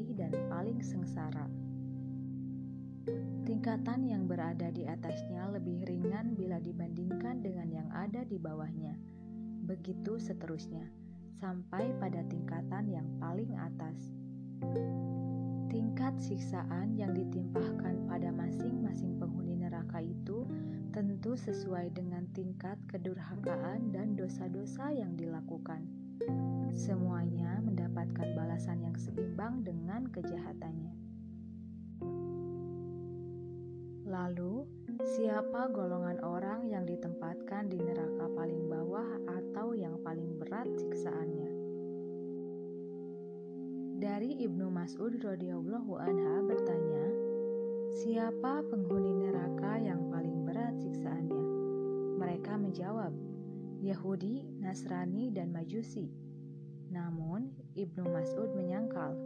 pedih dan paling sengsara. Tingkatan yang berada di atasnya lebih ringan bila dibandingkan dengan yang ada di bawahnya. Begitu seterusnya, sampai pada tingkatan yang paling atas. Tingkat siksaan yang ditimpahkan pada masing-masing penghuni neraka itu tentu sesuai dengan tingkat kedurhakaan dan dosa-dosa yang dilakukan. Semuanya mendapatkan balasan yang seimbang dengan kejahatannya. Lalu, siapa golongan orang yang ditempatkan di neraka paling bawah atau yang paling berat siksaannya? Dari Ibnu Mas'ud radhiyallahu anha bertanya, "Siapa penghuni neraka yang paling berat siksaannya?" Mereka menjawab, "Yahudi, Nasrani, dan Majusi." Namun, Ibnu Mas'ud menyangkal,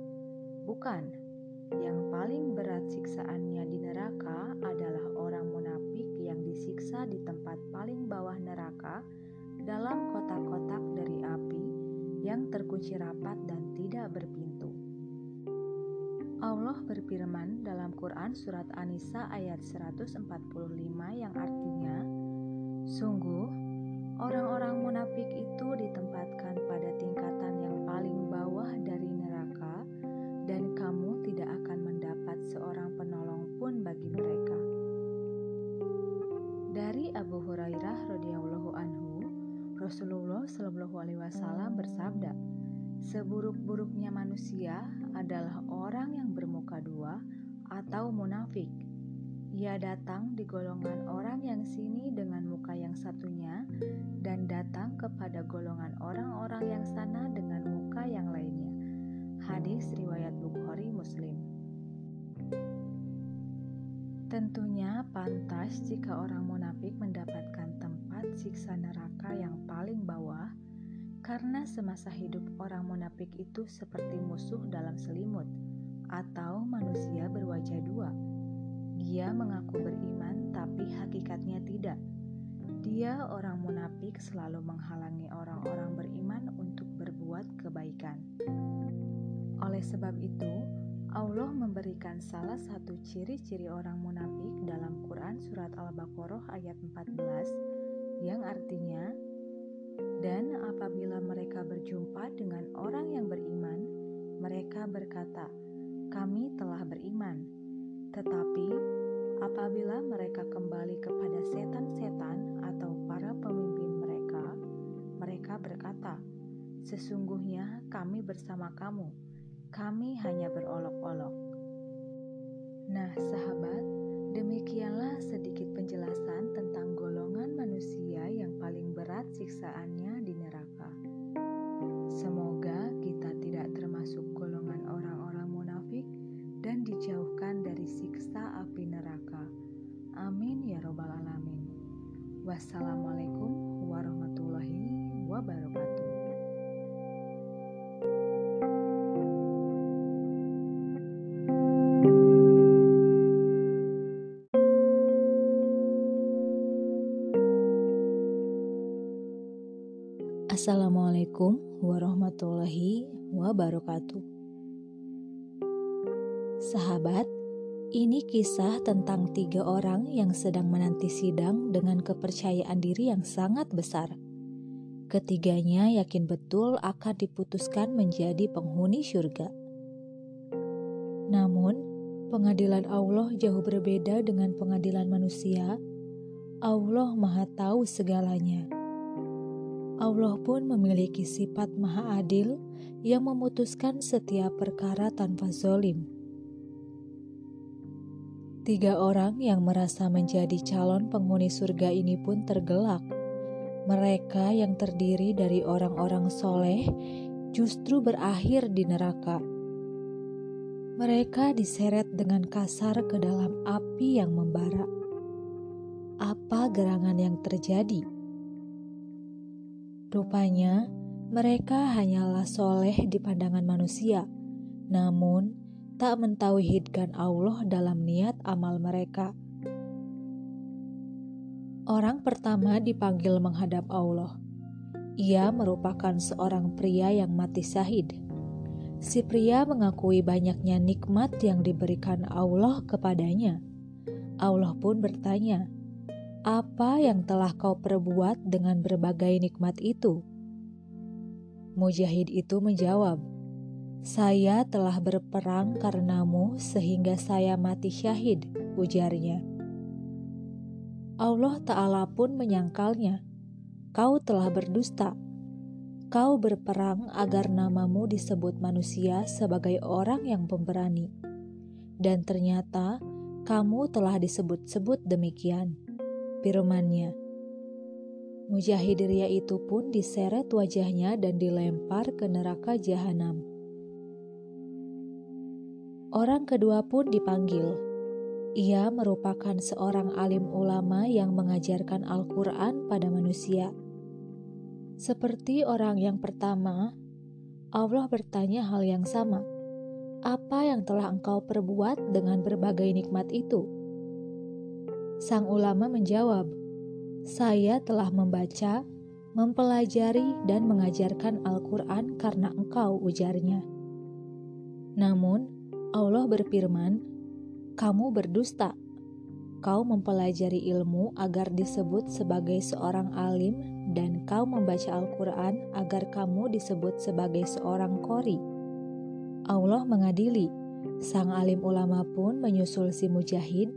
"Bukan. Yang paling berat siksaannya di neraka adalah orang munafik yang disiksa di tempat paling bawah neraka dalam kotak-kotak dari api yang terkunci rapat dan tidak berpintu. Allah berfirman dalam Quran Surat An-Nisa ayat 145 yang artinya, Sungguh, orang-orang munafik itu ditempatkan pada tingkatan yang paling bawah dari neraka dan kamu tidak akan mendapat seorang penolong pun bagi mereka. Dari Abu Hurairah radhiyallahu anhu, Rasulullah shallallahu alaihi wasallam bersabda, Seburuk-buruknya manusia adalah orang yang bermuka dua atau munafik. Ia datang di golongan orang yang sini dengan muka yang satunya dan datang kepada golongan orang-orang yang sana dengan muka yang lainnya. Hadis riwayat Bukhari Muslim. Tentunya pantas jika orang munafik mendapatkan tempat siksa neraka yang paling bawah karena semasa hidup orang munafik itu seperti musuh dalam selimut atau manusia berwajah dua. Dia mengaku beriman tapi hakikatnya tidak. Dia orang munafik selalu menghalangi orang-orang beriman untuk berbuat kebaikan. Oleh sebab itu, Allah memberikan salah satu ciri-ciri orang munafik dalam Quran surat Al-Baqarah ayat 14 yang artinya dan apabila mereka berjumpa dengan orang yang beriman, mereka berkata, "Kami telah beriman." Tetapi apabila mereka kembali kepada setan-setan atau para pemimpin mereka, mereka berkata, "Sesungguhnya kami bersama kamu, kami hanya berolok-olok." Nah, sahabat, demikianlah sedikit penjelasan tentang golongan manusia yang paling berat siksaannya ini kisah tentang tiga orang yang sedang menanti sidang dengan kepercayaan diri yang sangat besar. ketiganya yakin betul akan diputuskan menjadi penghuni surga. Namun, pengadilan Allah jauh berbeda dengan pengadilan manusia. Allah Maha Tahu segalanya. Allah pun memiliki sifat Maha Adil yang memutuskan setiap perkara tanpa zolim. Tiga orang yang merasa menjadi calon penghuni surga ini pun tergelak. Mereka yang terdiri dari orang-orang soleh justru berakhir di neraka. Mereka diseret dengan kasar ke dalam api yang membara. Apa gerangan yang terjadi? Rupanya, mereka hanyalah soleh di pandangan manusia, namun tak mentauhidkan Allah dalam niat amal mereka. Orang pertama dipanggil menghadap Allah. Ia merupakan seorang pria yang mati syahid. Si pria mengakui banyaknya nikmat yang diberikan Allah kepadanya. Allah pun bertanya, "Apa yang telah kau perbuat dengan berbagai nikmat itu?" Mujahid itu menjawab, saya telah berperang karenamu sehingga saya mati syahid, ujarnya. Allah Ta'ala pun menyangkalnya. Kau telah berdusta. Kau berperang agar namamu disebut manusia sebagai orang yang pemberani. Dan ternyata kamu telah disebut-sebut demikian. Firmannya. Mujahid ria itu pun diseret wajahnya dan dilempar ke neraka jahanam. Orang kedua pun dipanggil. Ia merupakan seorang alim ulama yang mengajarkan Al-Quran pada manusia. Seperti orang yang pertama, Allah bertanya hal yang sama. Apa yang telah engkau perbuat dengan berbagai nikmat itu? Sang ulama menjawab, "Saya telah membaca, mempelajari, dan mengajarkan Al-Quran karena engkau," ujarnya. Namun, Allah berfirman, "Kamu berdusta. Kau mempelajari ilmu agar disebut sebagai seorang alim, dan kau membaca Al-Quran agar kamu disebut sebagai seorang kori." Allah mengadili. Sang alim ulama pun menyusul si mujahid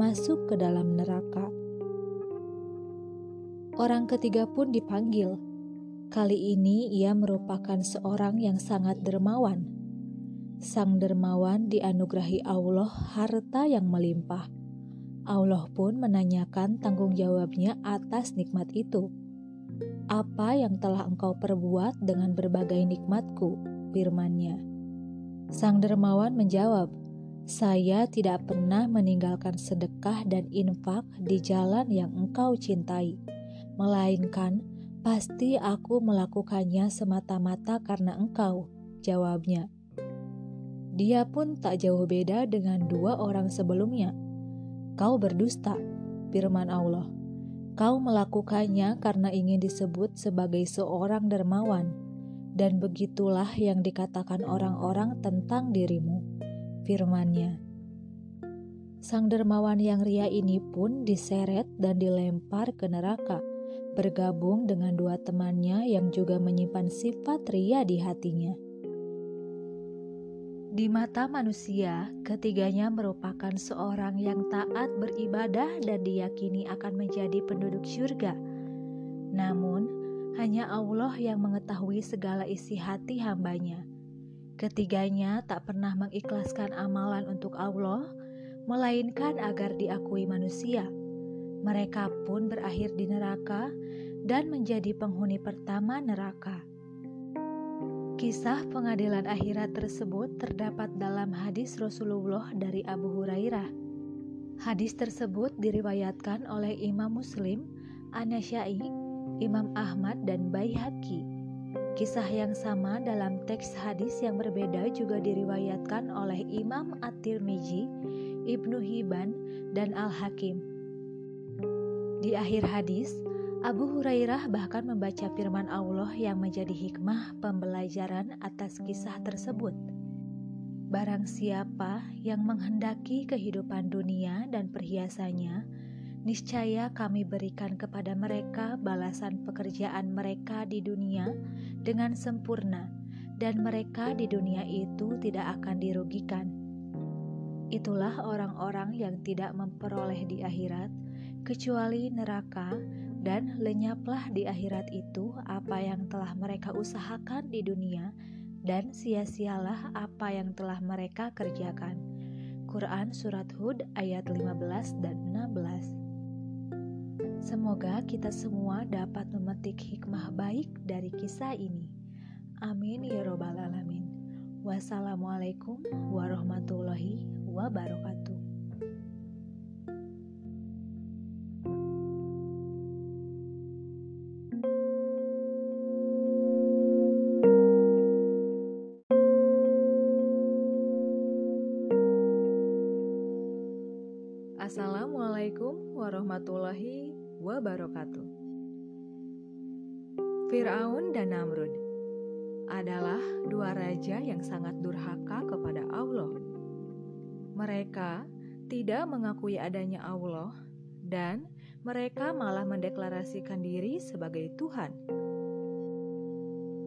masuk ke dalam neraka. Orang ketiga pun dipanggil. Kali ini ia merupakan seorang yang sangat dermawan Sang dermawan dianugerahi Allah harta yang melimpah. Allah pun menanyakan tanggung jawabnya atas nikmat itu. Apa yang telah engkau perbuat dengan berbagai nikmatku? Firmannya. Sang dermawan menjawab, saya tidak pernah meninggalkan sedekah dan infak di jalan yang engkau cintai, melainkan pasti aku melakukannya semata-mata karena engkau, jawabnya. Dia pun tak jauh beda dengan dua orang sebelumnya. Kau berdusta, firman Allah. Kau melakukannya karena ingin disebut sebagai seorang dermawan, dan begitulah yang dikatakan orang-orang tentang dirimu. Firmannya. Sang dermawan yang ria ini pun diseret dan dilempar ke neraka, bergabung dengan dua temannya yang juga menyimpan sifat ria di hatinya. Di mata manusia, ketiganya merupakan seorang yang taat beribadah dan diyakini akan menjadi penduduk surga. Namun, hanya Allah yang mengetahui segala isi hati hambanya. Ketiganya tak pernah mengikhlaskan amalan untuk Allah, melainkan agar diakui manusia. Mereka pun berakhir di neraka dan menjadi penghuni pertama neraka. Kisah pengadilan akhirat tersebut terdapat dalam hadis Rasulullah dari Abu Hurairah. Hadis tersebut diriwayatkan oleh Imam Muslim, Anasyai, Imam Ahmad, dan Baihaqi. Kisah yang sama dalam teks hadis yang berbeda juga diriwayatkan oleh Imam At-Tirmizi, Ibnu Hibban, dan Al-Hakim. Di akhir hadis, Abu Hurairah bahkan membaca firman Allah yang menjadi hikmah pembelajaran atas kisah tersebut. Barang siapa yang menghendaki kehidupan dunia dan perhiasannya, niscaya kami berikan kepada mereka balasan pekerjaan mereka di dunia dengan sempurna, dan mereka di dunia itu tidak akan dirugikan. Itulah orang-orang yang tidak memperoleh di akhirat, kecuali neraka, dan lenyaplah di akhirat itu apa yang telah mereka usahakan di dunia, dan sia-sialah apa yang telah mereka kerjakan. Quran Surat Hud ayat 15 dan 16 Semoga kita semua dapat memetik hikmah baik dari kisah ini. Amin ya Robbal 'Alamin. Wassalamualaikum warahmatullahi wabarakatuh. Wabarakatuh. Firaun dan Namrud adalah dua raja yang sangat durhaka kepada Allah. Mereka tidak mengakui adanya Allah dan mereka malah mendeklarasikan diri sebagai Tuhan.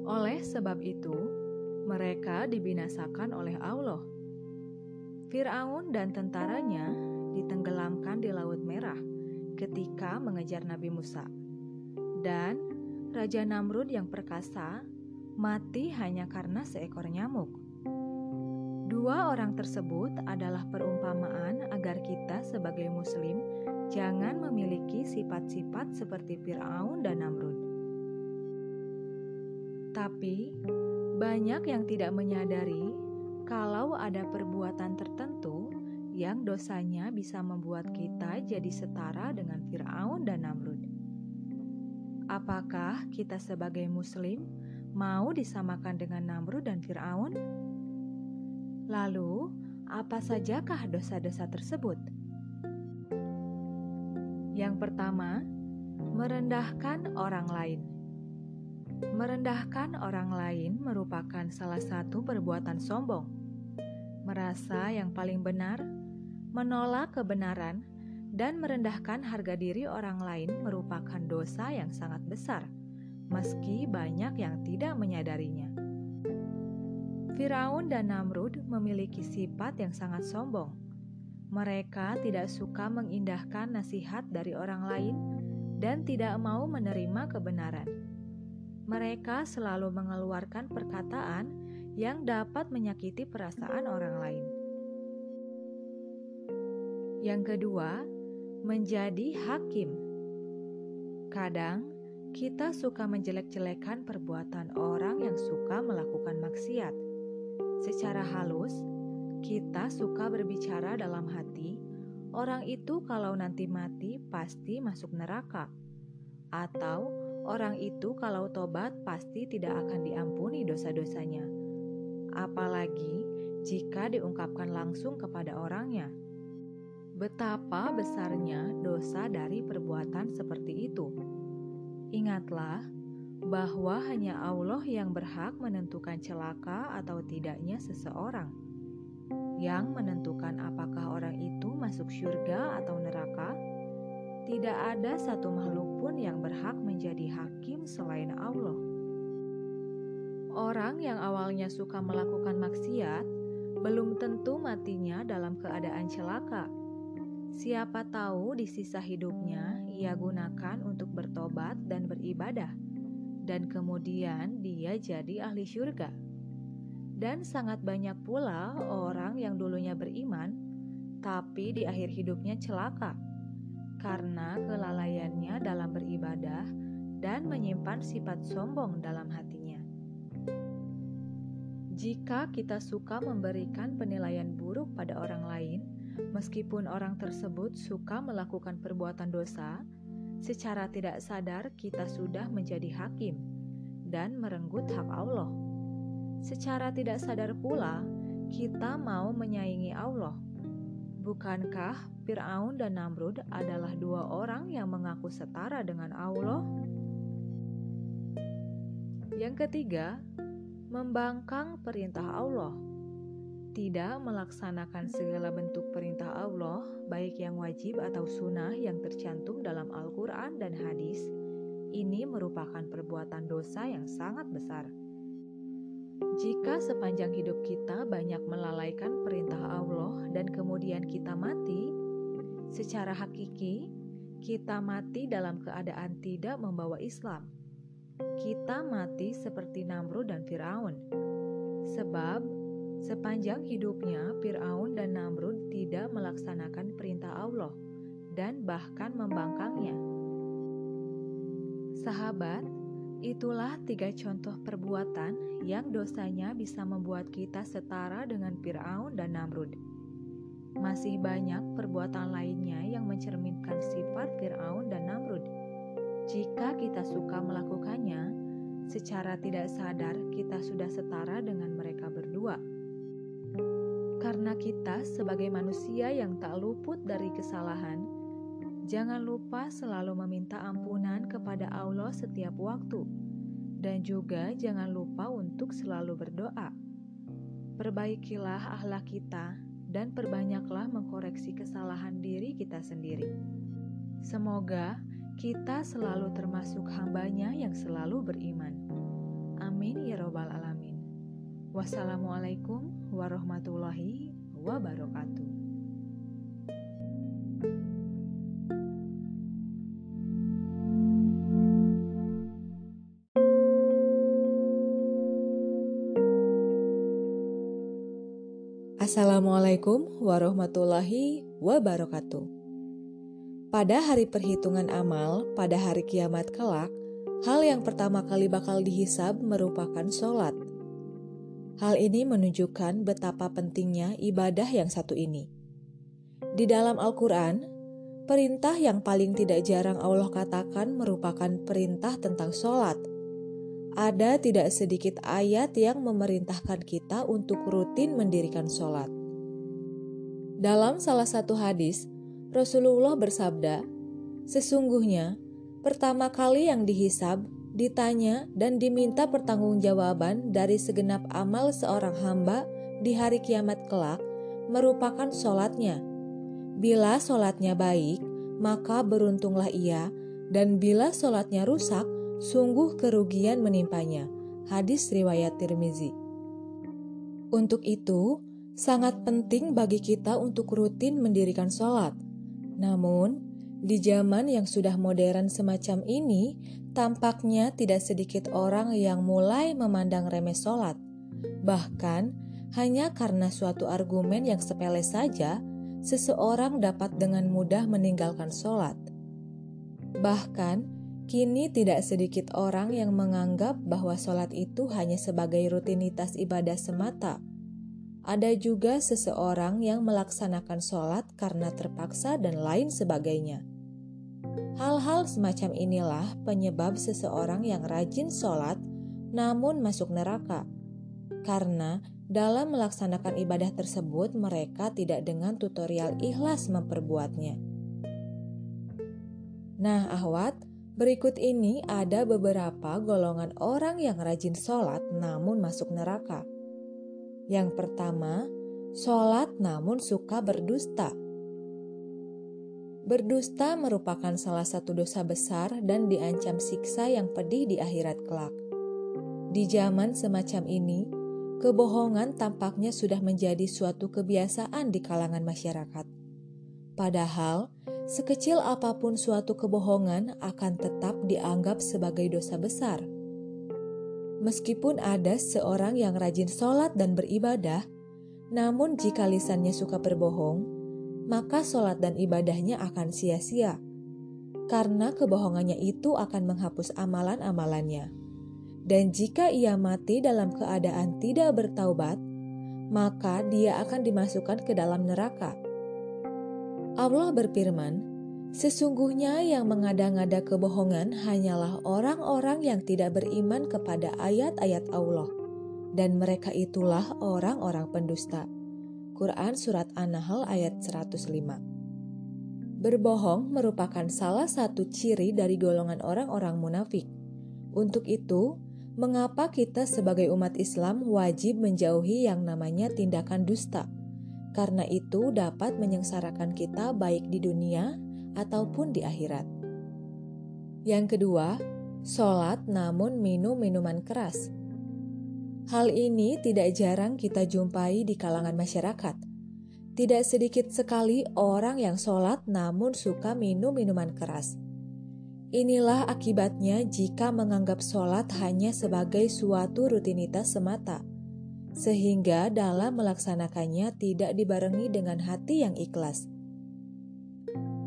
Oleh sebab itu, mereka dibinasakan oleh Allah. Firaun dan tentaranya ditenggelamkan di Laut Merah ketika mengejar Nabi Musa. Dan Raja Namrud yang perkasa mati hanya karena seekor nyamuk. Dua orang tersebut adalah perumpamaan agar kita sebagai muslim jangan memiliki sifat-sifat seperti Firaun dan Namrud. Tapi banyak yang tidak menyadari kalau ada perbuatan tertentu yang dosanya bisa membuat kita jadi setara dengan Firaun dan Namrud. Apakah kita sebagai Muslim mau disamakan dengan Namrud dan Firaun? Lalu, apa sajakah dosa-dosa tersebut? Yang pertama, merendahkan orang lain. Merendahkan orang lain merupakan salah satu perbuatan sombong. Merasa yang paling benar menolak kebenaran, dan merendahkan harga diri orang lain merupakan dosa yang sangat besar, meski banyak yang tidak menyadarinya. Firaun dan Namrud memiliki sifat yang sangat sombong. Mereka tidak suka mengindahkan nasihat dari orang lain dan tidak mau menerima kebenaran. Mereka selalu mengeluarkan perkataan yang dapat menyakiti perasaan orang lain. Yang kedua, menjadi hakim. Kadang kita suka menjelek-jelekan perbuatan orang yang suka melakukan maksiat. Secara halus, kita suka berbicara dalam hati, orang itu kalau nanti mati pasti masuk neraka. Atau orang itu kalau tobat pasti tidak akan diampuni dosa-dosanya. Apalagi jika diungkapkan langsung kepada orangnya betapa besarnya dosa dari perbuatan seperti itu. Ingatlah bahwa hanya Allah yang berhak menentukan celaka atau tidaknya seseorang. Yang menentukan apakah orang itu masuk surga atau neraka, tidak ada satu makhluk pun yang berhak menjadi hakim selain Allah. Orang yang awalnya suka melakukan maksiat belum tentu matinya dalam keadaan celaka Siapa tahu di sisa hidupnya ia gunakan untuk bertobat dan beribadah, dan kemudian dia jadi ahli syurga. Dan sangat banyak pula orang yang dulunya beriman, tapi di akhir hidupnya celaka karena kelalaiannya dalam beribadah dan menyimpan sifat sombong dalam hatinya. Jika kita suka memberikan penilaian buruk pada orang lain, Meskipun orang tersebut suka melakukan perbuatan dosa, secara tidak sadar kita sudah menjadi hakim dan merenggut hak Allah. Secara tidak sadar pula, kita mau menyaingi Allah. Bukankah Fir'aun dan Namrud adalah dua orang yang mengaku setara dengan Allah? Yang ketiga, membangkang perintah Allah. Tidak melaksanakan segala bentuk perintah Allah, baik yang wajib atau sunnah yang tercantum dalam Al-Quran dan hadis, ini merupakan perbuatan dosa yang sangat besar. Jika sepanjang hidup kita banyak melalaikan perintah Allah dan kemudian kita mati, secara hakiki kita mati dalam keadaan tidak membawa Islam. Kita mati seperti Namrud dan Firaun. Sebab Sepanjang hidupnya, Firaun dan Namrud tidak melaksanakan perintah Allah dan bahkan membangkangnya. Sahabat, itulah tiga contoh perbuatan yang dosanya bisa membuat kita setara dengan Firaun dan Namrud. Masih banyak perbuatan lainnya yang mencerminkan sifat Firaun dan Namrud. Jika kita suka melakukannya, secara tidak sadar kita sudah setara dengan mereka berdua. Karena kita sebagai manusia yang tak luput dari kesalahan, jangan lupa selalu meminta ampunan kepada Allah setiap waktu, dan juga jangan lupa untuk selalu berdoa. Perbaikilah akhlak kita dan perbanyaklah mengkoreksi kesalahan diri kita sendiri. Semoga kita selalu termasuk hambanya yang selalu beriman. Amin ya Robbal 'Alamin. Wassalamualaikum warahmatullahi wabarakatuh. Assalamualaikum warahmatullahi wabarakatuh. Pada hari perhitungan amal, pada hari kiamat kelak, hal yang pertama kali bakal dihisab merupakan sholat. Hal ini menunjukkan betapa pentingnya ibadah yang satu ini. Di dalam Al-Quran, perintah yang paling tidak jarang Allah katakan merupakan perintah tentang sholat. Ada tidak sedikit ayat yang memerintahkan kita untuk rutin mendirikan sholat. Dalam salah satu hadis, Rasulullah bersabda, "Sesungguhnya pertama kali yang dihisab ditanya dan diminta pertanggungjawaban dari segenap amal seorang hamba di hari kiamat kelak merupakan sholatnya. Bila sholatnya baik, maka beruntunglah ia, dan bila sholatnya rusak, sungguh kerugian menimpanya. Hadis riwayat Tirmizi. Untuk itu, sangat penting bagi kita untuk rutin mendirikan sholat. Namun, di zaman yang sudah modern semacam ini, tampaknya tidak sedikit orang yang mulai memandang remeh sholat. Bahkan, hanya karena suatu argumen yang sepele saja, seseorang dapat dengan mudah meninggalkan sholat. Bahkan, kini tidak sedikit orang yang menganggap bahwa sholat itu hanya sebagai rutinitas ibadah semata. Ada juga seseorang yang melaksanakan sholat karena terpaksa dan lain sebagainya. Hal-hal semacam inilah penyebab seseorang yang rajin sholat namun masuk neraka. Karena dalam melaksanakan ibadah tersebut mereka tidak dengan tutorial ikhlas memperbuatnya. Nah, ahwat, berikut ini ada beberapa golongan orang yang rajin sholat namun masuk neraka. Yang pertama, sholat namun suka berdusta. Berdusta merupakan salah satu dosa besar dan diancam siksa yang pedih di akhirat kelak. Di zaman semacam ini, kebohongan tampaknya sudah menjadi suatu kebiasaan di kalangan masyarakat. Padahal, sekecil apa pun suatu kebohongan akan tetap dianggap sebagai dosa besar. Meskipun ada seorang yang rajin sholat dan beribadah, namun jika lisannya suka berbohong, maka sholat dan ibadahnya akan sia-sia. Karena kebohongannya itu akan menghapus amalan-amalannya. Dan jika ia mati dalam keadaan tidak bertaubat, maka dia akan dimasukkan ke dalam neraka. Allah berfirman, Sesungguhnya yang mengada-ngada kebohongan hanyalah orang-orang yang tidak beriman kepada ayat-ayat Allah, dan mereka itulah orang-orang pendusta. Quran Surat An-Nahl ayat 105. Berbohong merupakan salah satu ciri dari golongan orang-orang munafik. Untuk itu, mengapa kita sebagai umat Islam wajib menjauhi yang namanya tindakan dusta? Karena itu dapat menyengsarakan kita baik di dunia ataupun di akhirat. Yang kedua, sholat namun minum minuman keras. Hal ini tidak jarang kita jumpai di kalangan masyarakat. Tidak sedikit sekali orang yang sholat namun suka minum minuman keras. Inilah akibatnya jika menganggap sholat hanya sebagai suatu rutinitas semata, sehingga dalam melaksanakannya tidak dibarengi dengan hati yang ikhlas.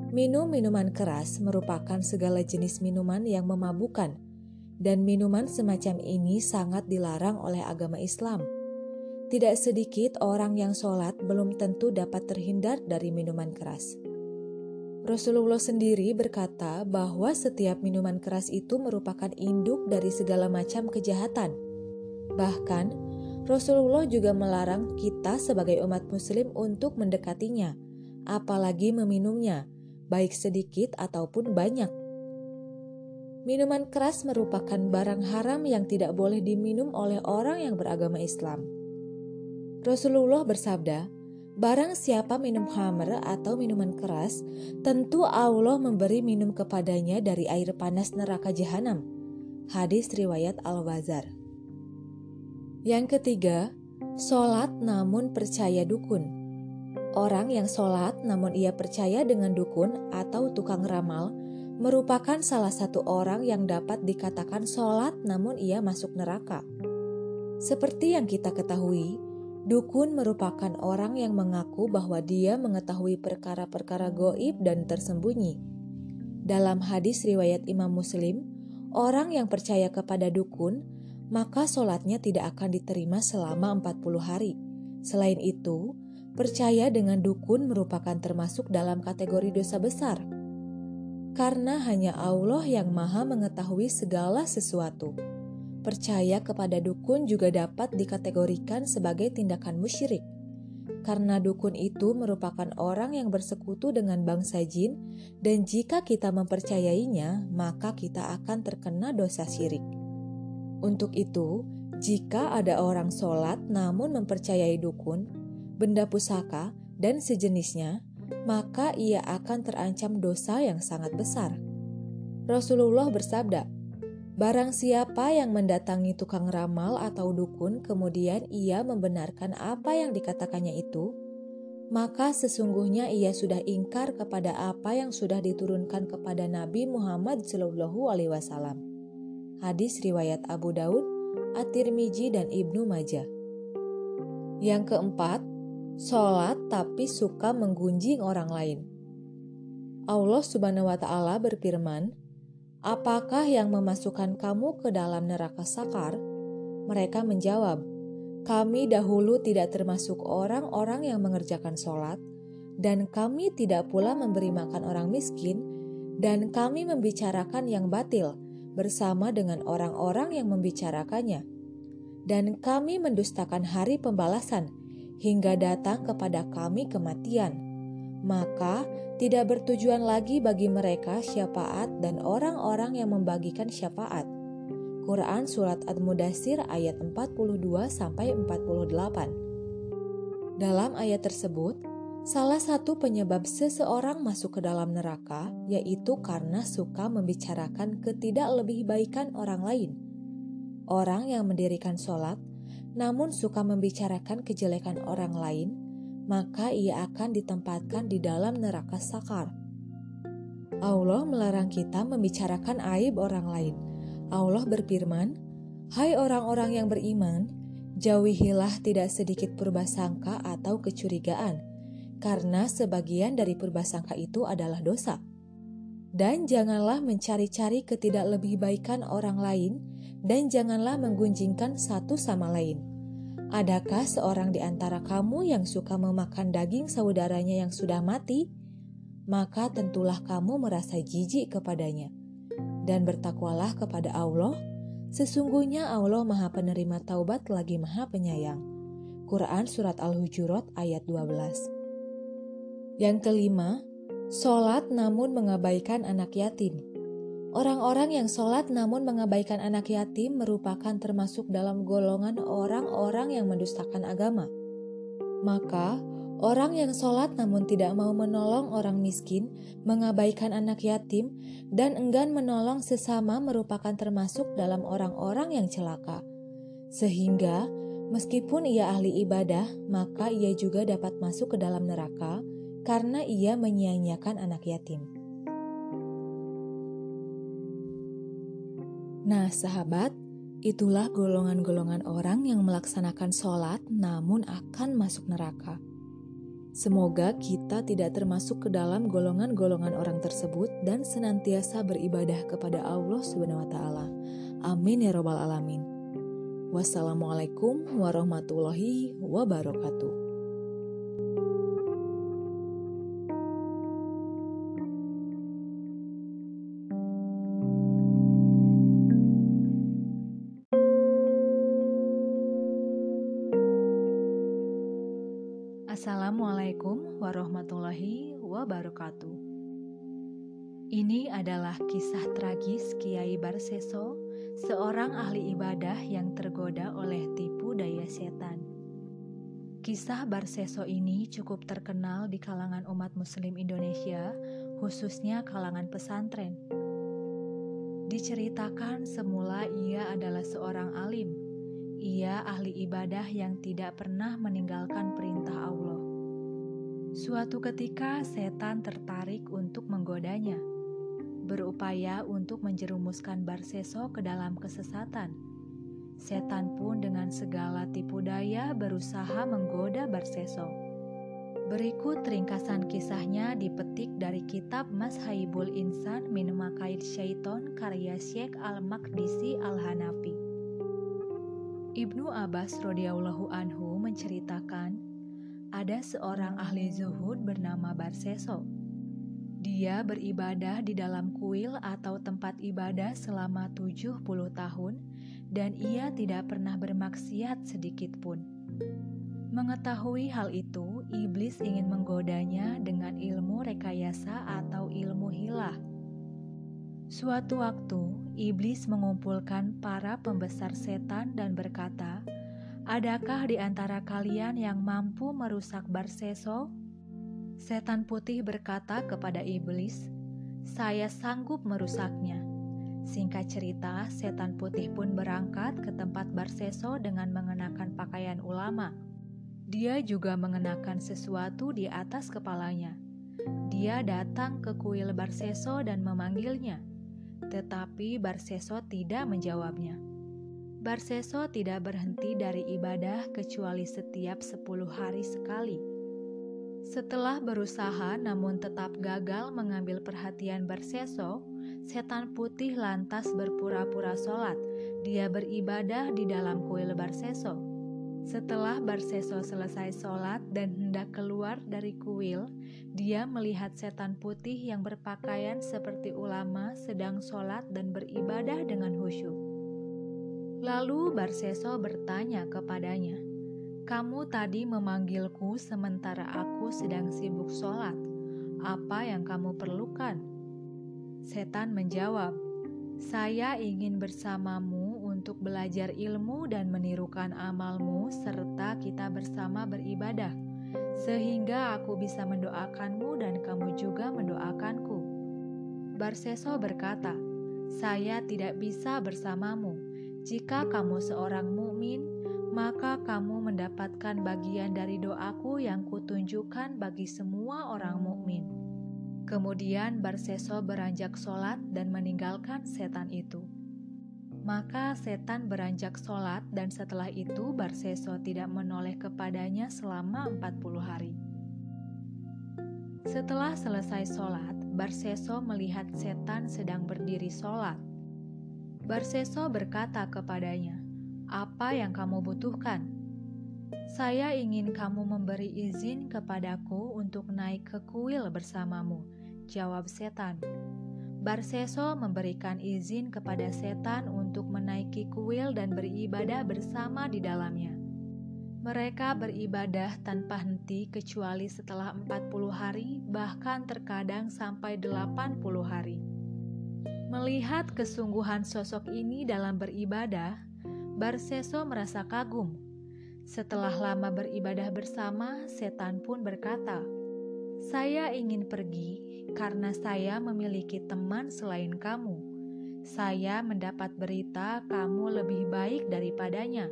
Minum minuman keras merupakan segala jenis minuman yang memabukkan, dan minuman semacam ini sangat dilarang oleh agama Islam. Tidak sedikit orang yang sholat belum tentu dapat terhindar dari minuman keras. Rasulullah sendiri berkata bahwa setiap minuman keras itu merupakan induk dari segala macam kejahatan. Bahkan, Rasulullah juga melarang kita sebagai umat Muslim untuk mendekatinya, apalagi meminumnya, baik sedikit ataupun banyak. Minuman keras merupakan barang haram yang tidak boleh diminum oleh orang yang beragama Islam. Rasulullah bersabda, Barang siapa minum khamr atau minuman keras, tentu Allah memberi minum kepadanya dari air panas neraka jahanam. Hadis riwayat Al-Wazar. Yang ketiga, solat namun percaya dukun. Orang yang solat namun ia percaya dengan dukun atau tukang ramal merupakan salah satu orang yang dapat dikatakan solat namun ia masuk neraka. Seperti yang kita ketahui, Dukun merupakan orang yang mengaku bahwa dia mengetahui perkara-perkara goib dan tersembunyi. Dalam hadis riwayat Imam Muslim, orang yang percaya kepada dukun, maka sholatnya tidak akan diterima selama 40 hari. Selain itu, percaya dengan dukun merupakan termasuk dalam kategori dosa besar. Karena hanya Allah yang maha mengetahui segala sesuatu percaya kepada dukun juga dapat dikategorikan sebagai tindakan musyrik. Karena dukun itu merupakan orang yang bersekutu dengan bangsa jin, dan jika kita mempercayainya, maka kita akan terkena dosa syirik. Untuk itu, jika ada orang sholat namun mempercayai dukun, benda pusaka, dan sejenisnya, maka ia akan terancam dosa yang sangat besar. Rasulullah bersabda, Barang siapa yang mendatangi tukang ramal atau dukun, kemudian ia membenarkan apa yang dikatakannya itu, maka sesungguhnya ia sudah ingkar kepada apa yang sudah diturunkan kepada Nabi Muhammad Shallallahu Alaihi Wasallam. Hadis riwayat Abu Daud, At-Tirmidzi dan Ibnu Majah. Yang keempat, sholat tapi suka menggunjing orang lain. Allah Subhanahu wa Ta'ala berfirman, Apakah yang memasukkan kamu ke dalam neraka sakar? Mereka menjawab, Kami dahulu tidak termasuk orang-orang yang mengerjakan sholat, dan kami tidak pula memberi makan orang miskin, dan kami membicarakan yang batil bersama dengan orang-orang yang membicarakannya. Dan kami mendustakan hari pembalasan hingga datang kepada kami kematian. Maka tidak bertujuan lagi bagi mereka syafaat dan orang-orang yang membagikan syafaat. Quran Surat Ad-Mudassir ayat 42 sampai 48. Dalam ayat tersebut, salah satu penyebab seseorang masuk ke dalam neraka yaitu karena suka membicarakan baikan orang lain. Orang yang mendirikan sholat namun suka membicarakan kejelekan orang lain maka ia akan ditempatkan di dalam neraka sakar. Allah melarang kita membicarakan aib orang lain. Allah berfirman, "Hai orang-orang yang beriman, jauhilah tidak sedikit purbasangka atau kecurigaan, karena sebagian dari purbasangka itu adalah dosa." Dan janganlah mencari-cari baikan orang lain, dan janganlah menggunjingkan satu sama lain Adakah seorang di antara kamu yang suka memakan daging saudaranya yang sudah mati? Maka tentulah kamu merasa jijik kepadanya. Dan bertakwalah kepada Allah, sesungguhnya Allah maha penerima taubat lagi maha penyayang. Quran Surat Al-Hujurat ayat 12 Yang kelima, sholat namun mengabaikan anak yatim. Orang-orang yang sholat namun mengabaikan anak yatim merupakan termasuk dalam golongan orang-orang yang mendustakan agama. Maka, orang yang sholat namun tidak mau menolong orang miskin, mengabaikan anak yatim, dan enggan menolong sesama merupakan termasuk dalam orang-orang yang celaka. Sehingga, meskipun ia ahli ibadah, maka ia juga dapat masuk ke dalam neraka karena ia menyia-nyiakan anak yatim. Nah, sahabat, itulah golongan-golongan orang yang melaksanakan sholat namun akan masuk neraka. Semoga kita tidak termasuk ke dalam golongan-golongan orang tersebut dan senantiasa beribadah kepada Allah Subhanahu wa taala. Amin ya robbal alamin. Wassalamualaikum warahmatullahi wabarakatuh. Wabarakatuh. Ini adalah kisah tragis Kiai Barseso, seorang ahli ibadah yang tergoda oleh tipu daya setan. Kisah Barseso ini cukup terkenal di kalangan umat Muslim Indonesia, khususnya kalangan pesantren. Diceritakan semula ia adalah seorang alim ia ahli ibadah yang tidak pernah meninggalkan perintah Allah. Suatu ketika setan tertarik untuk menggodanya, berupaya untuk menjerumuskan Barseso ke dalam kesesatan. Setan pun dengan segala tipu daya berusaha menggoda Barseso. Berikut ringkasan kisahnya dipetik dari kitab Mashaibul Insan min Makaid Syaiton karya Syekh Al-Maqdisi Al-Hanafi. Ibnu Abbas radhiyallahu anhu menceritakan ada seorang ahli zuhud bernama Barseso. Dia beribadah di dalam kuil atau tempat ibadah selama 70 tahun dan ia tidak pernah bermaksiat sedikit pun. Mengetahui hal itu, iblis ingin menggodanya dengan ilmu rekayasa atau ilmu hilah Suatu waktu, iblis mengumpulkan para pembesar setan dan berkata, "Adakah di antara kalian yang mampu merusak Barseso?" Setan putih berkata kepada iblis, "Saya sanggup merusaknya." Singkat cerita, setan putih pun berangkat ke tempat Barseso dengan mengenakan pakaian ulama. Dia juga mengenakan sesuatu di atas kepalanya. Dia datang ke kuil Barseso dan memanggilnya. Tetapi Barseso tidak menjawabnya. Barseso tidak berhenti dari ibadah kecuali setiap sepuluh hari sekali. Setelah berusaha namun tetap gagal mengambil perhatian Barseso, setan putih lantas berpura-pura sholat. Dia beribadah di dalam kuil Barseso. Setelah Barseso selesai sholat dan hendak keluar dari kuil, dia melihat setan putih yang berpakaian seperti ulama sedang sholat dan beribadah dengan khusyuk. Lalu Barseso bertanya kepadanya, "Kamu tadi memanggilku sementara aku sedang sibuk sholat. Apa yang kamu perlukan?" Setan menjawab, "Saya ingin bersamamu untuk belajar ilmu dan menirukan amalmu, serta kita bersama beribadah." sehingga aku bisa mendoakanmu dan kamu juga mendoakanku. Barseso berkata, "Saya tidak bisa bersamamu. Jika kamu seorang mukmin, maka kamu mendapatkan bagian dari doaku yang kutunjukkan bagi semua orang mukmin." Kemudian Barseso beranjak sholat dan meninggalkan setan itu. Maka setan beranjak sholat dan setelah itu Barseso tidak menoleh kepadanya selama 40 hari. Setelah selesai sholat, Barseso melihat setan sedang berdiri sholat. Barseso berkata kepadanya, "Apa yang kamu butuhkan?" "Saya ingin kamu memberi izin kepadaku untuk naik ke kuil bersamamu," jawab setan. Barseso memberikan izin kepada setan untuk menaiki kuil dan beribadah bersama di dalamnya. Mereka beribadah tanpa henti kecuali setelah 40 hari, bahkan terkadang sampai 80 hari. Melihat kesungguhan sosok ini dalam beribadah, Barseso merasa kagum. Setelah lama beribadah bersama, setan pun berkata, "Saya ingin pergi karena saya memiliki teman selain kamu. Saya mendapat berita kamu lebih baik daripadanya."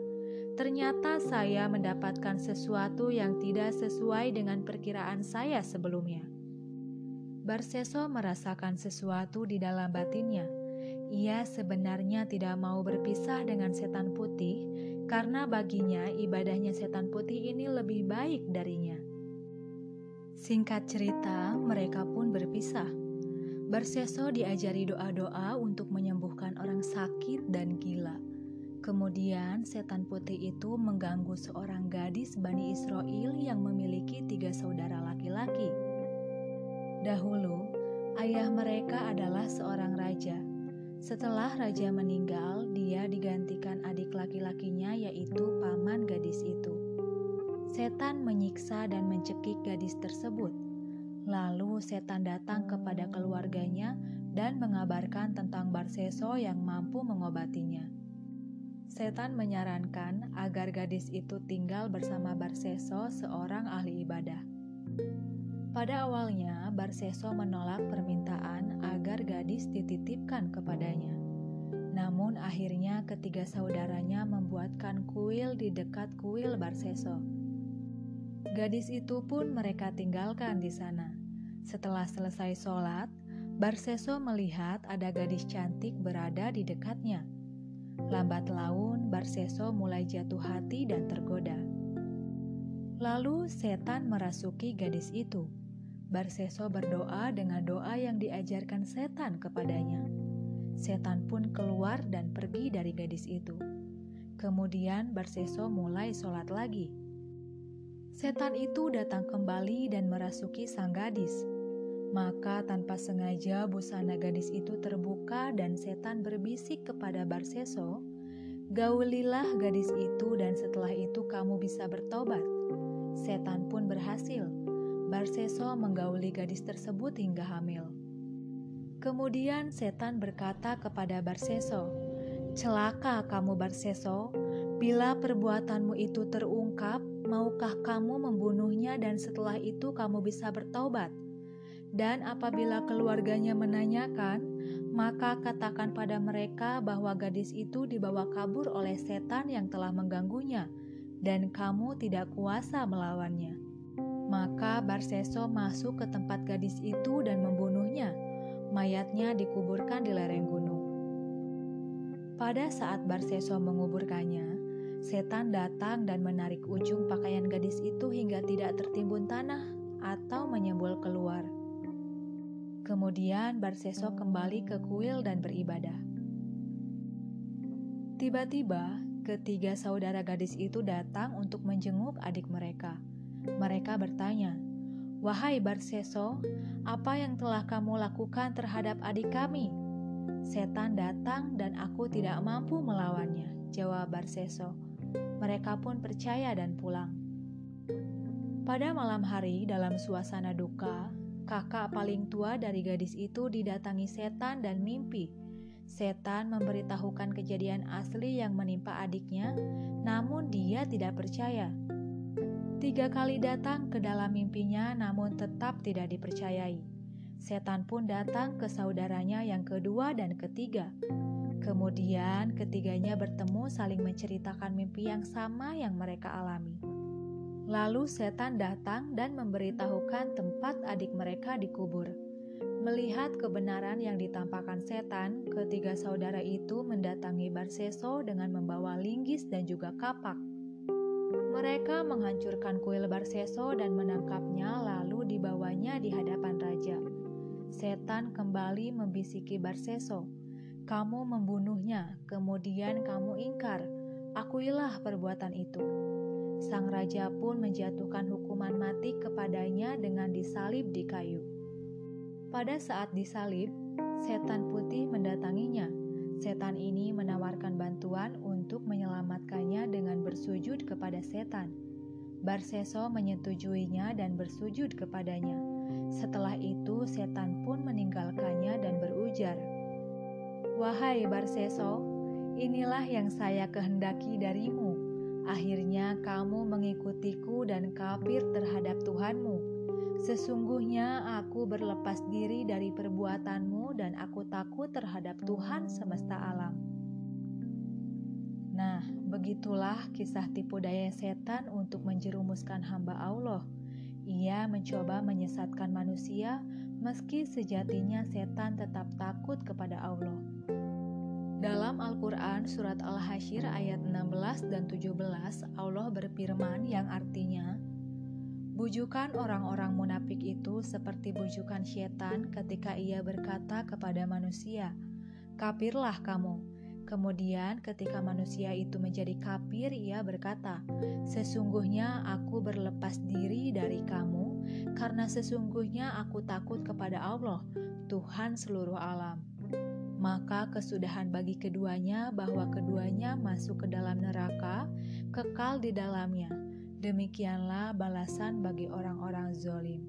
Ternyata saya mendapatkan sesuatu yang tidak sesuai dengan perkiraan saya sebelumnya. Barseso merasakan sesuatu di dalam batinnya. Ia sebenarnya tidak mau berpisah dengan setan putih karena baginya ibadahnya setan putih ini lebih baik darinya. Singkat cerita, mereka pun berpisah. Barseso diajari doa-doa untuk menyembuhkan orang sakit dan gila. Kemudian setan putih itu mengganggu seorang gadis Bani Israel yang memiliki tiga saudara laki-laki. Dahulu, ayah mereka adalah seorang raja. Setelah raja meninggal, dia digantikan adik laki-lakinya yaitu paman gadis itu. Setan menyiksa dan mencekik gadis tersebut. Lalu setan datang kepada keluarganya dan mengabarkan tentang Barseso yang mampu mengobatinya setan menyarankan agar gadis itu tinggal bersama Barseso, seorang ahli ibadah. Pada awalnya, Barseso menolak permintaan agar gadis dititipkan kepadanya. Namun akhirnya ketiga saudaranya membuatkan kuil di dekat kuil Barseso. Gadis itu pun mereka tinggalkan di sana. Setelah selesai sholat, Barseso melihat ada gadis cantik berada di dekatnya. Lambat laun, Barseso mulai jatuh hati dan tergoda. Lalu setan merasuki gadis itu. Barseso berdoa dengan doa yang diajarkan setan kepadanya. Setan pun keluar dan pergi dari gadis itu. Kemudian Barseso mulai sholat lagi. Setan itu datang kembali dan merasuki sang gadis. Maka tanpa sengaja busana gadis itu terbuka dan setan berbisik kepada Barseso, Gaulilah gadis itu dan setelah itu kamu bisa bertobat. Setan pun berhasil. Barseso menggauli gadis tersebut hingga hamil. Kemudian setan berkata kepada Barseso, Celaka kamu Barseso, bila perbuatanmu itu terungkap, maukah kamu membunuhnya dan setelah itu kamu bisa bertobat? Dan apabila keluarganya menanyakan, maka katakan pada mereka bahwa gadis itu dibawa kabur oleh setan yang telah mengganggunya, dan kamu tidak kuasa melawannya. Maka Barseso masuk ke tempat gadis itu dan membunuhnya. Mayatnya dikuburkan di lereng gunung. Pada saat Barseso menguburkannya, setan datang dan menarik ujung pakaian gadis itu hingga tidak tertimbun tanah atau menyembul keluar. Kemudian Barseso kembali ke kuil dan beribadah. Tiba-tiba, ketiga saudara gadis itu datang untuk menjenguk adik mereka. Mereka bertanya, "Wahai Barseso, apa yang telah kamu lakukan terhadap adik kami?" Setan datang dan aku tidak mampu melawannya, jawab Barseso. Mereka pun percaya dan pulang. Pada malam hari, dalam suasana duka, Kakak paling tua dari gadis itu didatangi setan dan mimpi. Setan memberitahukan kejadian asli yang menimpa adiknya, namun dia tidak percaya. Tiga kali datang ke dalam mimpinya, namun tetap tidak dipercayai. Setan pun datang ke saudaranya yang kedua dan ketiga. Kemudian, ketiganya bertemu saling menceritakan mimpi yang sama yang mereka alami. Lalu setan datang dan memberitahukan tempat adik mereka dikubur. Melihat kebenaran yang ditampakkan setan, ketiga saudara itu mendatangi Barseso dengan membawa linggis dan juga kapak. Mereka menghancurkan kuil Barseso dan menangkapnya lalu dibawanya di hadapan raja. Setan kembali membisiki Barseso, "Kamu membunuhnya, kemudian kamu ingkar. Akuilah perbuatan itu." Sang raja pun menjatuhkan hukuman mati kepadanya dengan disalib di kayu. Pada saat disalib, setan putih mendatanginya. Setan ini menawarkan bantuan untuk menyelamatkannya dengan bersujud kepada setan. Barseso menyetujuinya dan bersujud kepadanya. Setelah itu, setan pun meninggalkannya dan berujar, Wahai Barseso, inilah yang saya kehendaki darimu. Akhirnya kamu mengikutiku dan kafir terhadap Tuhanmu. Sesungguhnya aku berlepas diri dari perbuatanmu dan aku takut terhadap Tuhan semesta alam. Nah, begitulah kisah tipu daya setan untuk menjerumuskan hamba Allah. Ia mencoba menyesatkan manusia meski sejatinya setan tetap takut kepada Allah. Dalam Al-Quran Surat Al-Hashir ayat 16 dan 17 Allah berfirman yang artinya Bujukan orang-orang munafik itu seperti bujukan setan ketika ia berkata kepada manusia, Kapirlah kamu. Kemudian ketika manusia itu menjadi kapir, ia berkata, Sesungguhnya aku berlepas diri dari kamu karena sesungguhnya aku takut kepada Allah, Tuhan seluruh alam. Maka kesudahan bagi keduanya bahwa keduanya masuk ke dalam neraka, kekal di dalamnya. Demikianlah balasan bagi orang-orang zolim.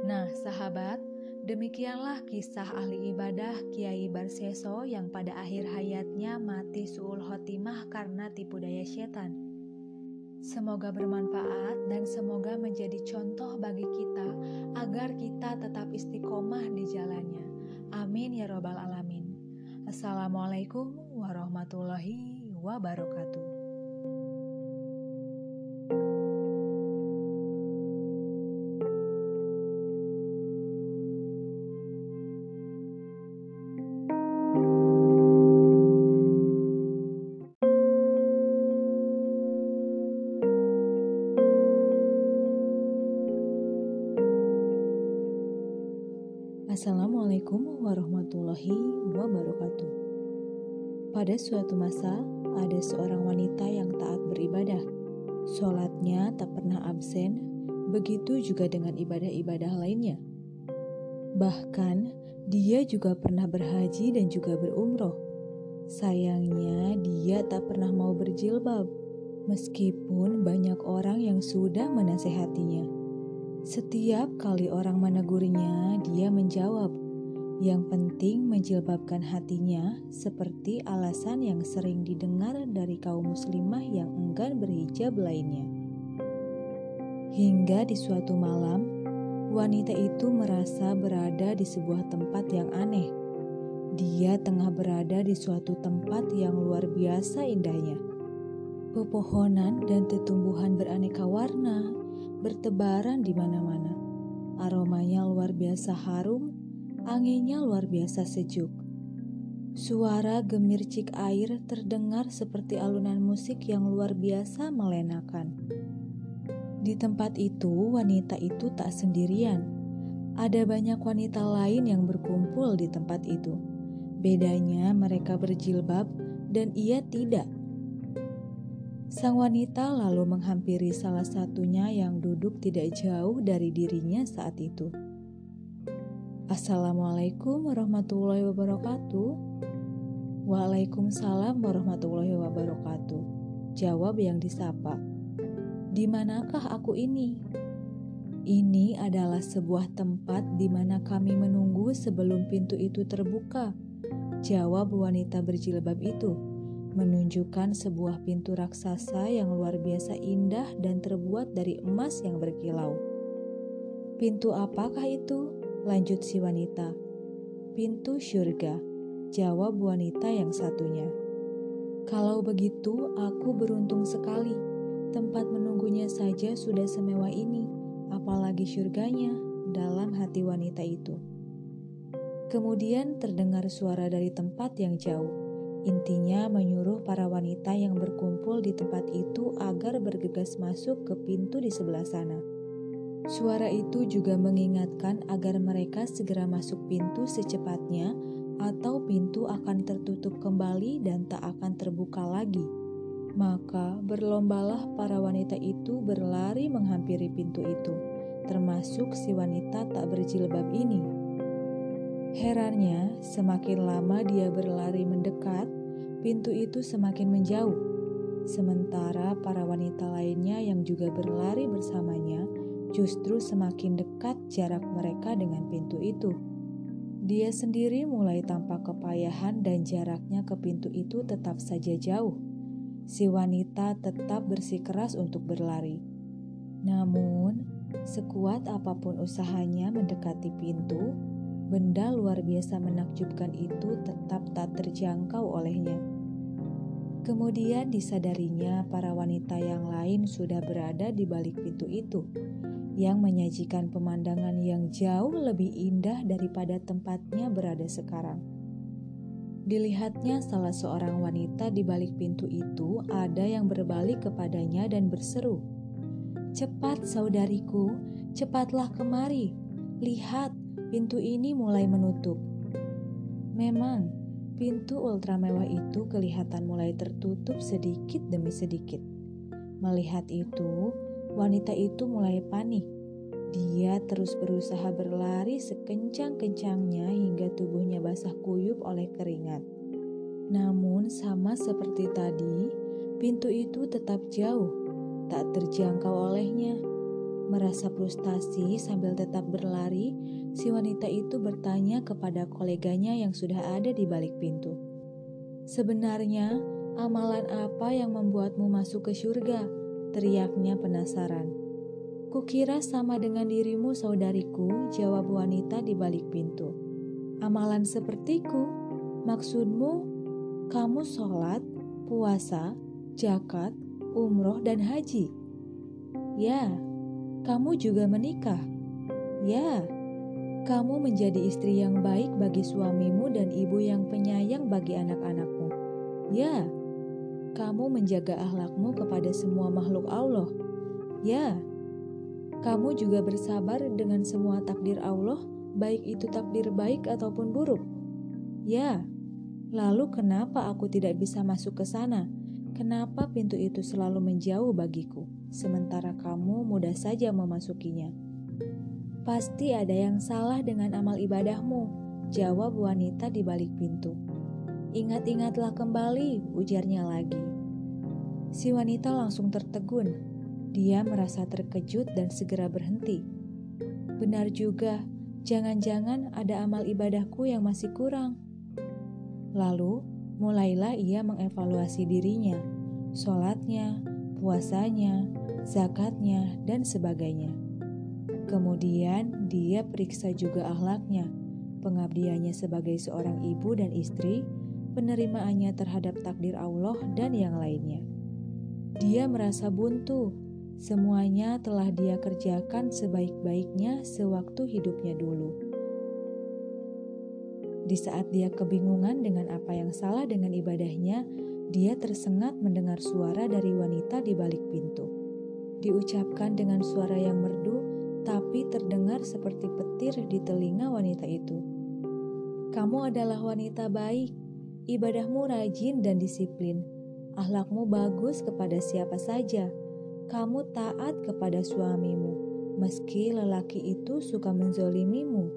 Nah, sahabat, demikianlah kisah ahli ibadah Kiai Barseso yang pada akhir hayatnya mati suul khotimah karena tipu daya setan. Semoga bermanfaat dan semoga menjadi contoh bagi kita agar kita tetap istiqomah di jalannya. Amin ya Robbal 'Alamin. Assalamualaikum warahmatullahi wabarakatuh. Warahmatullahi wabarakatuh. Pada suatu masa, ada seorang wanita yang taat beribadah. Sholatnya tak pernah absen, begitu juga dengan ibadah-ibadah lainnya. Bahkan, dia juga pernah berhaji dan juga berumroh. Sayangnya, dia tak pernah mau berjilbab, meskipun banyak orang yang sudah menasehatinya. Setiap kali orang menegurnya, dia menjawab, "Yang penting menjilbabkan hatinya," seperti alasan yang sering didengar dari kaum muslimah yang enggan berhijab lainnya. Hingga di suatu malam, wanita itu merasa berada di sebuah tempat yang aneh. Dia tengah berada di suatu tempat yang luar biasa indahnya. Pepohonan dan tumbuhan beraneka warna bertebaran di mana-mana. Aromanya luar biasa harum, anginnya luar biasa sejuk. Suara gemircik air terdengar seperti alunan musik yang luar biasa melenakan. Di tempat itu, wanita itu tak sendirian. Ada banyak wanita lain yang berkumpul di tempat itu. Bedanya, mereka berjilbab dan ia tidak. Sang wanita lalu menghampiri salah satunya yang duduk tidak jauh dari dirinya saat itu. Assalamualaikum warahmatullahi wabarakatuh. Waalaikumsalam warahmatullahi wabarakatuh. Jawab yang disapa. Di manakah aku ini? Ini adalah sebuah tempat di mana kami menunggu sebelum pintu itu terbuka. Jawab wanita berjilbab itu menunjukkan sebuah pintu raksasa yang luar biasa indah dan terbuat dari emas yang berkilau. Pintu apakah itu? Lanjut si wanita. Pintu surga, jawab wanita yang satunya. Kalau begitu, aku beruntung sekali. Tempat menunggunya saja sudah semewah ini, apalagi surganya dalam hati wanita itu. Kemudian terdengar suara dari tempat yang jauh. Intinya menyuruh para wanita yang berkumpul di tempat itu agar bergegas masuk ke pintu di sebelah sana. Suara itu juga mengingatkan agar mereka segera masuk pintu secepatnya atau pintu akan tertutup kembali dan tak akan terbuka lagi. Maka berlombalah para wanita itu berlari menghampiri pintu itu, termasuk si wanita tak berjilbab ini. Herannya, semakin lama dia berlari mendekat, pintu itu semakin menjauh. Sementara para wanita lainnya yang juga berlari bersamanya justru semakin dekat jarak mereka dengan pintu itu. Dia sendiri mulai tampak kepayahan dan jaraknya ke pintu itu tetap saja jauh. Si wanita tetap bersikeras untuk berlari. Namun, sekuat apa pun usahanya mendekati pintu, benda luar biasa menakjubkan itu tetap tak terjangkau olehnya. Kemudian disadarinya para wanita yang lain sudah berada di balik pintu itu, yang menyajikan pemandangan yang jauh lebih indah daripada tempatnya berada sekarang. Dilihatnya salah seorang wanita di balik pintu itu ada yang berbalik kepadanya dan berseru, "Cepat saudariku, cepatlah kemari. Lihat, pintu ini mulai menutup." Memang, Pintu ultra mewah itu kelihatan mulai tertutup sedikit demi sedikit. Melihat itu, wanita itu mulai panik. Dia terus berusaha berlari sekencang-kencangnya hingga tubuhnya basah kuyup oleh keringat. Namun, sama seperti tadi, pintu itu tetap jauh, tak terjangkau olehnya. Merasa frustasi sambil tetap berlari, si wanita itu bertanya kepada koleganya yang sudah ada di balik pintu. Sebenarnya, amalan apa yang membuatmu masuk ke surga? Teriaknya penasaran. Kukira sama dengan dirimu saudariku, jawab wanita di balik pintu. Amalan sepertiku, maksudmu kamu sholat, puasa, jakat, umroh, dan haji. Ya, kamu juga menikah. Ya, kamu menjadi istri yang baik bagi suamimu dan ibu yang penyayang bagi anak-anakmu. Ya, kamu menjaga ahlakmu kepada semua makhluk Allah. Ya, kamu juga bersabar dengan semua takdir Allah, baik itu takdir baik ataupun buruk. Ya, lalu kenapa aku tidak bisa masuk ke sana? Kenapa pintu itu selalu menjauh bagiku? sementara kamu mudah saja memasukinya. Pasti ada yang salah dengan amal ibadahmu, jawab wanita di balik pintu. Ingat-ingatlah kembali, ujarnya lagi. Si wanita langsung tertegun. Dia merasa terkejut dan segera berhenti. Benar juga, jangan-jangan ada amal ibadahku yang masih kurang. Lalu, mulailah ia mengevaluasi dirinya, sholatnya, puasanya, zakatnya, dan sebagainya. Kemudian dia periksa juga akhlaknya, pengabdiannya sebagai seorang ibu dan istri, penerimaannya terhadap takdir Allah dan yang lainnya. Dia merasa buntu, semuanya telah dia kerjakan sebaik-baiknya sewaktu hidupnya dulu. Di saat dia kebingungan dengan apa yang salah dengan ibadahnya, dia tersengat mendengar suara dari wanita di balik pintu. Diucapkan dengan suara yang merdu, tapi terdengar seperti petir di telinga wanita itu. Kamu adalah wanita baik, ibadahmu rajin dan disiplin, ahlakmu bagus kepada siapa saja, kamu taat kepada suamimu, meski lelaki itu suka menzolimimu.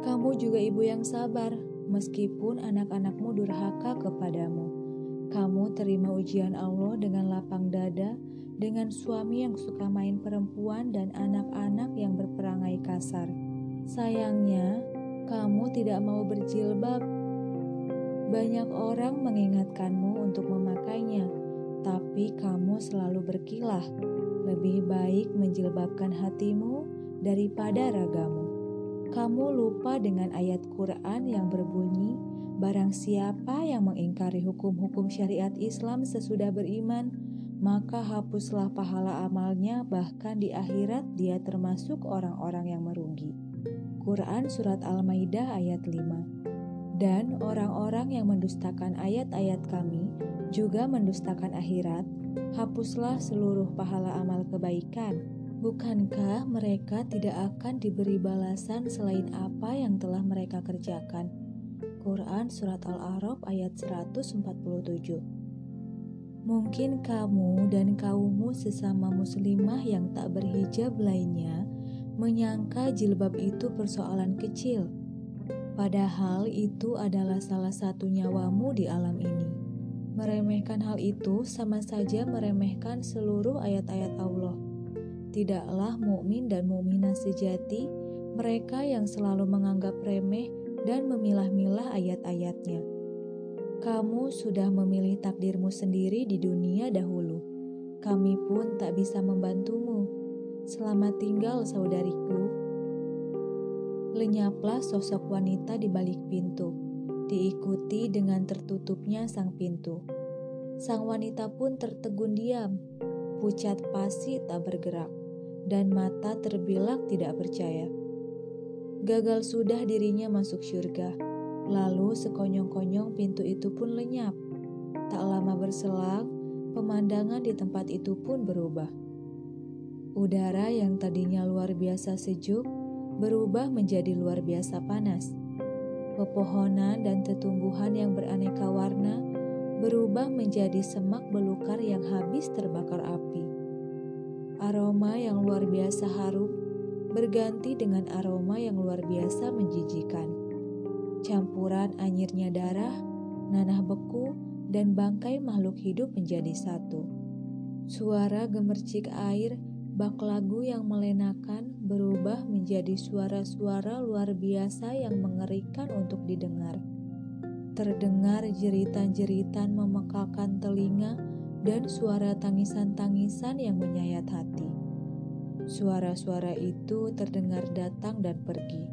Kamu juga ibu yang sabar, meskipun anak-anakmu durhaka kepadamu. Kamu terima ujian Allah dengan lapang dada, dengan suami yang suka main perempuan dan anak-anak yang berperangai kasar. Sayangnya, kamu tidak mau berjilbab. Banyak orang mengingatkanmu untuk memakainya, tapi kamu selalu berkilah. Lebih baik menjilbabkan hatimu daripada ragamu. Kamu lupa dengan ayat Quran yang berbunyi, Barang siapa yang mengingkari hukum-hukum syariat Islam sesudah beriman, maka hapuslah pahala amalnya, bahkan di akhirat dia termasuk orang-orang yang merugi. Quran Surat Al-Maidah ayat 5 Dan orang-orang yang mendustakan ayat-ayat kami juga mendustakan akhirat, hapuslah seluruh pahala amal kebaikan. Bukankah mereka tidak akan diberi balasan selain apa yang telah mereka kerjakan? Quran Surat Al-A'raf ayat 147 Mungkin kamu dan kaummu sesama muslimah yang tak berhijab lainnya menyangka jilbab itu persoalan kecil. Padahal itu adalah salah satu nyawamu di alam ini. Meremehkan hal itu sama saja meremehkan seluruh ayat-ayat Allah. Tidaklah mukmin dan mukminah sejati mereka yang selalu menganggap remeh dan memilah-milah ayat-ayatnya. Kamu sudah memilih takdirmu sendiri di dunia dahulu. Kami pun tak bisa membantumu. Selamat tinggal, saudariku. Lenyaplah sosok wanita di balik pintu, diikuti dengan tertutupnya sang pintu. Sang wanita pun tertegun diam, pucat pasi tak bergerak, dan mata terbilak tidak percaya. Gagal sudah dirinya masuk syurga Lalu sekonyong-konyong pintu itu pun lenyap. Tak lama berselang, pemandangan di tempat itu pun berubah. Udara yang tadinya luar biasa sejuk berubah menjadi luar biasa panas. Pepohonan dan tetumbuhan yang beraneka warna berubah menjadi semak belukar yang habis terbakar api. Aroma yang luar biasa harum berganti dengan aroma yang luar biasa menjijikan campuran anyirnya darah, nanah beku, dan bangkai makhluk hidup menjadi satu. Suara gemercik air, bak lagu yang melenakan berubah menjadi suara-suara luar biasa yang mengerikan untuk didengar. Terdengar jeritan-jeritan memekakan telinga dan suara tangisan-tangisan yang menyayat hati. Suara-suara itu terdengar datang dan pergi.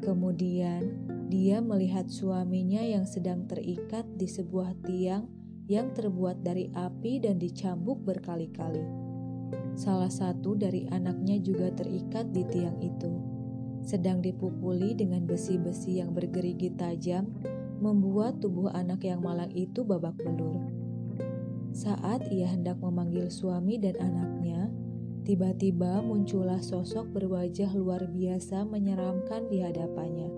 Kemudian dia melihat suaminya yang sedang terikat di sebuah tiang yang terbuat dari api dan dicambuk berkali-kali. Salah satu dari anaknya juga terikat di tiang itu, sedang dipukuli dengan besi-besi yang bergerigi tajam, membuat tubuh anak yang malang itu babak belur. Saat ia hendak memanggil suami dan anaknya, tiba-tiba muncullah sosok berwajah luar biasa menyeramkan di hadapannya.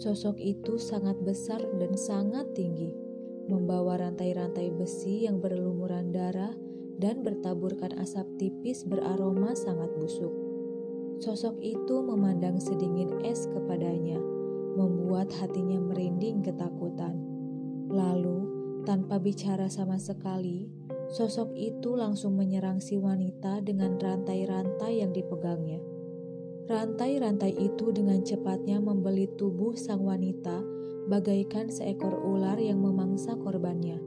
Sosok itu sangat besar dan sangat tinggi, membawa rantai-rantai besi yang berlumuran darah dan bertaburkan asap tipis beraroma sangat busuk. Sosok itu memandang sedingin es kepadanya, membuat hatinya merinding ketakutan. Lalu, tanpa bicara sama sekali, sosok itu langsung menyerang si wanita dengan rantai-rantai yang dipegangnya. Rantai-rantai itu dengan cepatnya membelit tubuh sang wanita bagaikan seekor ular yang memangsa korbannya,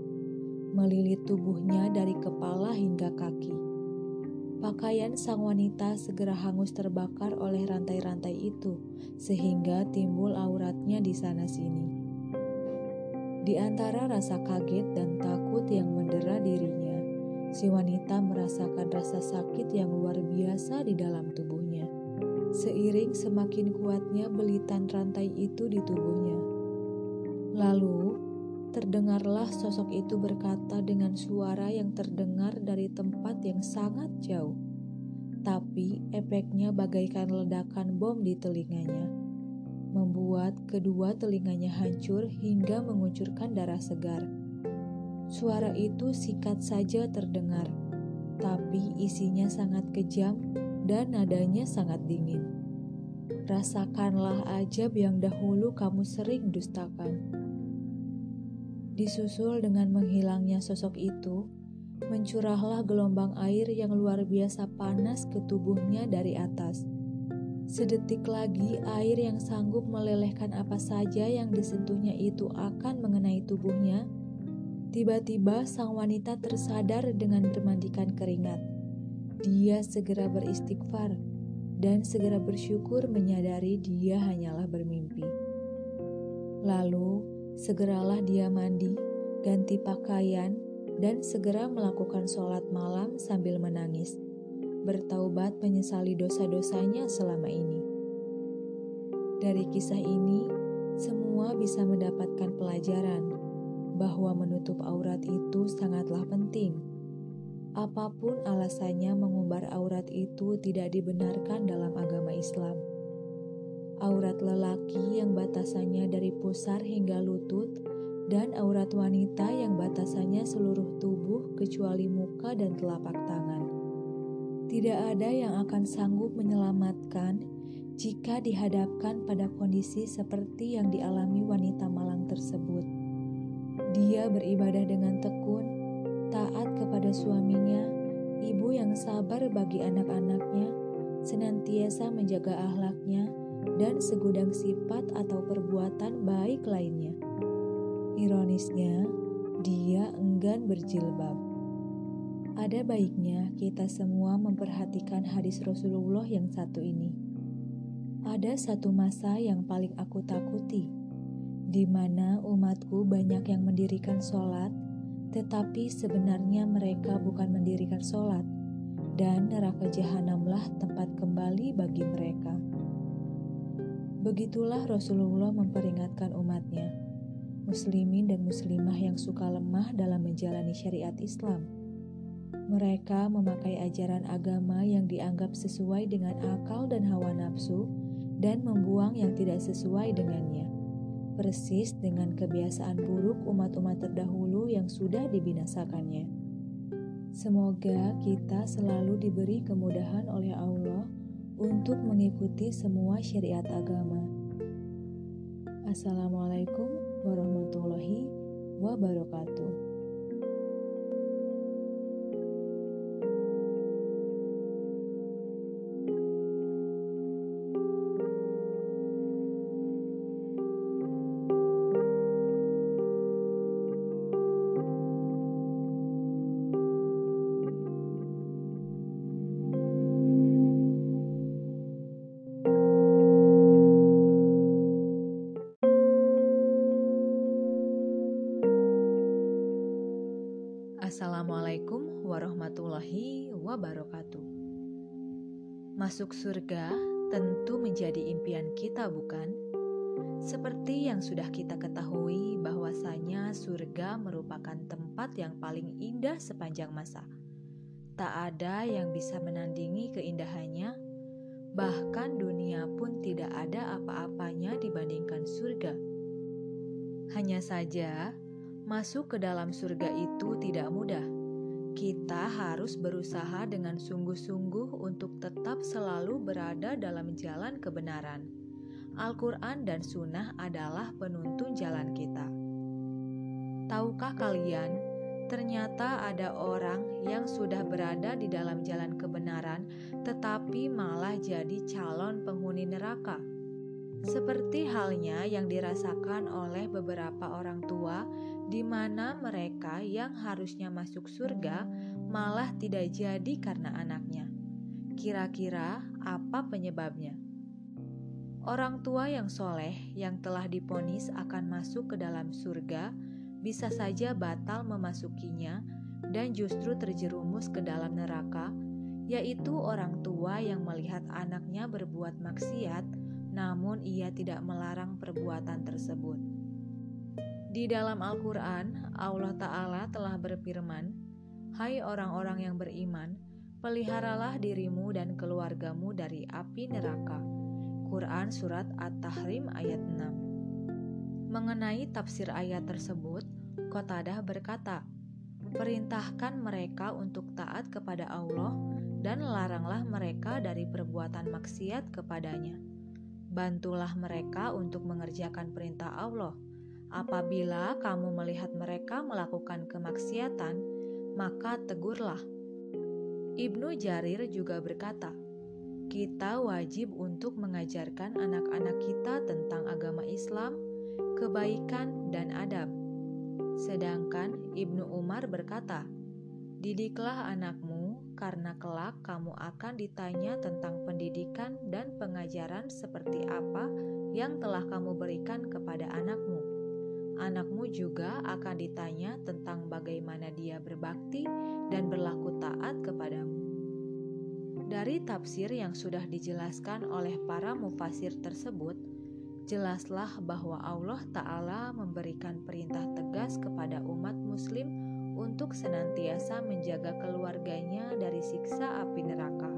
melilit tubuhnya dari kepala hingga kaki. Pakaian sang wanita segera hangus terbakar oleh rantai-rantai itu, sehingga timbul auratnya di sana-sini. Di antara rasa kaget dan takut yang mendera dirinya, si wanita merasakan rasa sakit yang luar biasa di dalam tubuhnya seiring semakin kuatnya belitan rantai itu di tubuhnya. Lalu, terdengarlah sosok itu berkata dengan suara yang terdengar dari tempat yang sangat jauh, tapi efeknya bagaikan ledakan bom di telinganya, membuat kedua telinganya hancur hingga mengucurkan darah segar. Suara itu sikat saja terdengar, tapi isinya sangat kejam dan nadanya sangat dingin. Rasakanlah ajab yang dahulu kamu sering dustakan. Disusul dengan menghilangnya sosok itu, mencurahlah gelombang air yang luar biasa panas ke tubuhnya dari atas. Sedetik lagi, air yang sanggup melelehkan apa saja yang disentuhnya itu akan mengenai tubuhnya. Tiba-tiba, sang wanita tersadar dengan bermandikan keringat dia segera beristighfar dan segera bersyukur menyadari dia hanyalah bermimpi. Lalu, segeralah dia mandi, ganti pakaian, dan segera melakukan sholat malam sambil menangis, bertaubat menyesali dosa-dosanya selama ini. Dari kisah ini, semua bisa mendapatkan pelajaran bahwa menutup aurat itu sangatlah penting Apa pun alasannya mengumbar aurat itu tidak dibenarkan dalam agama Islam. Aurat lelaki yang batasannya dari pusar hingga lutut dan aurat wanita yang batasannya seluruh tubuh kecuali muka dan telapak tangan. Tidak ada yang akan sanggup menyelamatkan jika dihadapkan pada kondisi seperti yang dialami wanita malang tersebut. Dia beribadah dengan tekun taat kepada suaminya, ibu yang sabar bagi anak-anaknya, senantiasa menjaga ahlaknya, dan segudang sifat atau perbuatan baik lainnya. Ironisnya, dia enggan berjilbab. Ada baiknya kita semua memperhatikan hadis Rasulullah yang satu ini. Ada satu masa yang paling aku takuti, di mana umatku banyak yang mendirikan sholat, tetapi sebenarnya mereka bukan mendirikan sholat, dan neraka jahanamlah tempat kembali bagi mereka. Begitulah Rasulullah memperingatkan umatnya, muslimin dan muslimah yang suka lemah dalam menjalani syariat Islam mereka memakai ajaran agama yang dianggap sesuai dengan akal dan hawa nafsu, dan membuang yang tidak sesuai dengannya, persis dengan kebiasaan buruk umat-umat terdahulu yang sudah dibinasakannya. Semoga kita selalu diberi kemudahan oleh Allah untuk mengikuti semua syariat agama. Assalamualaikum warahmatullahi wabarakatuh. Sudah kita ketahui, bahwasanya surga merupakan tempat yang paling indah sepanjang masa. Tak ada yang bisa menandingi keindahannya, bahkan dunia pun tidak ada apa-apanya dibandingkan surga. Hanya saja, Masuk ke dalam surga itu tidak mudah. Kita harus berusaha dengan sungguh-sungguh untuk tetap selalu berada dalam jalan kebenaran. Al-Quran dan Sunnah adalah penuntun jalan kita. Tahukah kalian, ternyata ada orang yang sudah berada di dalam jalan kebenaran, tetapi malah jadi calon penghuni neraka? Seperti halnya yang dirasakan oleh beberapa orang tua di mana mereka yang harusnya masuk surga malah tidak jadi karena anaknya. Kira-kira apa penyebabnya? Orang tua yang soleh yang telah diponis akan masuk ke dalam surga bisa saja batal memasukinya dan justru terjerumus ke dalam neraka, yaitu orang tua yang melihat anaknya berbuat maksiat, namun ia tidak melarang perbuatan tersebut. Di dalam Al-Quran, Allah Ta'ala telah berfirman, Hai orang-orang yang beriman, peliharalah dirimu dan keluargamu dari api neraka. Quran Surat At-Tahrim ayat 6 Mengenai tafsir ayat tersebut, Qatadah berkata, Perintahkan mereka untuk taat kepada Allah dan laranglah mereka dari perbuatan maksiat kepadanya. Bantulah mereka untuk mengerjakan perintah Allah Apabila kamu melihat mereka melakukan kemaksiatan, maka tegurlah. Ibnu Jarir juga berkata, "Kita wajib untuk mengajarkan anak-anak kita tentang agama Islam, kebaikan, dan adab." Sedangkan Ibnu Umar berkata, "Didiklah anakmu, karena kelak kamu akan ditanya tentang pendidikan dan pengajaran seperti apa yang telah kamu berikan kepada anakmu." anakmu juga akan ditanya tentang bagaimana dia berbakti dan berlaku taat kepadamu. Dari tafsir yang sudah dijelaskan oleh para mufasir tersebut, jelaslah bahwa Allah Ta'ala memberikan perintah tegas kepada umat Muslim untuk senantiasa menjaga keluarganya dari siksa api neraka.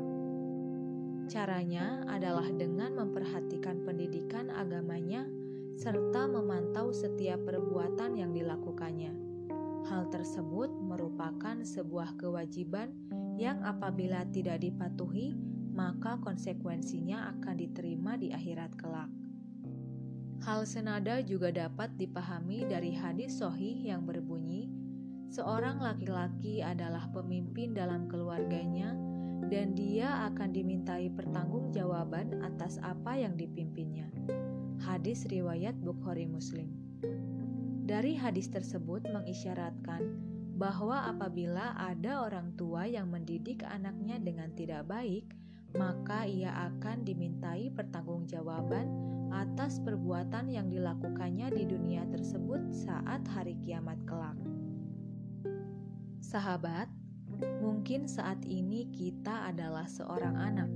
Caranya adalah dengan memperhatikan pendidikan agamanya serta memantau setiap perbuatan yang dilakukannya. Hal tersebut merupakan sebuah kewajiban yang apabila tidak dipatuhi, maka konsekuensinya akan diterima di akhirat kelak. Hal senada juga dapat dipahami dari hadis sohih yang berbunyi, seorang laki-laki adalah pemimpin dalam keluarganya dan dia akan dimintai pertanggungjawaban atas apa yang dipimpinnya. Hadis riwayat Bukhari Muslim. Dari hadis tersebut mengisyaratkan bahwa apabila ada orang tua yang mendidik anaknya dengan tidak baik, maka ia akan dimintai pertanggungjawaban atas perbuatan yang dilakukannya di dunia tersebut saat hari kiamat kelak. Sahabat, mungkin saat ini kita adalah seorang anak.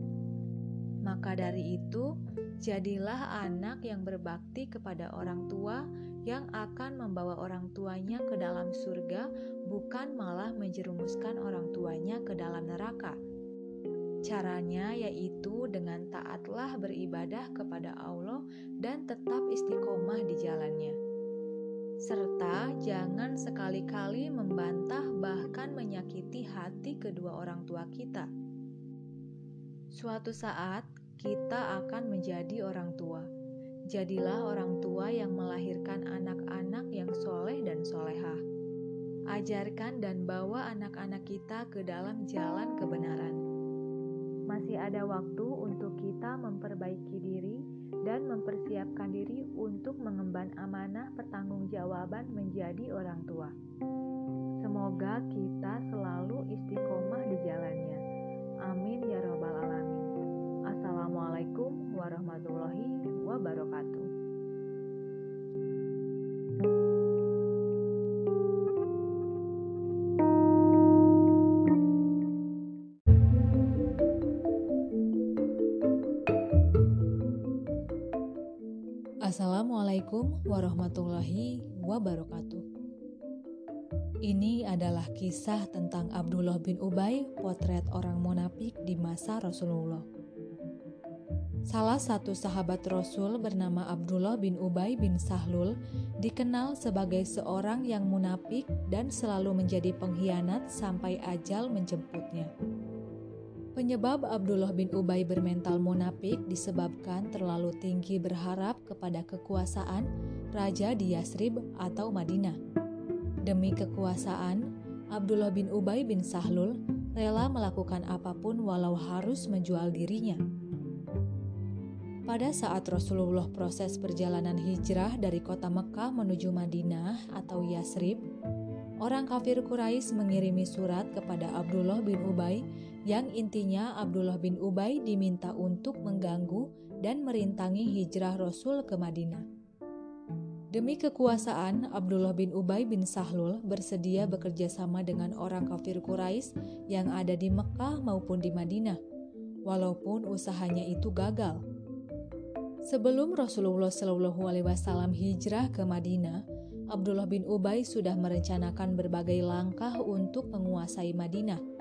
Maka dari itu, jadilah anak yang berbakti kepada orang tua yang akan membawa orang tuanya ke dalam surga, bukan malah menjerumuskan orang tuanya ke dalam neraka. Caranya yaitu dengan taatlah beribadah kepada Allah dan tetap istiqomah di jalannya serta jangan sekali-kali membantah bahkan menyakiti hati kedua orang tua kita. Suatu saat kita akan menjadi orang tua. Jadilah orang tua yang melahirkan anak-anak yang soleh dan solehah. Ajarkan dan bawa anak-anak kita ke dalam jalan kebenaran. Masih ada waktu untuk kita memperbaiki diri dan mempersiapkan diri untuk mengemban amanah pertanggungjawaban menjadi orang tua. Semoga kita selalu istiqomah di jalannya. Amin ya Rabbal 'Alamin. Assalamualaikum warahmatullahi wabarakatuh. Assalamualaikum warahmatullahi wabarakatuh. Ini adalah kisah tentang Abdullah bin Ubay, potret orang munafik di masa Rasulullah. Salah satu sahabat Rasul bernama Abdullah bin Ubay bin Sahlul dikenal sebagai seorang yang munafik dan selalu menjadi pengkhianat sampai ajal menjemputnya. Penyebab Abdullah bin Ubay bermental munafik disebabkan terlalu tinggi berharap kepada kekuasaan raja di Yasrib atau Madinah. Demi kekuasaan, Abdullah bin Ubay bin Sahlul rela melakukan apa pun walau harus menjual dirinya. Pada saat Rasulullah proses perjalanan hijrah dari kota Mekah menuju Madinah atau Yasrib, orang kafir Quraisy mengirimi surat kepada Abdullah bin Ubay yang intinya Abdullah bin Ubay diminta untuk mengganggu dan merintangi hijrah Rasul ke Madinah. Demi kekuasaan, Abdullah bin Ubay bin Sahlul bersedia bekerja sama dengan orang kafir Quraisy yang ada di Mekah maupun di Madinah, walaupun usahanya itu gagal. Sebelum Rasulullah Shallallahu Alaihi Wasallam hijrah ke Madinah, Abdullah bin Ubay sudah merencanakan berbagai langkah untuk menguasai Madinah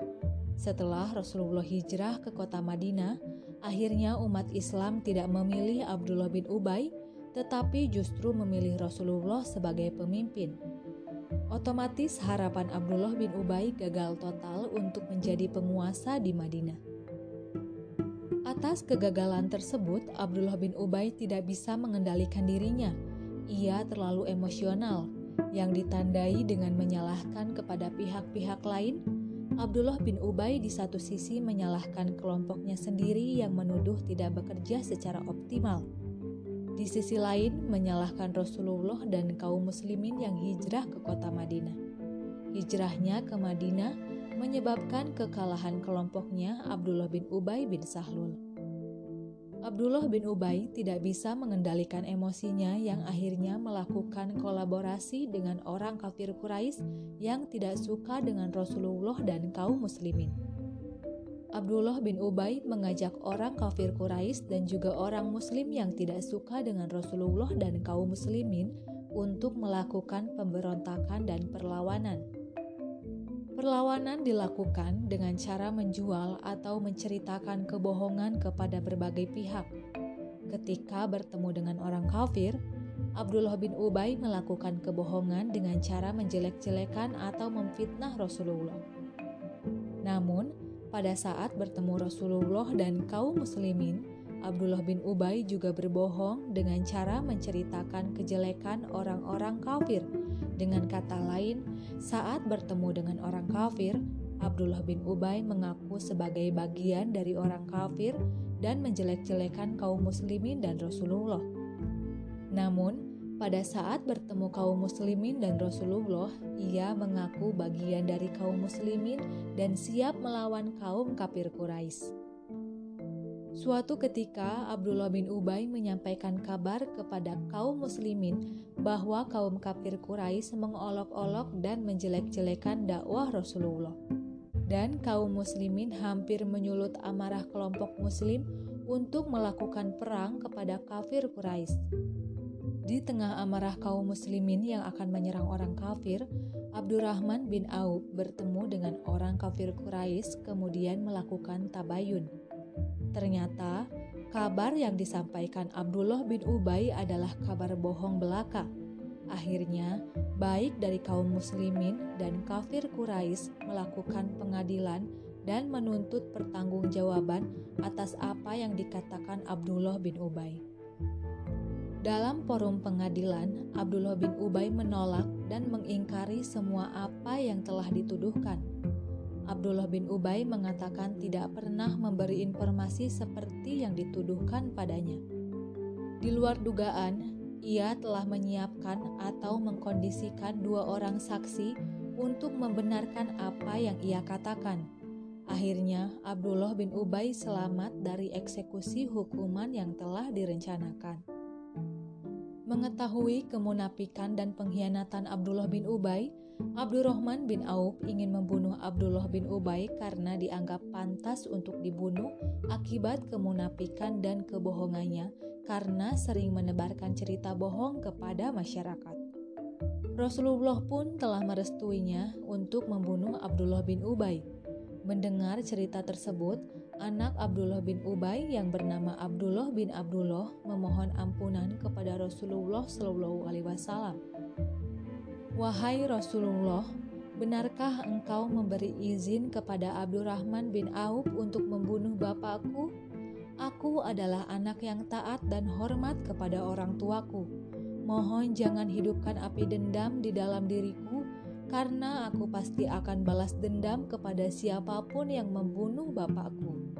setelah Rasulullah hijrah ke kota Madinah, akhirnya umat Islam tidak memilih Abdullah bin Ubay, tetapi justru memilih Rasulullah sebagai pemimpin. Otomatis harapan Abdullah bin Ubay gagal total untuk menjadi penguasa di Madinah. Atas kegagalan tersebut, Abdullah bin Ubay tidak bisa mengendalikan dirinya. Ia terlalu emosional, yang ditandai dengan menyalahkan kepada pihak-pihak lain Abdullah bin Ubay di satu sisi menyalahkan kelompoknya sendiri yang menuduh tidak bekerja secara optimal. Di sisi lain, menyalahkan Rasulullah dan kaum muslimin yang hijrah ke kota Madinah. Hijrahnya ke Madinah menyebabkan kekalahan kelompoknya Abdullah bin Ubay bin Sahlul. Abdullah bin Ubay tidak bisa mengendalikan emosinya yang akhirnya melakukan kolaborasi dengan orang kafir Quraisy yang tidak suka dengan Rasulullah dan kaum muslimin. Abdullah bin Ubay mengajak orang kafir Quraisy dan juga orang muslim yang tidak suka dengan Rasulullah dan kaum muslimin untuk melakukan pemberontakan dan perlawanan. Perlawanan dilakukan dengan cara menjual atau menceritakan kebohongan kepada berbagai pihak. Ketika bertemu dengan orang kafir, Abdullah bin Ubay melakukan kebohongan dengan cara menjelek-jelekan atau memfitnah Rasulullah. Namun, pada saat bertemu Rasulullah dan kaum muslimin, Abdullah bin Ubay juga berbohong dengan cara menceritakan kejelekan orang-orang kafir dengan kata lain, saat bertemu dengan orang kafir, Abdullah bin Ubay mengaku sebagai bagian dari orang kafir dan menjelek-jelekan kaum muslimin dan Rasulullah. Namun, pada saat bertemu kaum muslimin dan Rasulullah, ia mengaku bagian dari kaum muslimin dan siap melawan kaum kafir Quraisy. Suatu ketika Abdullah bin Ubay menyampaikan kabar kepada kaum muslimin bahwa kaum kafir Quraisy mengolok-olok dan menjelek-jelekan dakwah Rasulullah dan kaum muslimin hampir menyulut amarah kelompok muslim untuk melakukan perang kepada kafir Quraisy. Di tengah amarah kaum muslimin yang akan menyerang orang kafir, Abdurrahman bin Auf bertemu dengan orang kafir Quraisy kemudian melakukan tabayun. Ternyata, kabar yang disampaikan Abdullah bin Ubay adalah kabar bohong belaka Akhirnya, baik dari kaum muslimin dan kafir Quraisy melakukan pengadilan dan menuntut pertanggungjawaban atas apa yang dikatakan Abdullah bin Ubay. Dalam forum pengadilan, Abdullah bin Ubay menolak dan mengingkari semua apa yang telah dituduhkan. Abdullah bin Ubay mengatakan tidak pernah memberi informasi seperti yang dituduhkan padanya. Di luar dugaan, ia telah menyiapkan atau mengkondisikan dua orang saksi untuk membenarkan apa yang ia katakan. Akhirnya, Abdullah bin Ubay selamat dari eksekusi hukuman yang telah direncanakan. Mengetahui kemunafikan dan pengkhianatan Abdullah bin Ubay, Abdurrahman bin Auf ingin membunuh Abdullah bin Ubay karena dianggap pantas untuk dibunuh akibat kemunafikan dan kebohongannya karena sering menebarkan cerita bohong kepada masyarakat. Rasulullah pun telah merestuinya untuk membunuh Abdullah bin Ubay. Mendengar cerita tersebut, anak Abdullah bin Ubay yang bernama Abdullah bin Abdullah memohon ampunan kepada Rasulullah Shallallahu Alaihi Wasallam. Wahai Rasulullah, benarkah engkau memberi izin kepada Abdurrahman bin Auf untuk membunuh bapakku? Aku adalah anak yang taat dan hormat kepada orang tuaku. Mohon jangan hidupkan api dendam di dalam diriku, karena aku pasti akan balas dendam kepada siapa pun yang membunuh bapakku.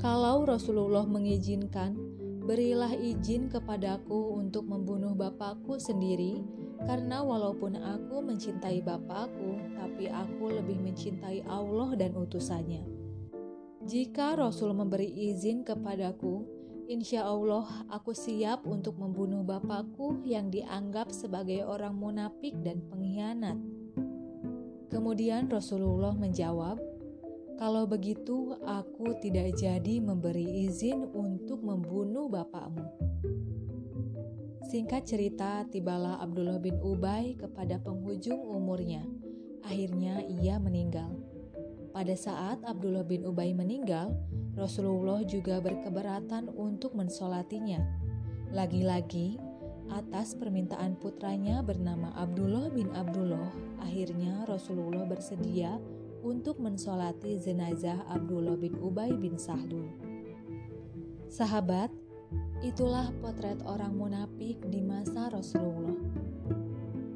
Kalau Rasulullah mengizinkan, berilah izin kepadaku untuk membunuh bapakku sendiri, karena walaupun aku mencintai bapakku, tapi aku lebih mencintai Allah dan utusannya. Jika Rasul memberi izin kepadaku, insya Allah aku siap untuk membunuh bapakku yang dianggap sebagai orang munafik dan pengkhianat. Kemudian Rasulullah menjawab, "Kalau begitu, aku tidak jadi memberi izin untuk membunuh bapakmu." Singkat cerita, tibalah Abdullah bin Ubay kepada penghujung umurnya. Akhirnya ia meninggal. Pada saat Abdullah bin Ubay meninggal, Rasulullah juga berkeberatan untuk mensolatinya. Lagi-lagi, atas permintaan putranya bernama Abdullah bin Abdullah, akhirnya Rasulullah bersedia untuk mensolati jenazah Abdullah bin Ubay bin Sahlul. Sahabat, itulah potret orang munafik di masa Rasulullah.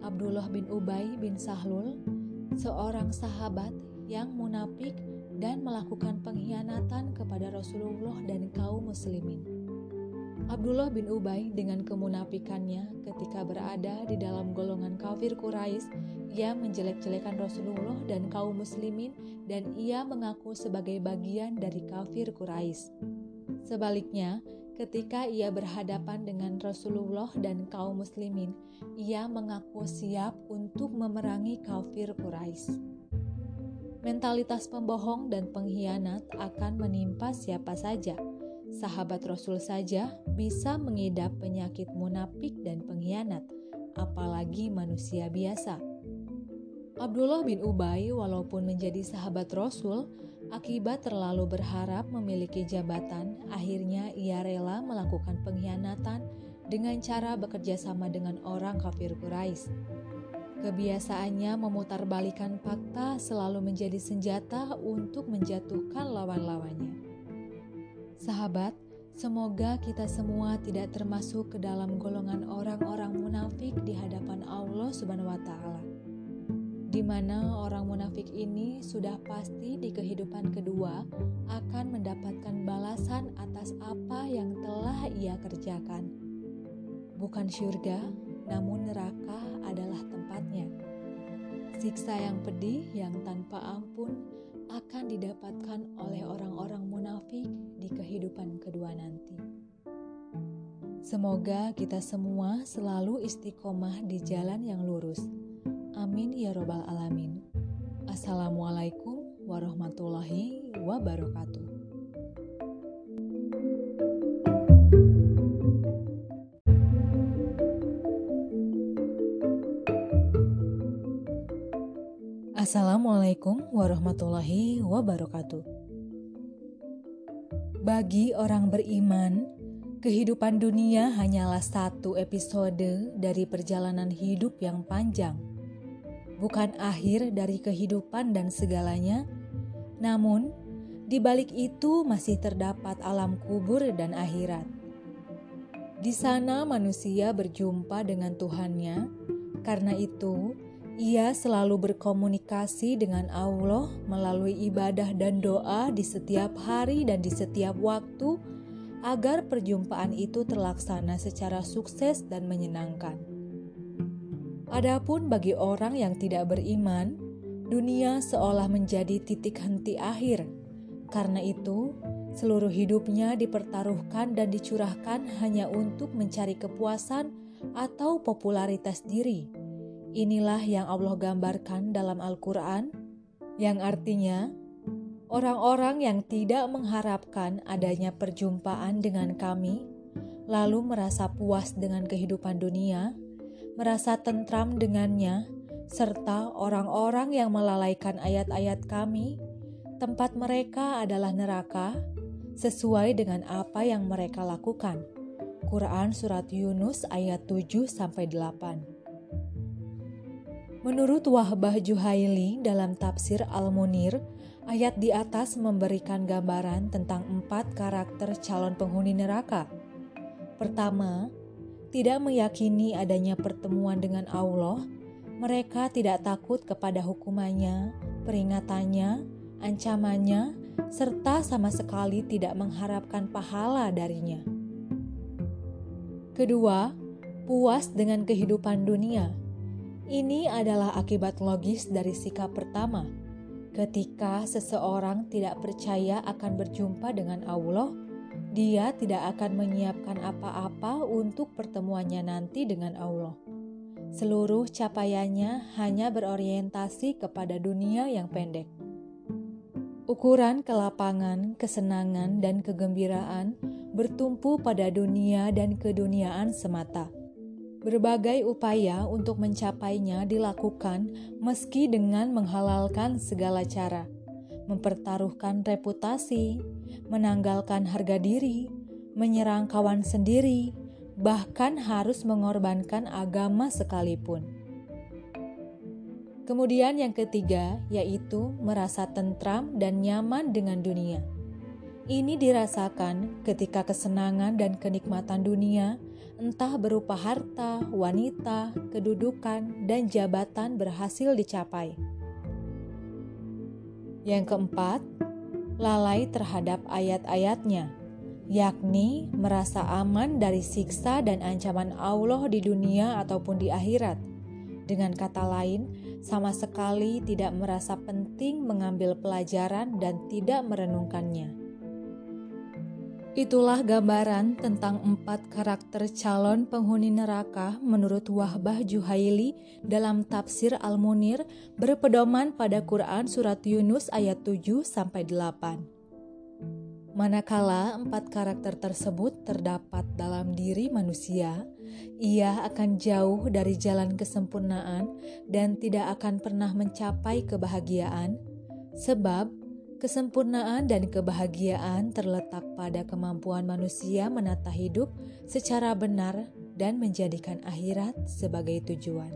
Abdullah bin Ubay bin Sahlul, seorang sahabat yang munafik dan melakukan pengkhianatan kepada Rasulullah dan kaum muslimin. Abdullah bin Ubay dengan kemunafikannya ketika berada di dalam golongan kafir Quraisy, ia menjelek-jelekan Rasulullah dan kaum muslimin dan ia mengaku sebagai bagian dari kafir Quraisy. Sebaliknya, ketika ia berhadapan dengan Rasulullah dan kaum muslimin, ia mengaku siap untuk memerangi kafir Quraisy. Mentalitas pembohong dan pengkhianat akan menimpa siapa saja. Sahabat Rasul saja bisa mengidap penyakit munafik dan pengkhianat, apalagi manusia biasa. Abdullah bin Ubay walaupun menjadi sahabat Rasul, akibat terlalu berharap memiliki jabatan, akhirnya ia rela melakukan pengkhianatan dengan cara bekerja sama dengan orang kafir Quraisy. Kebiasaannya memutarbalikan fakta selalu menjadi senjata untuk menjatuhkan lawan-lawannya. Sahabat, semoga kita semua tidak termasuk ke dalam golongan orang-orang munafik di hadapan Allah Subhanahu wa taala. Di mana orang munafik ini sudah pasti di kehidupan kedua akan mendapatkan balasan atas apa yang telah ia kerjakan. Bukan syurga, namun neraka adalah tempatnya. Siksa yang pedih yang tanpa ampun akan didapatkan oleh orang-orang munafik di kehidupan kedua nanti. Semoga kita semua selalu istiqomah di jalan yang lurus Amin ya Robbal 'Alamin. Assalamualaikum warahmatullahi wabarakatuh. Assalamualaikum warahmatullahi wabarakatuh. Bagi orang beriman, kehidupan dunia hanyalah satu episode dari perjalanan hidup yang panjang bukan akhir dari kehidupan dan segalanya, namun di balik itu masih terdapat alam kubur dan akhirat. Di sana manusia berjumpa dengan Tuhannya, karena itu ia selalu berkomunikasi dengan Allah melalui ibadah dan doa di setiap hari dan di setiap waktu agar perjumpaan itu terlaksana secara sukses dan menyenangkan. Adapun bagi orang yang tidak beriman, dunia seolah menjadi titik henti akhir. Karena itu, seluruh hidupnya dipertaruhkan dan dicurahkan hanya untuk mencari kepuasan atau popularitas diri. Inilah yang Allah gambarkan dalam Al-Quran, yang artinya orang-orang yang tidak mengharapkan adanya perjumpaan dengan Kami, lalu merasa puas dengan kehidupan dunia merasa tentram dengannya, serta orang-orang yang melalaikan ayat-ayat kami, tempat mereka adalah neraka, sesuai dengan apa yang mereka lakukan. Quran Surat Yunus ayat 7-8 Menurut Wahbah Juhaili dalam tafsir Al-Munir, ayat di atas memberikan gambaran tentang empat karakter calon penghuni neraka. Pertama, tidak meyakini adanya pertemuan dengan Allah, mereka tidak takut kepada hukumannya, peringatannya, ancamannya, serta sama sekali tidak mengharapkan pahala darinya. Kedua, puas dengan kehidupan dunia. Ini adalah akibat logis dari sikap pertama. Ketika seseorang tidak percaya akan berjumpa dengan Allah, dia tidak akan menyiapkan apa-apa untuk pertemuannya nanti dengan Allah. Seluruh capaiannya hanya berorientasi kepada dunia yang pendek. Ukuran kelapangan, kesenangan, dan kegembiraan bertumpu pada dunia dan keduniaan semata. Berbagai upaya untuk mencapainya dilakukan meski dengan menghalalkan segala cara mempertaruhkan reputasi, menanggalkan harga diri, menyerang kawan sendiri, bahkan harus mengorbankan agama sekalipun. Kemudian, yang ketiga yaitu merasa tentram dan nyaman dengan dunia. Ini dirasakan ketika kesenangan dan kenikmatan dunia, entah berupa harta, wanita, kedudukan, dan jabatan, berhasil dicapai yang keempat, lalai terhadap ayat-ayatnya, yakni merasa aman dari siksa dan ancaman Allah di dunia ataupun di akhirat. Dengan kata lain, sama sekali tidak merasa penting mengambil pelajaran dan tidak merenungkannya. Itulah gambaran tentang empat karakter calon penghuni neraka menurut Wahbah Juhaili dalam tafsir Al-Munir berpedoman pada Quran Surat Yunus ayat 7 8. Manakala empat karakter tersebut terdapat dalam diri manusia, ia akan jauh dari jalan kesempurnaan dan tidak akan pernah mencapai kebahagiaan, sebab Kesempurnaan dan kebahagiaan terletak pada kemampuan manusia menata hidup secara benar dan menjadikan akhirat sebagai tujuan.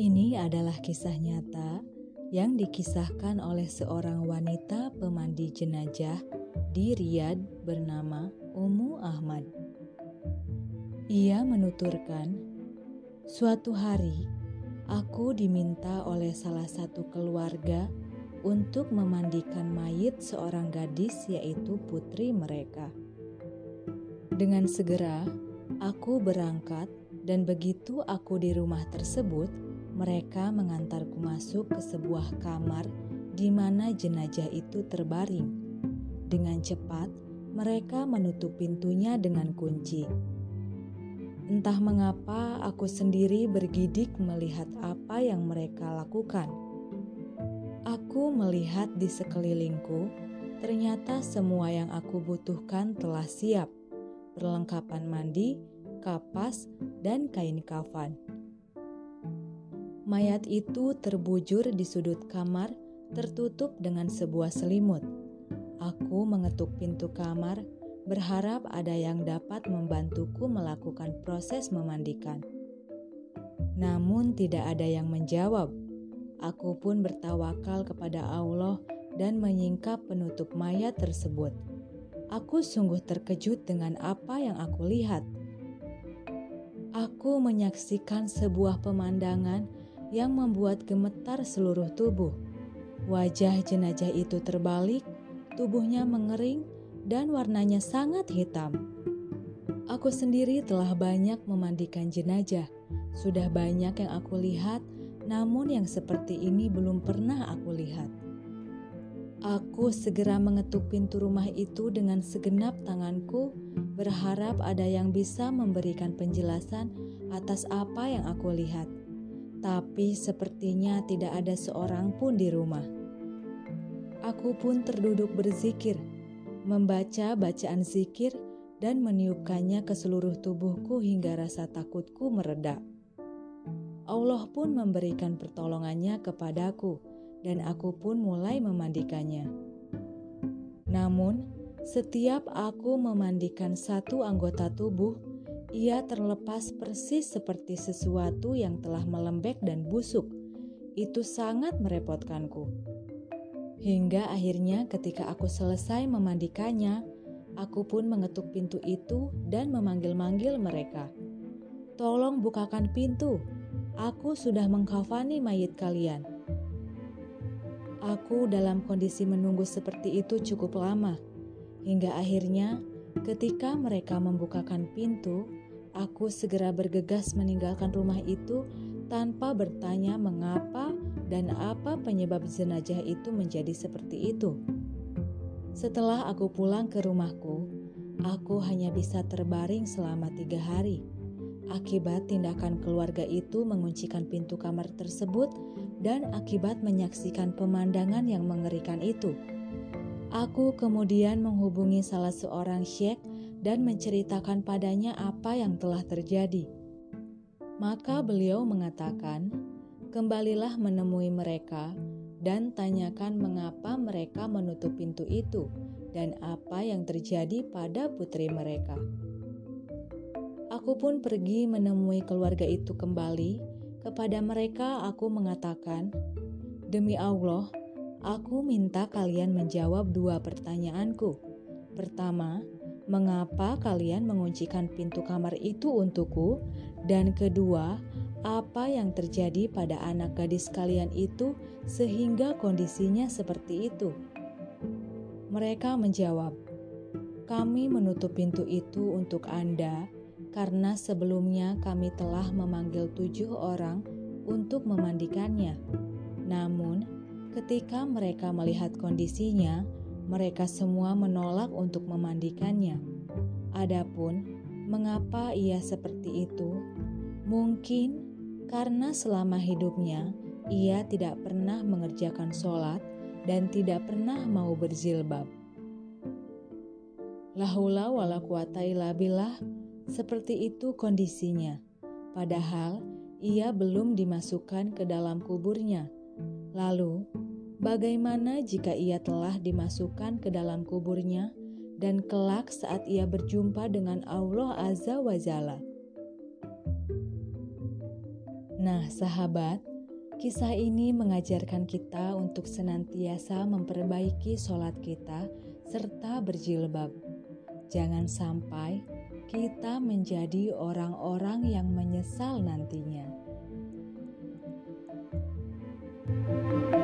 Ini adalah kisah nyata yang dikisahkan oleh seorang wanita pemandi jenazah di Riyadh bernama Ummu Ahmad. Ia menuturkan, "Suatu hari aku diminta oleh salah satu keluarga untuk memandikan mayit seorang gadis, yaitu putri mereka. Dengan segera, aku berangkat, dan begitu aku di rumah tersebut, mereka mengantarku masuk ke sebuah kamar di mana jenazah itu terbaring. Dengan cepat, mereka menutup pintunya dengan kunci. Entah mengapa, aku sendiri bergidik melihat apa yang mereka lakukan Aku melihat di sekelilingku, ternyata semua yang aku butuhkan telah siap: perlengkapan mandi, kapas, dan kain kafan. Mayat itu terbujur di sudut kamar, tertutup dengan sebuah selimut. Aku mengetuk pintu kamar, berharap ada yang dapat membantuku melakukan proses memandikan. Namun, tidak ada yang menjawab. Aku pun bertawakal kepada Allah dan menyingkap penutup mayat tersebut. Aku sungguh terkejut dengan apa yang aku lihat. Aku menyaksikan sebuah pemandangan yang membuat gemetar seluruh tubuh. Wajah jenazah itu terbalik, tubuhnya mengering, dan warnanya sangat hitam. Aku sendiri telah banyak memandikan jenazah. Sudah banyak yang aku lihat namun yang seperti ini belum pernah aku lihat. Aku segera mengetuk pintu rumah itu dengan segenap tanganku, berharap ada yang bisa memberikan penjelasan atas apa yang aku lihat. Tapi sepertinya tidak ada seorang pun di rumah. Aku pun terduduk berzikir, membaca bacaan zikir, dan meniupkannya ke seluruh tubuhku hingga rasa takutku meredak. Allah pun memberikan pertolongannya kepadaku, dan aku pun mulai memandikannya. Namun, setiap aku memandikan satu anggota tubuh, ia terlepas persis seperti sesuatu yang telah melembek dan busuk. Itu sangat merepotkanku. Hingga akhirnya, ketika aku selesai memandikannya, aku pun mengetuk pintu itu dan memanggil-manggil mereka. "Tolong bukakan pintu!" Aku sudah mengkafani mayit kalian. Aku dalam kondisi menunggu seperti itu cukup lama, hingga akhirnya ketika mereka membukakan pintu, aku segera bergegas meninggalkan rumah itu tanpa bertanya mengapa dan apa penyebab jenazah itu menjadi seperti itu. Setelah aku pulang ke rumahku, aku hanya bisa terbaring selama tiga hari akibat tindakan keluarga itu menguncikan pintu kamar tersebut dan akibat menyaksikan pemandangan yang mengerikan itu. Aku kemudian menghubungi salah seorang syekh dan menceritakan padanya apa yang telah terjadi. Maka beliau mengatakan, "Kembalilah menemui mereka dan tanyakan mengapa mereka menutup pintu itu dan apa yang terjadi pada putri mereka." Aku pun pergi menemui keluarga itu kembali. Kepada mereka, aku mengatakan, "Demi Allah, aku minta kalian menjawab dua pertanyaanku. Pertama, mengapa kalian menguncikan pintu kamar itu untukku? Dan kedua, apa yang terjadi pada anak gadis kalian itu sehingga kondisinya seperti itu?" Mereka menjawab, "Kami menutup pintu itu untuk Anda." karena sebelumnya kami telah memanggil tujuh orang untuk memandikannya. Namun, ketika mereka melihat kondisinya, mereka semua menolak untuk memandikannya. Adapun mengapa ia seperti itu, mungkin karena selama hidupnya ia tidak pernah mengerjakan sholat dan tidak pernah mau berzilbab. Lahula wala quwata illa seperti itu kondisinya, padahal ia belum dimasukkan ke dalam kuburnya. Lalu, bagaimana jika ia telah dimasukkan ke dalam kuburnya dan kelak saat ia berjumpa dengan Allah Azza wa Jalla? Nah, sahabat, Kisah ini mengajarkan kita untuk senantiasa memperbaiki sholat kita serta berjilbab. Jangan sampai kita menjadi orang-orang yang menyesal nantinya. nanti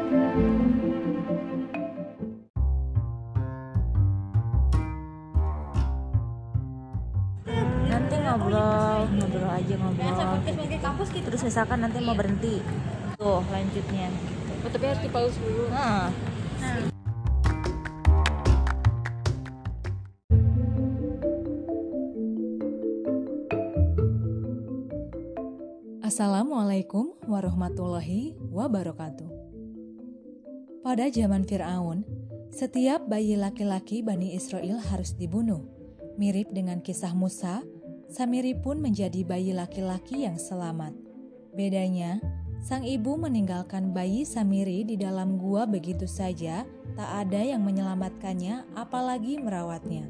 ngobrol ngobrol aja ngobrol terus misalkan nanti mau berhenti tuh lanjutnya Oh, tapi harus dipaus dulu. nah. Assalamualaikum warahmatullahi wabarakatuh. Pada zaman Firaun, setiap bayi laki-laki Bani Israel harus dibunuh. Mirip dengan kisah Musa, Samiri pun menjadi bayi laki-laki yang selamat. Bedanya, sang ibu meninggalkan bayi Samiri di dalam gua begitu saja, tak ada yang menyelamatkannya apalagi merawatnya.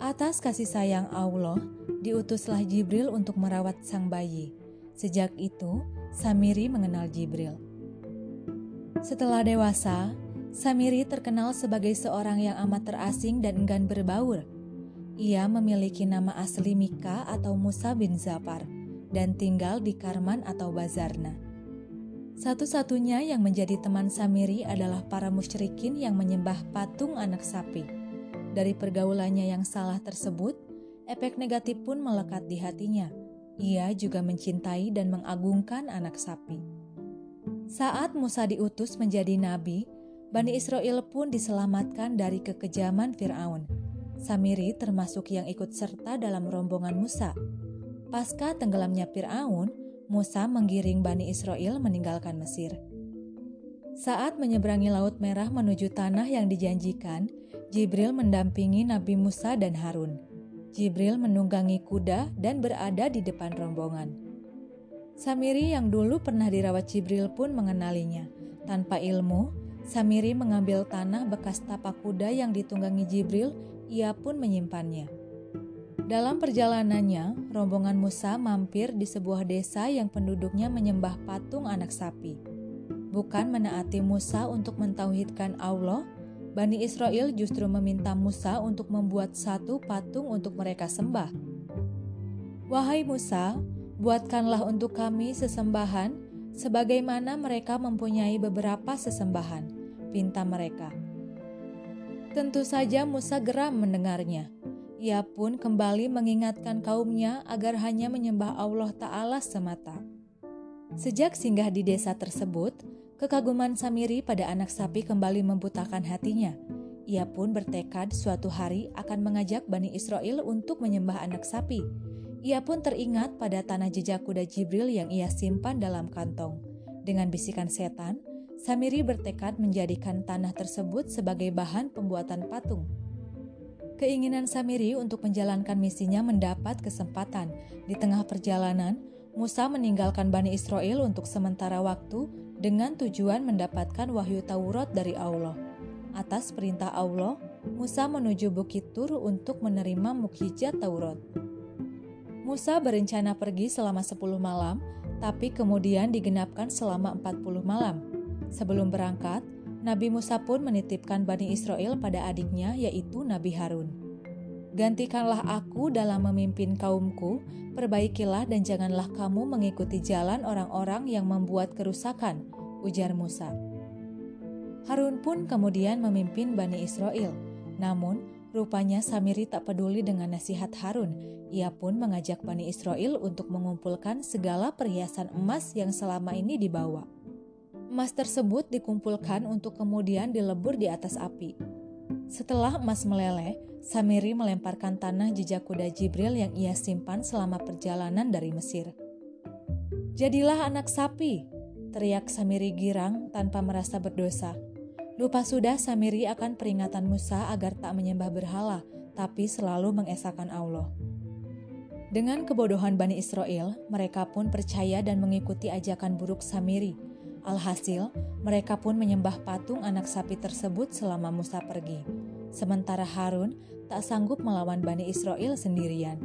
Atas kasih sayang Allah, diutuslah Jibril untuk merawat sang bayi. Sejak itu, Samiri mengenal Jibril. Setelah dewasa, Samiri terkenal sebagai seorang yang amat terasing dan enggan berbaur. Ia memiliki nama asli Mika atau Musa bin Zafar dan tinggal di Karman atau Bazarna. Satu-satunya yang menjadi teman Samiri adalah para musyrikin yang menyembah patung anak sapi. Dari pergaulannya yang salah tersebut, efek negatif pun melekat di hatinya. Ia juga mencintai dan mengagungkan anak sapi. Saat Musa diutus menjadi nabi, Bani Israel pun diselamatkan dari kekejaman Firaun. Samiri termasuk yang ikut serta dalam rombongan Musa. Pasca tenggelamnya Firaun, Musa menggiring Bani Israel meninggalkan Mesir. Saat menyeberangi Laut Merah menuju tanah yang dijanjikan, Jibril mendampingi Nabi Musa dan Harun. Jibril menunggangi kuda dan berada di depan rombongan. Samiri yang dulu pernah dirawat Jibril pun mengenalinya. Tanpa ilmu, Samiri mengambil tanah bekas tapak kuda yang ditunggangi Jibril, ia pun menyimpannya. Dalam perjalanannya, rombongan Musa mampir di sebuah desa yang penduduknya menyembah patung anak sapi. Bukan menaati Musa untuk mentauhidkan Allah, Bani Israel justru meminta Musa untuk membuat satu patung untuk mereka sembah. Wahai Musa, buatkanlah untuk kami sesembahan sebagaimana mereka mempunyai beberapa sesembahan, pinta mereka. Tentu saja Musa geram mendengarnya. Ia pun kembali mengingatkan kaumnya agar hanya menyembah Allah Ta'ala semata. Sejak singgah di desa tersebut, Kekaguman Samiri pada anak sapi kembali membutakan hatinya. Ia pun bertekad suatu hari akan mengajak Bani Israel untuk menyembah anak sapi. Ia pun teringat pada tanah jejak kuda Jibril yang ia simpan dalam kantong. Dengan bisikan setan, Samiri bertekad menjadikan tanah tersebut sebagai bahan pembuatan patung. Keinginan Samiri untuk menjalankan misinya mendapat kesempatan. Di tengah perjalanan, Musa meninggalkan Bani Israel untuk sementara waktu dengan tujuan mendapatkan wahyu Taurat dari Allah. Atas perintah Allah, Musa menuju Bukit Tur untuk menerima mukjizat Taurat. Musa berencana pergi selama 10 malam, tapi kemudian digenapkan selama 40 malam. Sebelum berangkat, Nabi Musa pun menitipkan Bani Israel pada adiknya yaitu Nabi Harun. Gantikanlah aku dalam memimpin kaumku, perbaikilah dan janganlah kamu mengikuti jalan orang-orang yang membuat kerusakan, ujar Musa. Harun pun kemudian memimpin Bani Israel. Namun, rupanya Samiri tak peduli dengan nasihat Harun. Ia pun mengajak Bani Israel untuk mengumpulkan segala perhiasan emas yang selama ini dibawa. Emas tersebut dikumpulkan untuk kemudian dilebur di atas api. Setelah emas meleleh, Samiri melemparkan tanah jejak kuda Jibril yang ia simpan selama perjalanan dari Mesir. Jadilah anak sapi, teriak Samiri girang tanpa merasa berdosa. Lupa sudah Samiri akan peringatan Musa agar tak menyembah berhala, tapi selalu mengesahkan Allah. Dengan kebodohan Bani Israel, mereka pun percaya dan mengikuti ajakan buruk Samiri. Alhasil, mereka pun menyembah patung anak sapi tersebut selama Musa pergi. Sementara Harun tak sanggup melawan Bani Israel sendirian.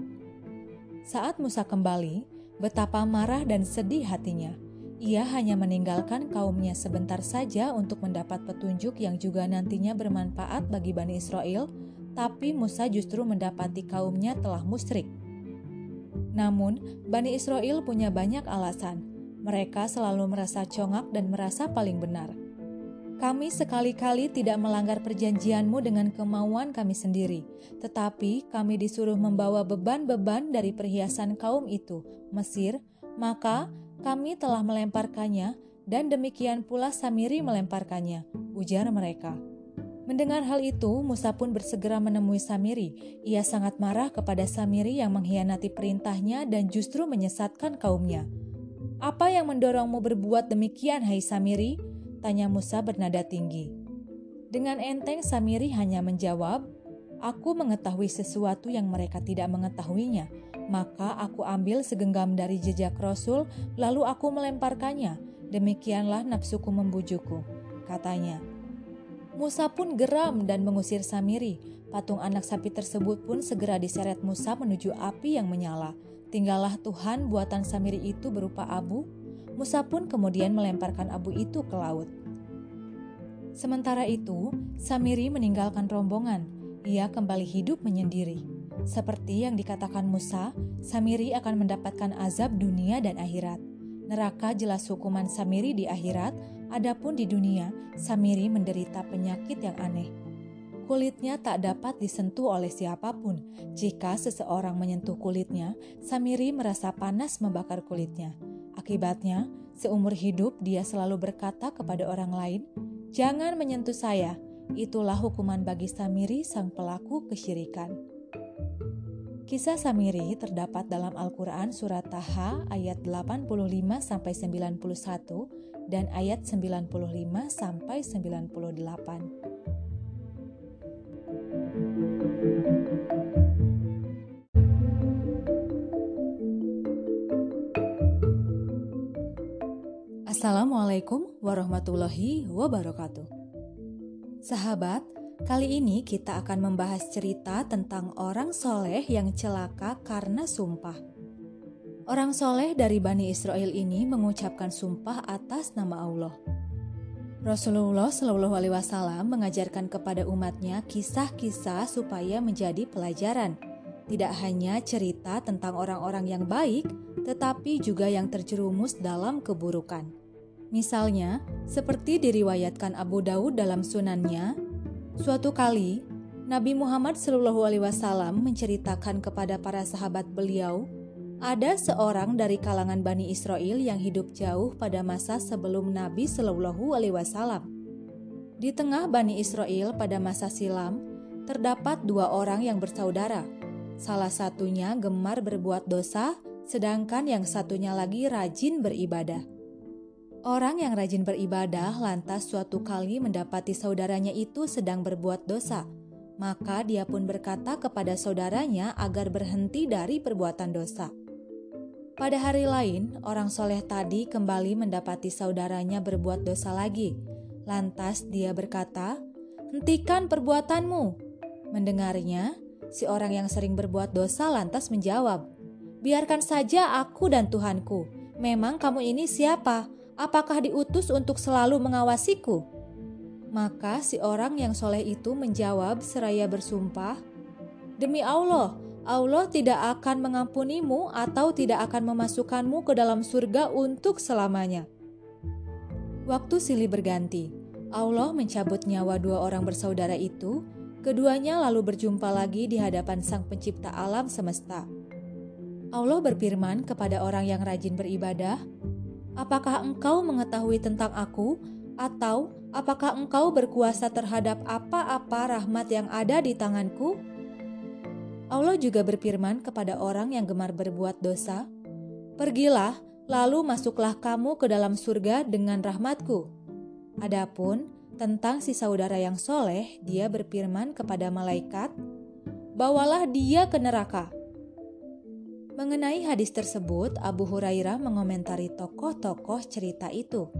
Saat Musa kembali, betapa marah dan sedih hatinya. Ia hanya meninggalkan kaumnya sebentar saja untuk mendapat petunjuk yang juga nantinya bermanfaat bagi Bani Israel, tapi Musa justru mendapati kaumnya telah musyrik. Namun, Bani Israel punya banyak alasan. Mereka selalu merasa congak dan merasa paling benar. Kami sekali-kali tidak melanggar perjanjianmu dengan kemauan kami sendiri, tetapi kami disuruh membawa beban-beban dari perhiasan kaum itu, Mesir, maka kami telah melemparkannya, dan demikian pula Samiri melemparkannya, ujar mereka. Mendengar hal itu, Musa pun bersegera menemui Samiri. Ia sangat marah kepada Samiri yang mengkhianati perintahnya dan justru menyesatkan kaumnya. Apa yang mendorongmu berbuat demikian, hai Samiri? Tanya Musa bernada tinggi. Dengan enteng Samiri hanya menjawab, Aku mengetahui sesuatu yang mereka tidak mengetahuinya. Maka aku ambil segenggam dari jejak Rasul, lalu aku melemparkannya. Demikianlah nafsuku membujukku, katanya. Musa pun geram dan mengusir Samiri. Patung anak sapi tersebut pun segera diseret Musa menuju api yang menyala. Tinggallah Tuhan buatan Samiri itu berupa abu, Musa pun kemudian melemparkan abu itu ke laut. Sementara itu, Samiri meninggalkan rombongan. Ia kembali hidup menyendiri. Seperti yang dikatakan Musa, Samiri akan mendapatkan azab dunia dan akhirat. Neraka jelas hukuman Samiri di akhirat, adapun di dunia, Samiri menderita penyakit yang aneh. Kulitnya tak dapat disentuh oleh siapa pun. Jika seseorang menyentuh kulitnya, Samiri merasa panas membakar kulitnya. Akibatnya, seumur hidup dia selalu berkata kepada orang lain, "Jangan menyentuh saya." Itulah hukuman bagi Samiri sang pelaku kesyirikan. Kisah Samiri terdapat dalam Al-Qur'an surat Taha ayat 85 sampai 91 dan ayat 95 Assalamualaikum warahmatullahi wabarakatuh. Sahabat, kali ini kita akan membahas cerita tentang orang soleh yang celaka karena sumpah. Orang soleh dari Bani Israel ini mengucapkan sumpah atas nama Allah. Rasulullah Shallallahu Alaihi Wasallam mengajarkan kepada umatnya kisah-kisah supaya menjadi pelajaran. Tidak hanya cerita tentang orang-orang yang baik, tetapi juga yang terjerumus dalam keburukan. Misalnya, seperti diriwayatkan Abu Daud dalam sunannya, suatu kali Nabi Muhammad Shallallahu Alaihi Wasallam menceritakan kepada para sahabat beliau, ada seorang dari kalangan Bani Israel yang hidup jauh pada masa sebelum Nabi Shallallahu Alaihi Wasallam. Di tengah Bani Israel pada masa silam, terdapat dua orang yang bersaudara. Salah satunya gemar berbuat dosa, sedangkan yang satunya lagi rajin beribadah. Orang yang rajin beribadah lantas suatu kali mendapati saudaranya itu sedang berbuat dosa. Maka dia pun berkata kepada saudaranya agar berhenti dari perbuatan dosa. Pada hari lain, orang soleh tadi kembali mendapati saudaranya berbuat dosa lagi. Lantas dia berkata, "Hentikan perbuatanmu." Mendengarnya, si orang yang sering berbuat dosa lantas menjawab, "Biarkan saja aku dan Tuhanku. Memang kamu ini siapa?" Apakah diutus untuk selalu mengawasiku? Maka si orang yang soleh itu menjawab seraya bersumpah, Demi Allah, Allah tidak akan mengampunimu atau tidak akan memasukkanmu ke dalam surga untuk selamanya. Waktu silih berganti, Allah mencabut nyawa dua orang bersaudara itu, keduanya lalu berjumpa lagi di hadapan sang pencipta alam semesta. Allah berfirman kepada orang yang rajin beribadah, Apakah engkau mengetahui tentang aku, atau apakah engkau berkuasa terhadap apa-apa rahmat yang ada di tanganku? Allah juga berfirman kepada orang yang gemar berbuat dosa, "Pergilah, lalu masuklah kamu ke dalam surga dengan rahmatku." Adapun tentang si saudara yang soleh, dia berfirman kepada malaikat, "Bawalah dia ke neraka." Mengenai hadis tersebut, Abu Hurairah mengomentari tokoh-tokoh cerita itu.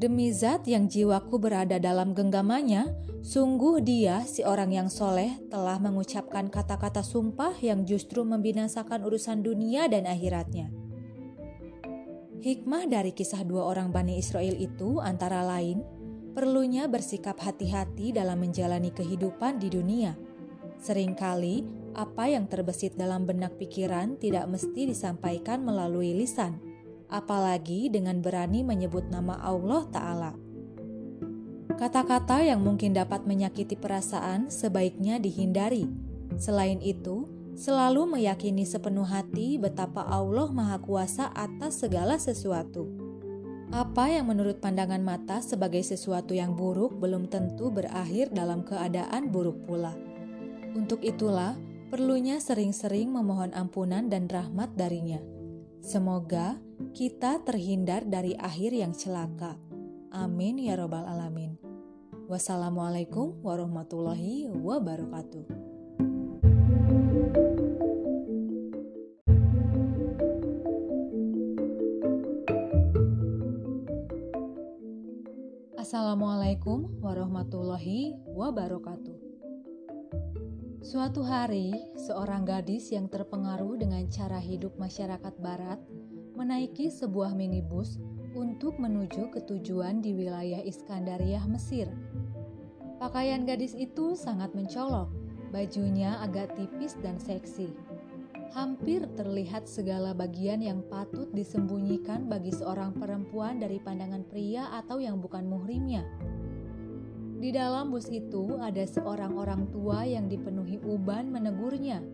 Demi zat yang jiwaku berada dalam genggamannya, sungguh dia, si orang yang soleh, telah mengucapkan kata-kata sumpah yang justru membinasakan urusan dunia dan akhiratnya. Hikmah dari kisah dua orang Bani Israel itu antara lain perlunya bersikap hati-hati dalam menjalani kehidupan di dunia. Seringkali, apa yang terbesit dalam benak pikiran tidak mesti disampaikan melalui lisan, apalagi dengan berani menyebut nama Allah Ta'ala. Kata-kata yang mungkin dapat menyakiti perasaan sebaiknya dihindari. Selain itu, selalu meyakini sepenuh hati betapa Allah Maha Kuasa atas segala sesuatu. Apa yang menurut pandangan mata sebagai sesuatu yang buruk belum tentu berakhir dalam keadaan buruk pula. Untuk itulah, perlunya sering-sering memohon ampunan dan rahmat darinya. Semoga kita terhindar dari akhir yang celaka. Amin ya Robbal 'Alamin. Wassalamualaikum warahmatullahi wabarakatuh. Assalamualaikum warahmatullahi wabarakatuh. Suatu hari, seorang gadis yang terpengaruh dengan cara hidup masyarakat Barat menaiki sebuah minibus untuk menuju ke tujuan di wilayah Iskandariah, Mesir. Pakaian gadis itu sangat mencolok, bajunya agak tipis dan seksi hampir terlihat segala bagian yang patut disembunyikan bagi seorang perempuan dari pandangan pria atau yang bukan muhrimnya. Di dalam bus itu ada seorang orang tua yang dipenuhi uban menegurnya.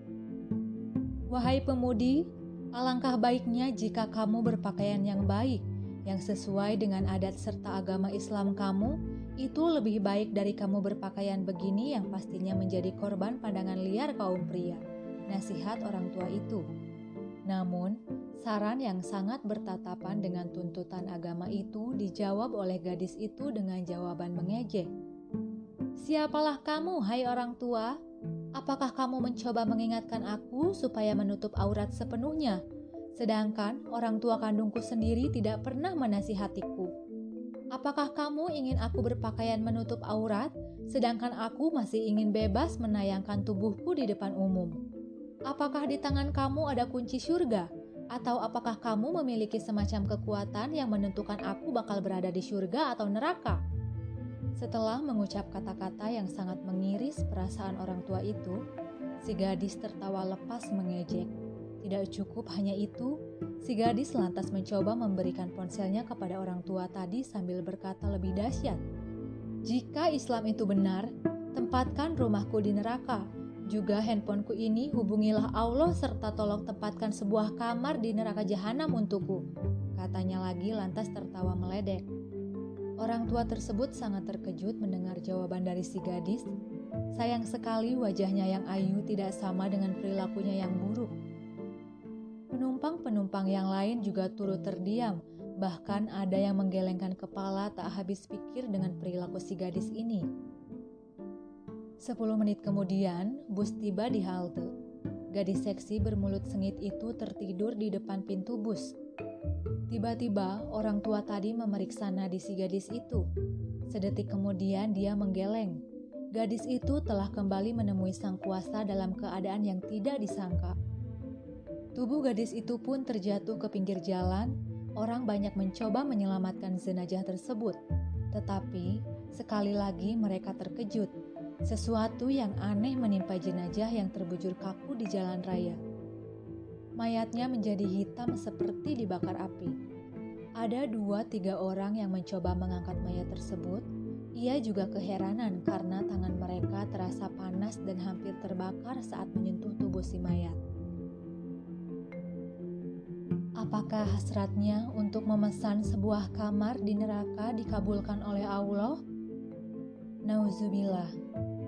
Wahai pemudi, alangkah baiknya jika kamu berpakaian yang baik, yang sesuai dengan adat serta agama Islam kamu, itu lebih baik dari kamu berpakaian begini yang pastinya menjadi korban pandangan liar kaum pria nasihat orang tua itu. Namun, saran yang sangat bertatapan dengan tuntutan agama itu dijawab oleh gadis itu dengan jawaban mengejek. Siapalah kamu, hai orang tua? Apakah kamu mencoba mengingatkan aku supaya menutup aurat sepenuhnya? Sedangkan orang tua kandungku sendiri tidak pernah menasihatiku. Apakah kamu ingin aku berpakaian menutup aurat, sedangkan aku masih ingin bebas menayangkan tubuhku di depan umum? Apakah di tangan kamu ada kunci surga? Atau apakah kamu memiliki semacam kekuatan yang menentukan aku bakal berada di surga atau neraka? Setelah mengucap kata-kata yang sangat mengiris perasaan orang tua itu, si gadis tertawa lepas mengejek. Tidak cukup hanya itu, si gadis lantas mencoba memberikan ponselnya kepada orang tua tadi sambil berkata lebih dahsyat. Jika Islam itu benar, tempatkan rumahku di neraka, juga handphoneku ini hubungilah Allah serta tolong tempatkan sebuah kamar di neraka jahanam untukku. Katanya lagi lantas tertawa meledek. Orang tua tersebut sangat terkejut mendengar jawaban dari si gadis. Sayang sekali wajahnya yang ayu tidak sama dengan perilakunya yang buruk. Penumpang-penumpang yang lain juga turut terdiam, bahkan ada yang menggelengkan kepala tak habis pikir dengan perilaku si gadis ini. Sepuluh menit kemudian, bus tiba di halte. Gadis seksi bermulut sengit itu tertidur di depan pintu bus. Tiba-tiba, orang tua tadi memeriksa nadi si gadis itu. Sedetik kemudian, dia menggeleng. Gadis itu telah kembali menemui sang kuasa dalam keadaan yang tidak disangka. Tubuh gadis itu pun terjatuh ke pinggir jalan. Orang banyak mencoba menyelamatkan jenazah tersebut, tetapi sekali lagi mereka terkejut sesuatu yang aneh menimpa jenazah yang terbujur kaku di jalan raya. Mayatnya menjadi hitam seperti dibakar api. Ada dua tiga orang yang mencoba mengangkat mayat tersebut. Ia juga keheranan karena tangan mereka terasa panas dan hampir terbakar saat menyentuh tubuh si mayat. Apakah hasratnya untuk memesan sebuah kamar di neraka dikabulkan oleh Allah? Nauzubillah.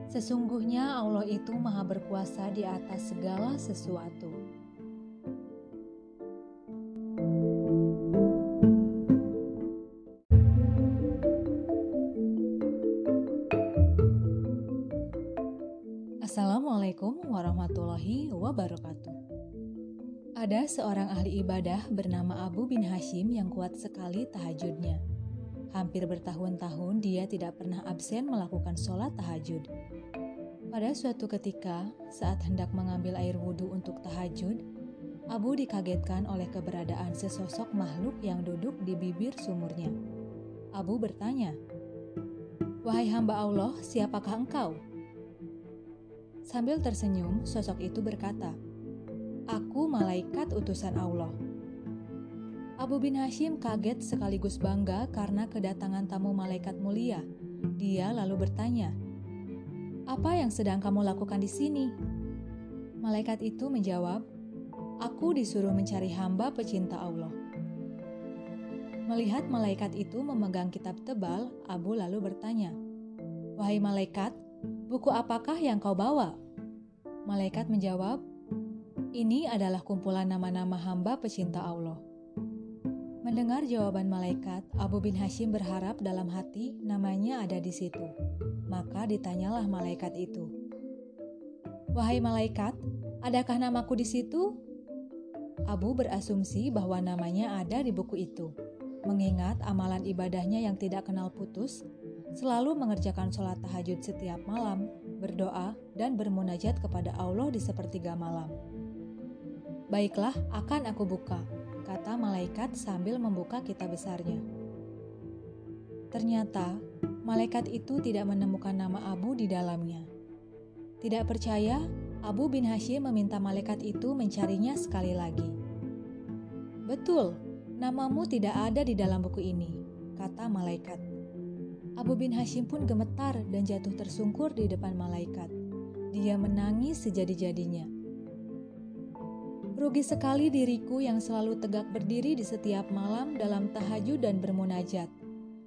Sesungguhnya Allah itu maha berkuasa di atas segala sesuatu. Assalamualaikum warahmatullahi wabarakatuh. Ada seorang ahli ibadah bernama Abu bin Hashim yang kuat sekali tahajudnya. Hampir bertahun-tahun dia tidak pernah absen melakukan sholat tahajud. Pada suatu ketika, saat hendak mengambil air wudhu untuk tahajud, Abu dikagetkan oleh keberadaan sesosok makhluk yang duduk di bibir sumurnya. Abu bertanya, "Wahai hamba Allah, siapakah engkau?" Sambil tersenyum, sosok itu berkata, "Aku malaikat utusan Allah." Abu bin Hashim kaget sekaligus bangga karena kedatangan tamu malaikat mulia. Dia lalu bertanya, "Apa yang sedang kamu lakukan di sini?" Malaikat itu menjawab, Aku disuruh mencari hamba pecinta Allah. Melihat malaikat itu memegang kitab tebal, Abu lalu bertanya, "Wahai malaikat, buku apakah yang kau bawa?" Malaikat menjawab, "Ini adalah kumpulan nama-nama hamba pecinta Allah." Mendengar jawaban malaikat, Abu bin Hashim berharap dalam hati namanya ada di situ. Maka ditanyalah malaikat itu, "Wahai malaikat, adakah namaku di situ?" Abu berasumsi bahwa namanya ada di buku itu. Mengingat amalan ibadahnya yang tidak kenal putus, selalu mengerjakan sholat tahajud setiap malam, berdoa, dan bermunajat kepada Allah di sepertiga malam. Baiklah, akan aku buka, kata malaikat sambil membuka kitab besarnya. Ternyata, malaikat itu tidak menemukan nama Abu di dalamnya. Tidak percaya, Abu bin Hashim meminta malaikat itu mencarinya sekali lagi. Betul, namamu tidak ada di dalam buku ini, kata malaikat. Abu bin Hashim pun gemetar dan jatuh tersungkur di depan malaikat. Dia menangis sejadi-jadinya. Rugi sekali diriku yang selalu tegak berdiri di setiap malam dalam tahajud dan bermunajat.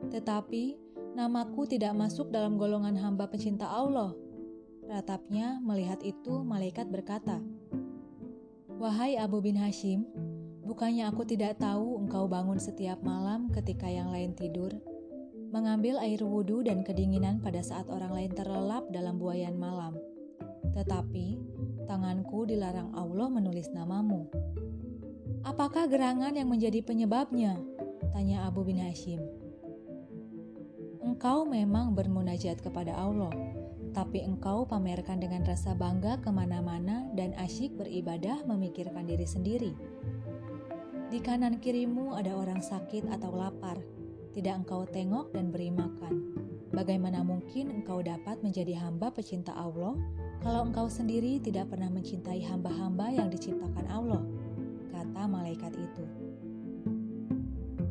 Tetapi, namaku tidak masuk dalam golongan hamba pecinta Allah, Ratapnya melihat itu, malaikat berkata, Wahai Abu bin Hashim, bukannya aku tidak tahu engkau bangun setiap malam ketika yang lain tidur, mengambil air wudhu dan kedinginan pada saat orang lain terlelap dalam buayan malam. Tetapi, tanganku dilarang Allah menulis namamu. Apakah gerangan yang menjadi penyebabnya? Tanya Abu bin Hashim. Engkau memang bermunajat kepada Allah, tapi engkau pamerkan dengan rasa bangga ke mana-mana dan asyik beribadah memikirkan diri sendiri. Di kanan kirimu ada orang sakit atau lapar, tidak engkau tengok dan beri makan. Bagaimana mungkin engkau dapat menjadi hamba pecinta Allah kalau engkau sendiri tidak pernah mencintai hamba-hamba yang diciptakan Allah? Kata malaikat itu.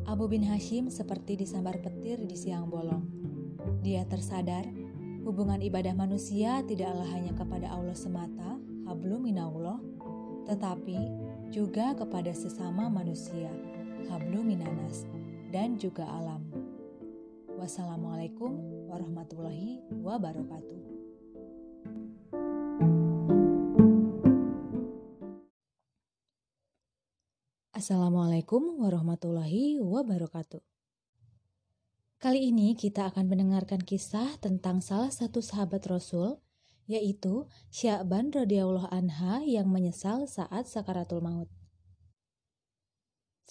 Abu bin Hashim seperti disambar petir di siang bolong. Dia tersadar Hubungan ibadah manusia tidaklah hanya kepada Allah semata, hablu minallah, tetapi juga kepada sesama manusia, hablu minanas, dan juga alam. Wassalamualaikum warahmatullahi wabarakatuh. Assalamualaikum warahmatullahi wabarakatuh. Kali ini kita akan mendengarkan kisah tentang salah satu sahabat Rasul, yaitu Sya'ban radhiyallahu anha yang menyesal saat sakaratul maut.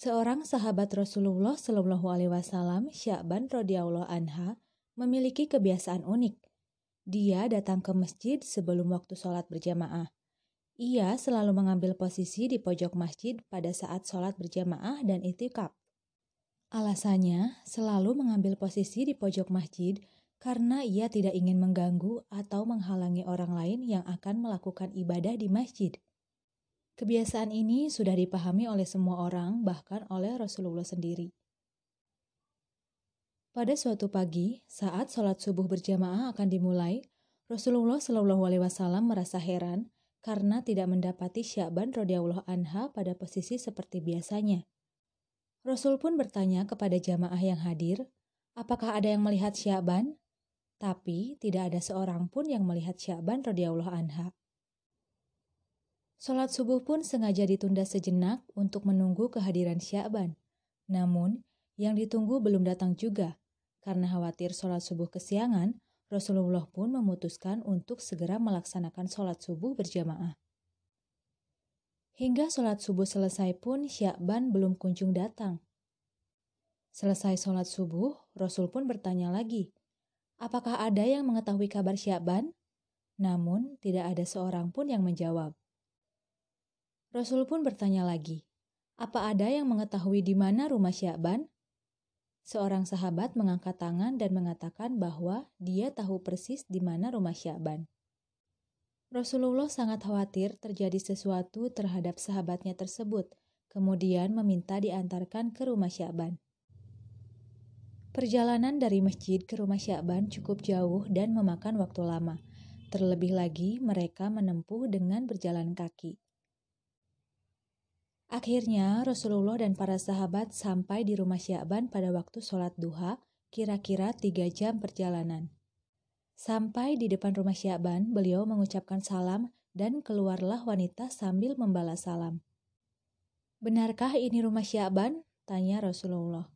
Seorang sahabat Rasulullah Shallallahu alaihi wasallam, Sya'ban radhiyallahu anha, memiliki kebiasaan unik. Dia datang ke masjid sebelum waktu sholat berjamaah. Ia selalu mengambil posisi di pojok masjid pada saat sholat berjamaah dan itikaf. Alasannya selalu mengambil posisi di pojok masjid karena ia tidak ingin mengganggu atau menghalangi orang lain yang akan melakukan ibadah di masjid. Kebiasaan ini sudah dipahami oleh semua orang, bahkan oleh Rasulullah sendiri. Pada suatu pagi, saat sholat subuh berjamaah akan dimulai, Rasulullah Shallallahu Alaihi Wasallam merasa heran karena tidak mendapati Syaban radhiyallahu anha pada posisi seperti biasanya. Rasul pun bertanya kepada jamaah yang hadir, apakah ada yang melihat Syaban? Tapi tidak ada seorang pun yang melihat Syaban radhiyallahu anha. Sholat subuh pun sengaja ditunda sejenak untuk menunggu kehadiran Syaban. Namun, yang ditunggu belum datang juga. Karena khawatir sholat subuh kesiangan, Rasulullah pun memutuskan untuk segera melaksanakan sholat subuh berjamaah. Hingga sholat subuh selesai pun Syakban belum kunjung datang. Selesai sholat subuh, Rasul pun bertanya lagi, apakah ada yang mengetahui kabar Syakban? Namun tidak ada seorang pun yang menjawab. Rasul pun bertanya lagi, apa ada yang mengetahui di mana rumah Sya'ban? Seorang sahabat mengangkat tangan dan mengatakan bahwa dia tahu persis di mana rumah Sya'ban. Rasulullah sangat khawatir terjadi sesuatu terhadap sahabatnya tersebut, kemudian meminta diantarkan ke rumah Sya'ban. Perjalanan dari masjid ke rumah Sya'ban cukup jauh dan memakan waktu lama. Terlebih lagi, mereka menempuh dengan berjalan kaki. Akhirnya, Rasulullah dan para sahabat sampai di rumah Sya'ban pada waktu sholat duha, kira-kira tiga jam perjalanan. Sampai di depan rumah Sya'ban, beliau mengucapkan salam dan keluarlah wanita sambil membalas salam. Benarkah ini rumah Sya'ban? Tanya Rasulullah.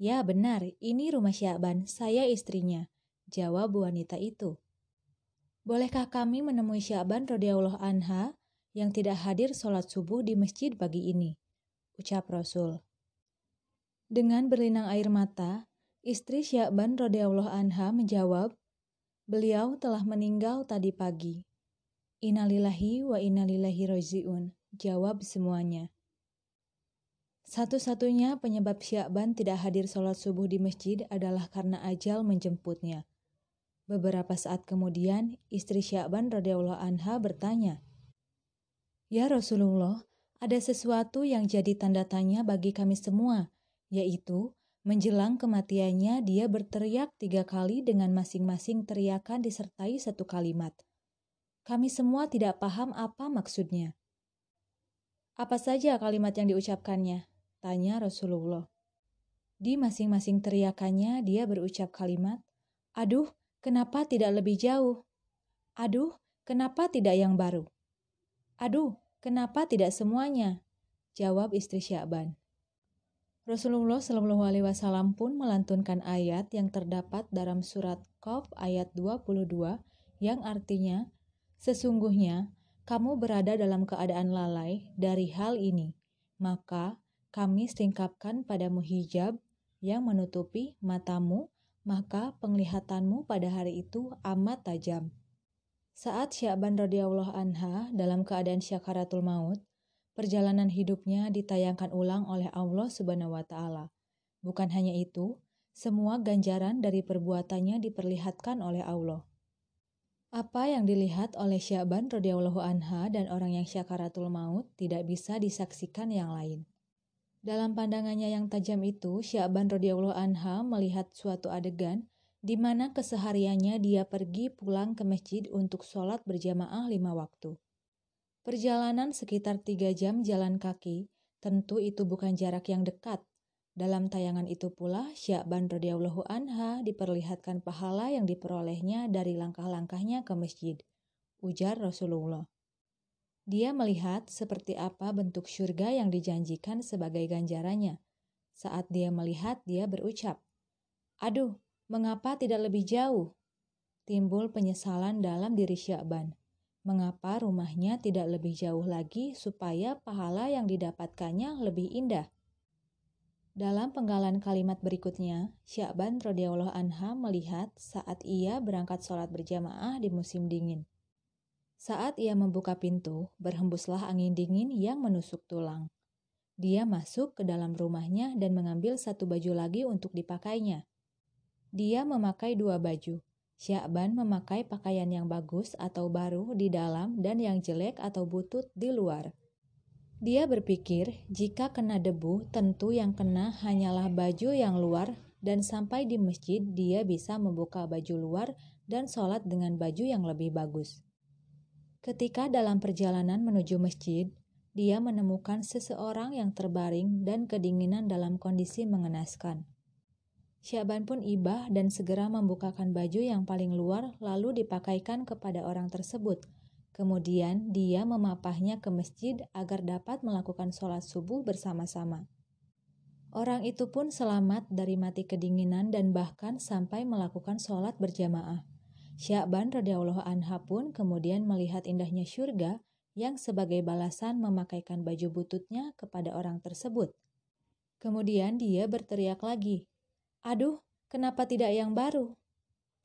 Ya benar, ini rumah Sya'ban, saya istrinya. Jawab wanita itu. Bolehkah kami menemui Sya'ban radhiyallahu anha yang tidak hadir sholat subuh di masjid pagi ini? Ucap Rasul. Dengan berlinang air mata, istri Sya'ban radhiyallahu anha menjawab, Beliau telah meninggal tadi pagi. Innalillahi wa innalillahi roji'un. Jawab semuanya. Satu-satunya penyebab Syakban tidak hadir sholat subuh di masjid adalah karena ajal menjemputnya. Beberapa saat kemudian, istri Syakban radhiyallahu anha bertanya, Ya Rasulullah, ada sesuatu yang jadi tanda tanya bagi kami semua, yaitu Menjelang kematiannya, dia berteriak tiga kali dengan masing-masing teriakan disertai satu kalimat. Kami semua tidak paham apa maksudnya. Apa saja kalimat yang diucapkannya? Tanya Rasulullah. Di masing-masing teriakannya, dia berucap kalimat, Aduh, kenapa tidak lebih jauh? Aduh, kenapa tidak yang baru? Aduh, kenapa tidak semuanya? Jawab istri Syakban. Rasulullah Shallallahu Alaihi Wasallam pun melantunkan ayat yang terdapat dalam surat Qaf ayat 22 yang artinya sesungguhnya kamu berada dalam keadaan lalai dari hal ini maka kami singkapkan padamu hijab yang menutupi matamu maka penglihatanmu pada hari itu amat tajam. Saat Sya'ban radhiyallahu anha dalam keadaan syakaratul maut, perjalanan hidupnya ditayangkan ulang oleh Allah Subhanahu wa taala. Bukan hanya itu, semua ganjaran dari perbuatannya diperlihatkan oleh Allah. Apa yang dilihat oleh Syaban radhiyallahu anha dan orang yang syakaratul maut tidak bisa disaksikan yang lain. Dalam pandangannya yang tajam itu, Syaban radhiyallahu anha melihat suatu adegan di mana kesehariannya dia pergi pulang ke masjid untuk sholat berjamaah lima waktu. Perjalanan sekitar tiga jam jalan kaki, tentu itu bukan jarak yang dekat. Dalam tayangan itu pula, Syakban radhiyallahu anha diperlihatkan pahala yang diperolehnya dari langkah-langkahnya ke masjid. Ujar Rasulullah. Dia melihat seperti apa bentuk syurga yang dijanjikan sebagai ganjarannya. Saat dia melihat, dia berucap, Aduh, mengapa tidak lebih jauh? Timbul penyesalan dalam diri Syakban mengapa rumahnya tidak lebih jauh lagi supaya pahala yang didapatkannya lebih indah. Dalam penggalan kalimat berikutnya, Syakban radhiyallahu anha melihat saat ia berangkat sholat berjamaah di musim dingin. Saat ia membuka pintu, berhembuslah angin dingin yang menusuk tulang. Dia masuk ke dalam rumahnya dan mengambil satu baju lagi untuk dipakainya. Dia memakai dua baju, Syakban memakai pakaian yang bagus atau baru di dalam dan yang jelek atau butut di luar. Dia berpikir, jika kena debu, tentu yang kena hanyalah baju yang luar dan sampai di masjid dia bisa membuka baju luar dan sholat dengan baju yang lebih bagus. Ketika dalam perjalanan menuju masjid, dia menemukan seseorang yang terbaring dan kedinginan dalam kondisi mengenaskan. Syaban pun ibah dan segera membukakan baju yang paling luar lalu dipakaikan kepada orang tersebut. Kemudian dia memapahnya ke masjid agar dapat melakukan sholat subuh bersama-sama. Orang itu pun selamat dari mati kedinginan dan bahkan sampai melakukan sholat berjamaah. Syakban radhiyallahu anha pun kemudian melihat indahnya syurga yang sebagai balasan memakaikan baju bututnya kepada orang tersebut. Kemudian dia berteriak lagi, Aduh, kenapa tidak yang baru?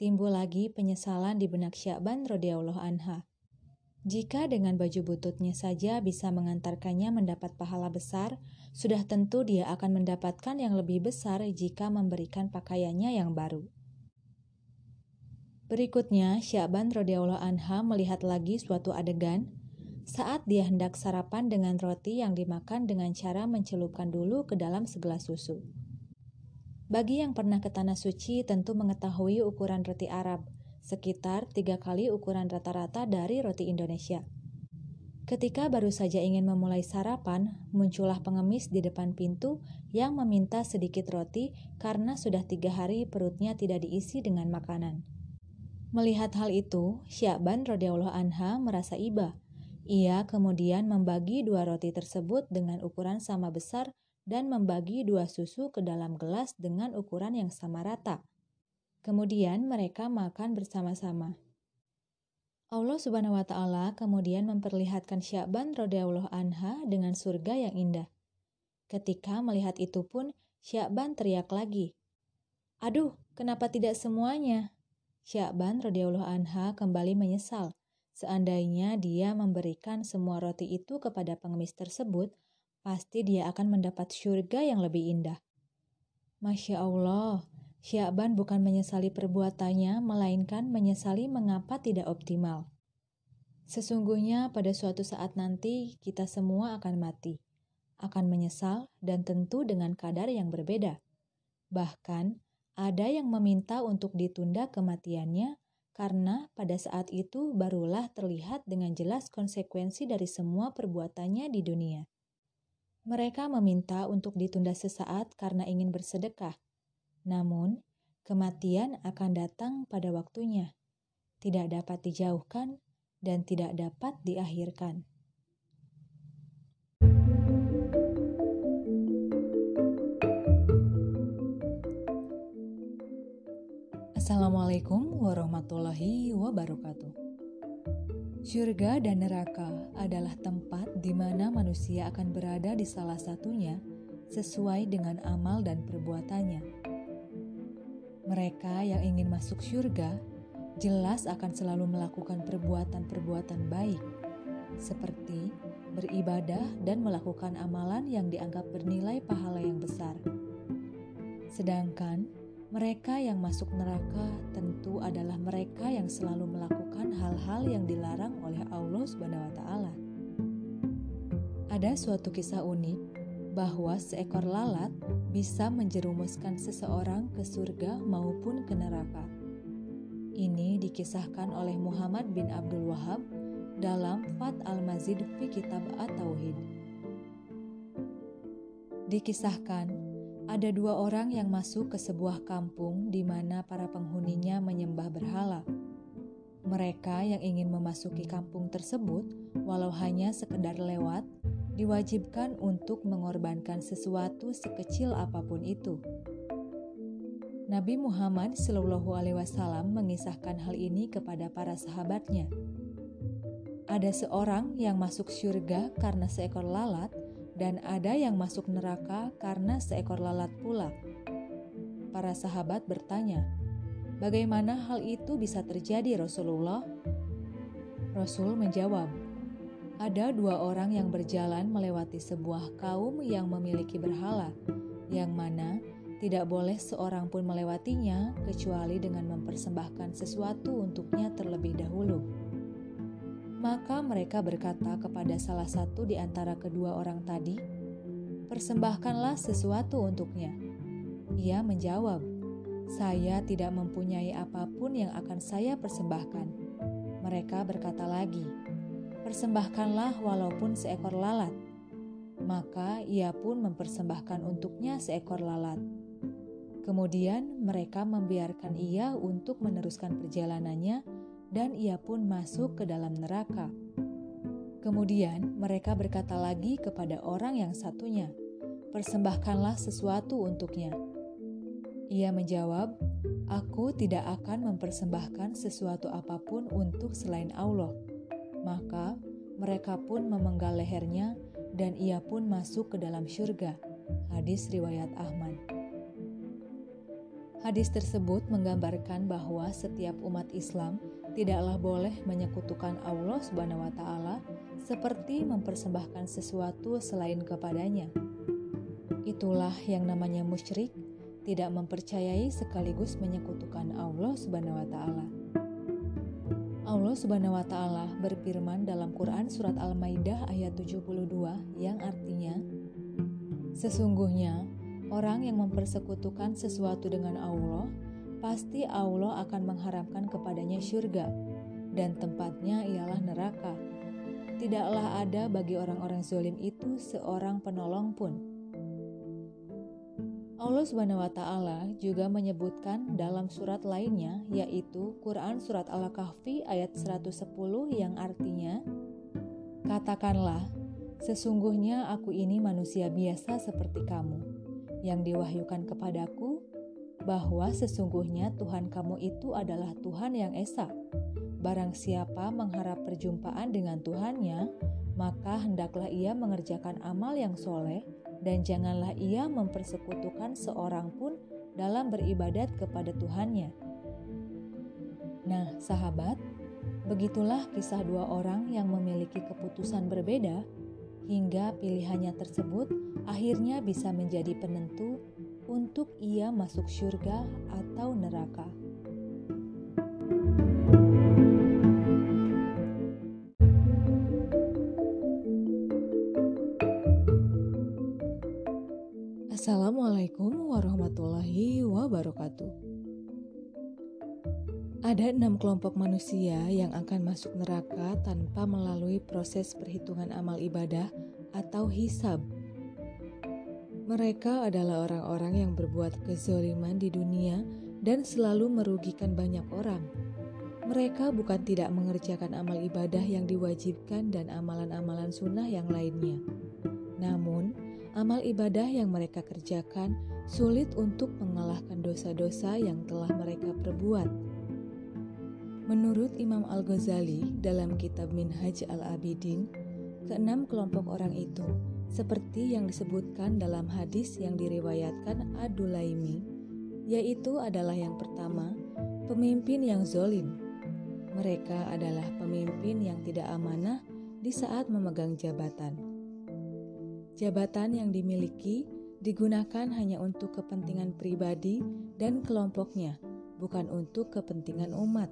Timbul lagi penyesalan di benak Syakban radhiyallahu anha. Jika dengan baju bututnya saja bisa mengantarkannya mendapat pahala besar, sudah tentu dia akan mendapatkan yang lebih besar jika memberikan pakaiannya yang baru. Berikutnya, Syaban radhiyallahu anha melihat lagi suatu adegan saat dia hendak sarapan dengan roti yang dimakan dengan cara mencelupkan dulu ke dalam segelas susu. Bagi yang pernah ke Tanah Suci tentu mengetahui ukuran roti Arab, sekitar tiga kali ukuran rata-rata dari roti Indonesia. Ketika baru saja ingin memulai sarapan, muncullah pengemis di depan pintu yang meminta sedikit roti karena sudah tiga hari perutnya tidak diisi dengan makanan. Melihat hal itu, Syaban radhiyallahu anha merasa iba. Ia kemudian membagi dua roti tersebut dengan ukuran sama besar dan membagi dua susu ke dalam gelas dengan ukuran yang sama rata. Kemudian mereka makan bersama-sama. Allah Subhanahu wa taala kemudian memperlihatkan Sya'ban radhiyallahu anha dengan surga yang indah. Ketika melihat itu pun Sya'ban teriak lagi, "Aduh, kenapa tidak semuanya?" Sya'ban radhiyallahu anha kembali menyesal. Seandainya dia memberikan semua roti itu kepada pengemis tersebut, pasti dia akan mendapat surga yang lebih indah. Masya Allah, Syaban bukan menyesali perbuatannya, melainkan menyesali mengapa tidak optimal. Sesungguhnya pada suatu saat nanti kita semua akan mati, akan menyesal dan tentu dengan kadar yang berbeda. Bahkan ada yang meminta untuk ditunda kematiannya karena pada saat itu barulah terlihat dengan jelas konsekuensi dari semua perbuatannya di dunia. Mereka meminta untuk ditunda sesaat karena ingin bersedekah, namun, kematian akan datang pada waktunya, tidak dapat dijauhkan dan tidak dapat diakhirkan. Assalamualaikum warahmatullahi wabarakatuh. Surga dan neraka adalah tempat di mana manusia akan berada di salah satunya sesuai dengan amal dan perbuatannya. Mereka yang ingin masuk surga jelas akan selalu melakukan perbuatan-perbuatan baik, seperti beribadah dan melakukan amalan yang dianggap bernilai pahala yang besar. Sedangkan mereka yang masuk neraka tentu adalah mereka yang selalu melakukan hal-hal yang dilarang oleh Allah Subhanahu wa taala. Ada suatu kisah unik bahwa seekor lalat bisa menjerumuskan seseorang ke surga maupun ke neraka. Ini dikisahkan oleh Muhammad bin Abdul Wahab dalam Fat al-Mazid fi Kitab At-Tauhid. Dikisahkan, ada dua orang yang masuk ke sebuah kampung di mana para penghuninya menyembah berhala. Mereka yang ingin memasuki kampung tersebut, walau hanya sekedar lewat, diwajibkan untuk mengorbankan sesuatu sekecil apa pun itu. Nabi Muhammad Shallallahu Alaihi Wasallam mengisahkan hal ini kepada para sahabatnya. Ada seorang yang masuk surga karena seekor lalat, dan ada yang masuk neraka karena seekor lalat pula. Para sahabat bertanya, "Bagaimana hal itu bisa terjadi, Rasulullah?" Rasul menjawab, ada dua orang yang berjalan melewati sebuah kaum yang memiliki berhala, yang mana tidak boleh seorang pun melewatinya kecuali dengan mempersembahkan sesuatu untuknya terlebih dahulu. Maka mereka berkata kepada salah satu di antara kedua orang tadi, "Persembahkanlah sesuatu untuknya." Ia menjawab, "Saya tidak mempunyai apa pun yang akan saya persembahkan." Mereka berkata lagi, persembahkanlah walaupun seekor lalat. Maka ia pun mempersembahkan untuknya seekor lalat. Kemudian mereka membiarkan ia untuk meneruskan perjalanannya, dan ia pun masuk ke dalam neraka. Kemudian mereka berkata lagi kepada orang yang satunya, "Persembahkanlah sesuatu untuknya." Ia menjawab, "Aku tidak akan mempersembahkan sesuatu apa pun untuk selain Allah." Maka mereka pun memenggal lehernya dan ia pun masuk ke dalam syurga. Hadis riwayat Ahmad. Hadis tersebut menggambarkan bahwa setiap umat Islam tidaklah boleh menyekutukan Allah Subhanahu wa taala seperti mempersembahkan sesuatu selain kepadanya. Itulah yang namanya musyrik, tidak mempercayai sekaligus menyekutukan Allah Subhanahu wa taala. Allah Subhanahu wa taala berfirman dalam Quran surat Al-Maidah ayat 72 yang artinya Sesungguhnya orang yang mempersekutukan sesuatu dengan Allah pasti Allah akan mengharapkan kepadanya surga dan tempatnya ialah neraka. Tidaklah ada bagi orang-orang zolim itu seorang penolong pun. Allah Subhanahu wa taala juga menyebutkan dalam surat lainnya yaitu Quran surat Al-Kahfi ayat 110 yang artinya Katakanlah sesungguhnya aku ini manusia biasa seperti kamu yang diwahyukan kepadaku bahwa sesungguhnya Tuhan kamu itu adalah Tuhan yang esa. Barang siapa mengharap perjumpaan dengan Tuhannya, maka hendaklah ia mengerjakan amal yang soleh dan janganlah ia mempersekutukan seorang pun dalam beribadat kepada Tuhannya. Nah, sahabat, begitulah kisah dua orang yang memiliki keputusan berbeda hingga pilihannya tersebut akhirnya bisa menjadi penentu untuk ia masuk surga atau neraka. Assalamualaikum warahmatullahi wabarakatuh. Ada enam kelompok manusia yang akan masuk neraka tanpa melalui proses perhitungan amal ibadah atau hisab. Mereka adalah orang-orang yang berbuat kezoliman di dunia dan selalu merugikan banyak orang. Mereka bukan tidak mengerjakan amal ibadah yang diwajibkan dan amalan-amalan sunnah yang lainnya. Namun, amal ibadah yang mereka kerjakan sulit untuk mengalahkan dosa-dosa yang telah mereka perbuat. Menurut Imam Al-Ghazali dalam kitab Minhaj Al-Abidin, keenam kelompok orang itu seperti yang disebutkan dalam hadis yang diriwayatkan Adulaimi, yaitu adalah yang pertama, pemimpin yang zolim. Mereka adalah pemimpin yang tidak amanah di saat memegang jabatan. Jabatan yang dimiliki digunakan hanya untuk kepentingan pribadi dan kelompoknya, bukan untuk kepentingan umat.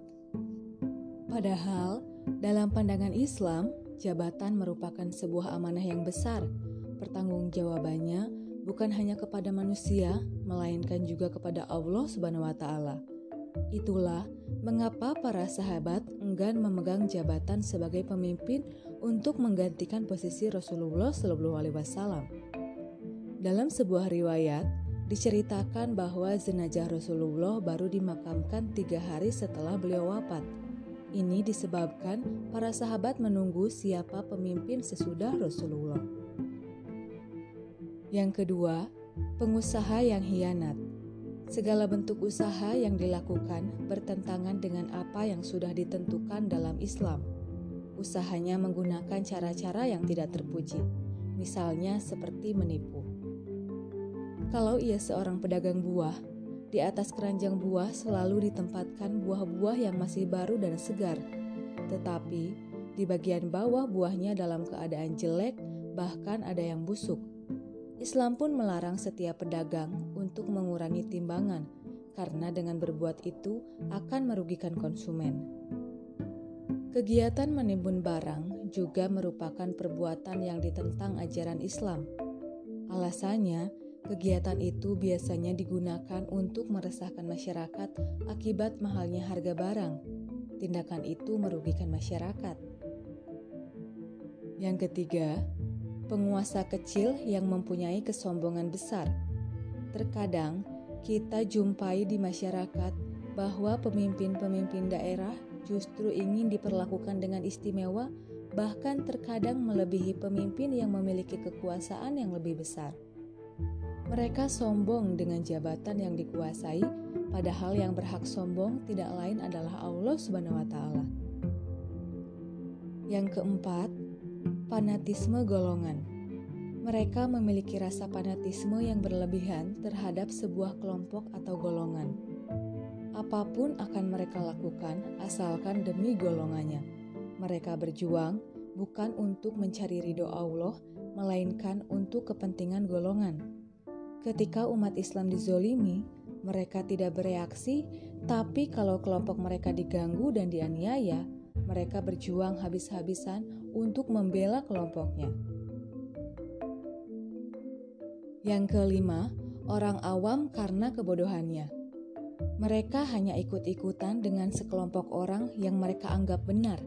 Padahal, dalam pandangan Islam, jabatan merupakan sebuah amanah yang besar. Pertanggungjawabannya bukan hanya kepada manusia, melainkan juga kepada Allah Subhanahu wa taala. Itulah mengapa para sahabat enggan memegang jabatan sebagai pemimpin untuk menggantikan posisi Rasulullah Shallallahu Alaihi Wasallam. Dalam sebuah riwayat diceritakan bahwa jenazah Rasulullah baru dimakamkan tiga hari setelah beliau wafat. Ini disebabkan para sahabat menunggu siapa pemimpin sesudah Rasulullah. Yang kedua, pengusaha yang hianat. Segala bentuk usaha yang dilakukan bertentangan dengan apa yang sudah ditentukan dalam Islam usahanya menggunakan cara-cara yang tidak terpuji, misalnya seperti menipu. Kalau ia seorang pedagang buah, di atas keranjang buah selalu ditempatkan buah-buah yang masih baru dan segar, tetapi di bagian bawah buahnya dalam keadaan jelek, bahkan ada yang busuk. Islam pun melarang setiap pedagang untuk mengurangi timbangan, karena dengan berbuat itu akan merugikan konsumen. Kegiatan menimbun barang juga merupakan perbuatan yang ditentang ajaran Islam. Alasannya, kegiatan itu biasanya digunakan untuk meresahkan masyarakat akibat mahalnya harga barang. Tindakan itu merugikan masyarakat. Yang ketiga, penguasa kecil yang mempunyai kesombongan besar. Terkadang kita jumpai di masyarakat bahwa pemimpin-pemimpin daerah justru ingin diperlakukan dengan istimewa, bahkan terkadang melebihi pemimpin yang memiliki kekuasaan yang lebih besar. Mereka sombong dengan jabatan yang dikuasai, padahal yang berhak sombong tidak lain adalah Allah Subhanahu wa taala. Yang keempat, fanatisme golongan. Mereka memiliki rasa fanatisme yang berlebihan terhadap sebuah kelompok atau golongan apa pun akan mereka lakukan asalkan demi golongannya. Mereka berjuang bukan untuk mencari ridho Allah, melainkan untuk kepentingan golongan. Ketika umat Islam dizolimi, mereka tidak bereaksi, tapi kalau kelompok mereka diganggu dan dianiaya, mereka berjuang habis-habisan untuk membela kelompoknya. Yang kelima, orang awam karena kebodohannya. Mereka hanya ikut-ikutan dengan sekelompok orang yang mereka anggap benar.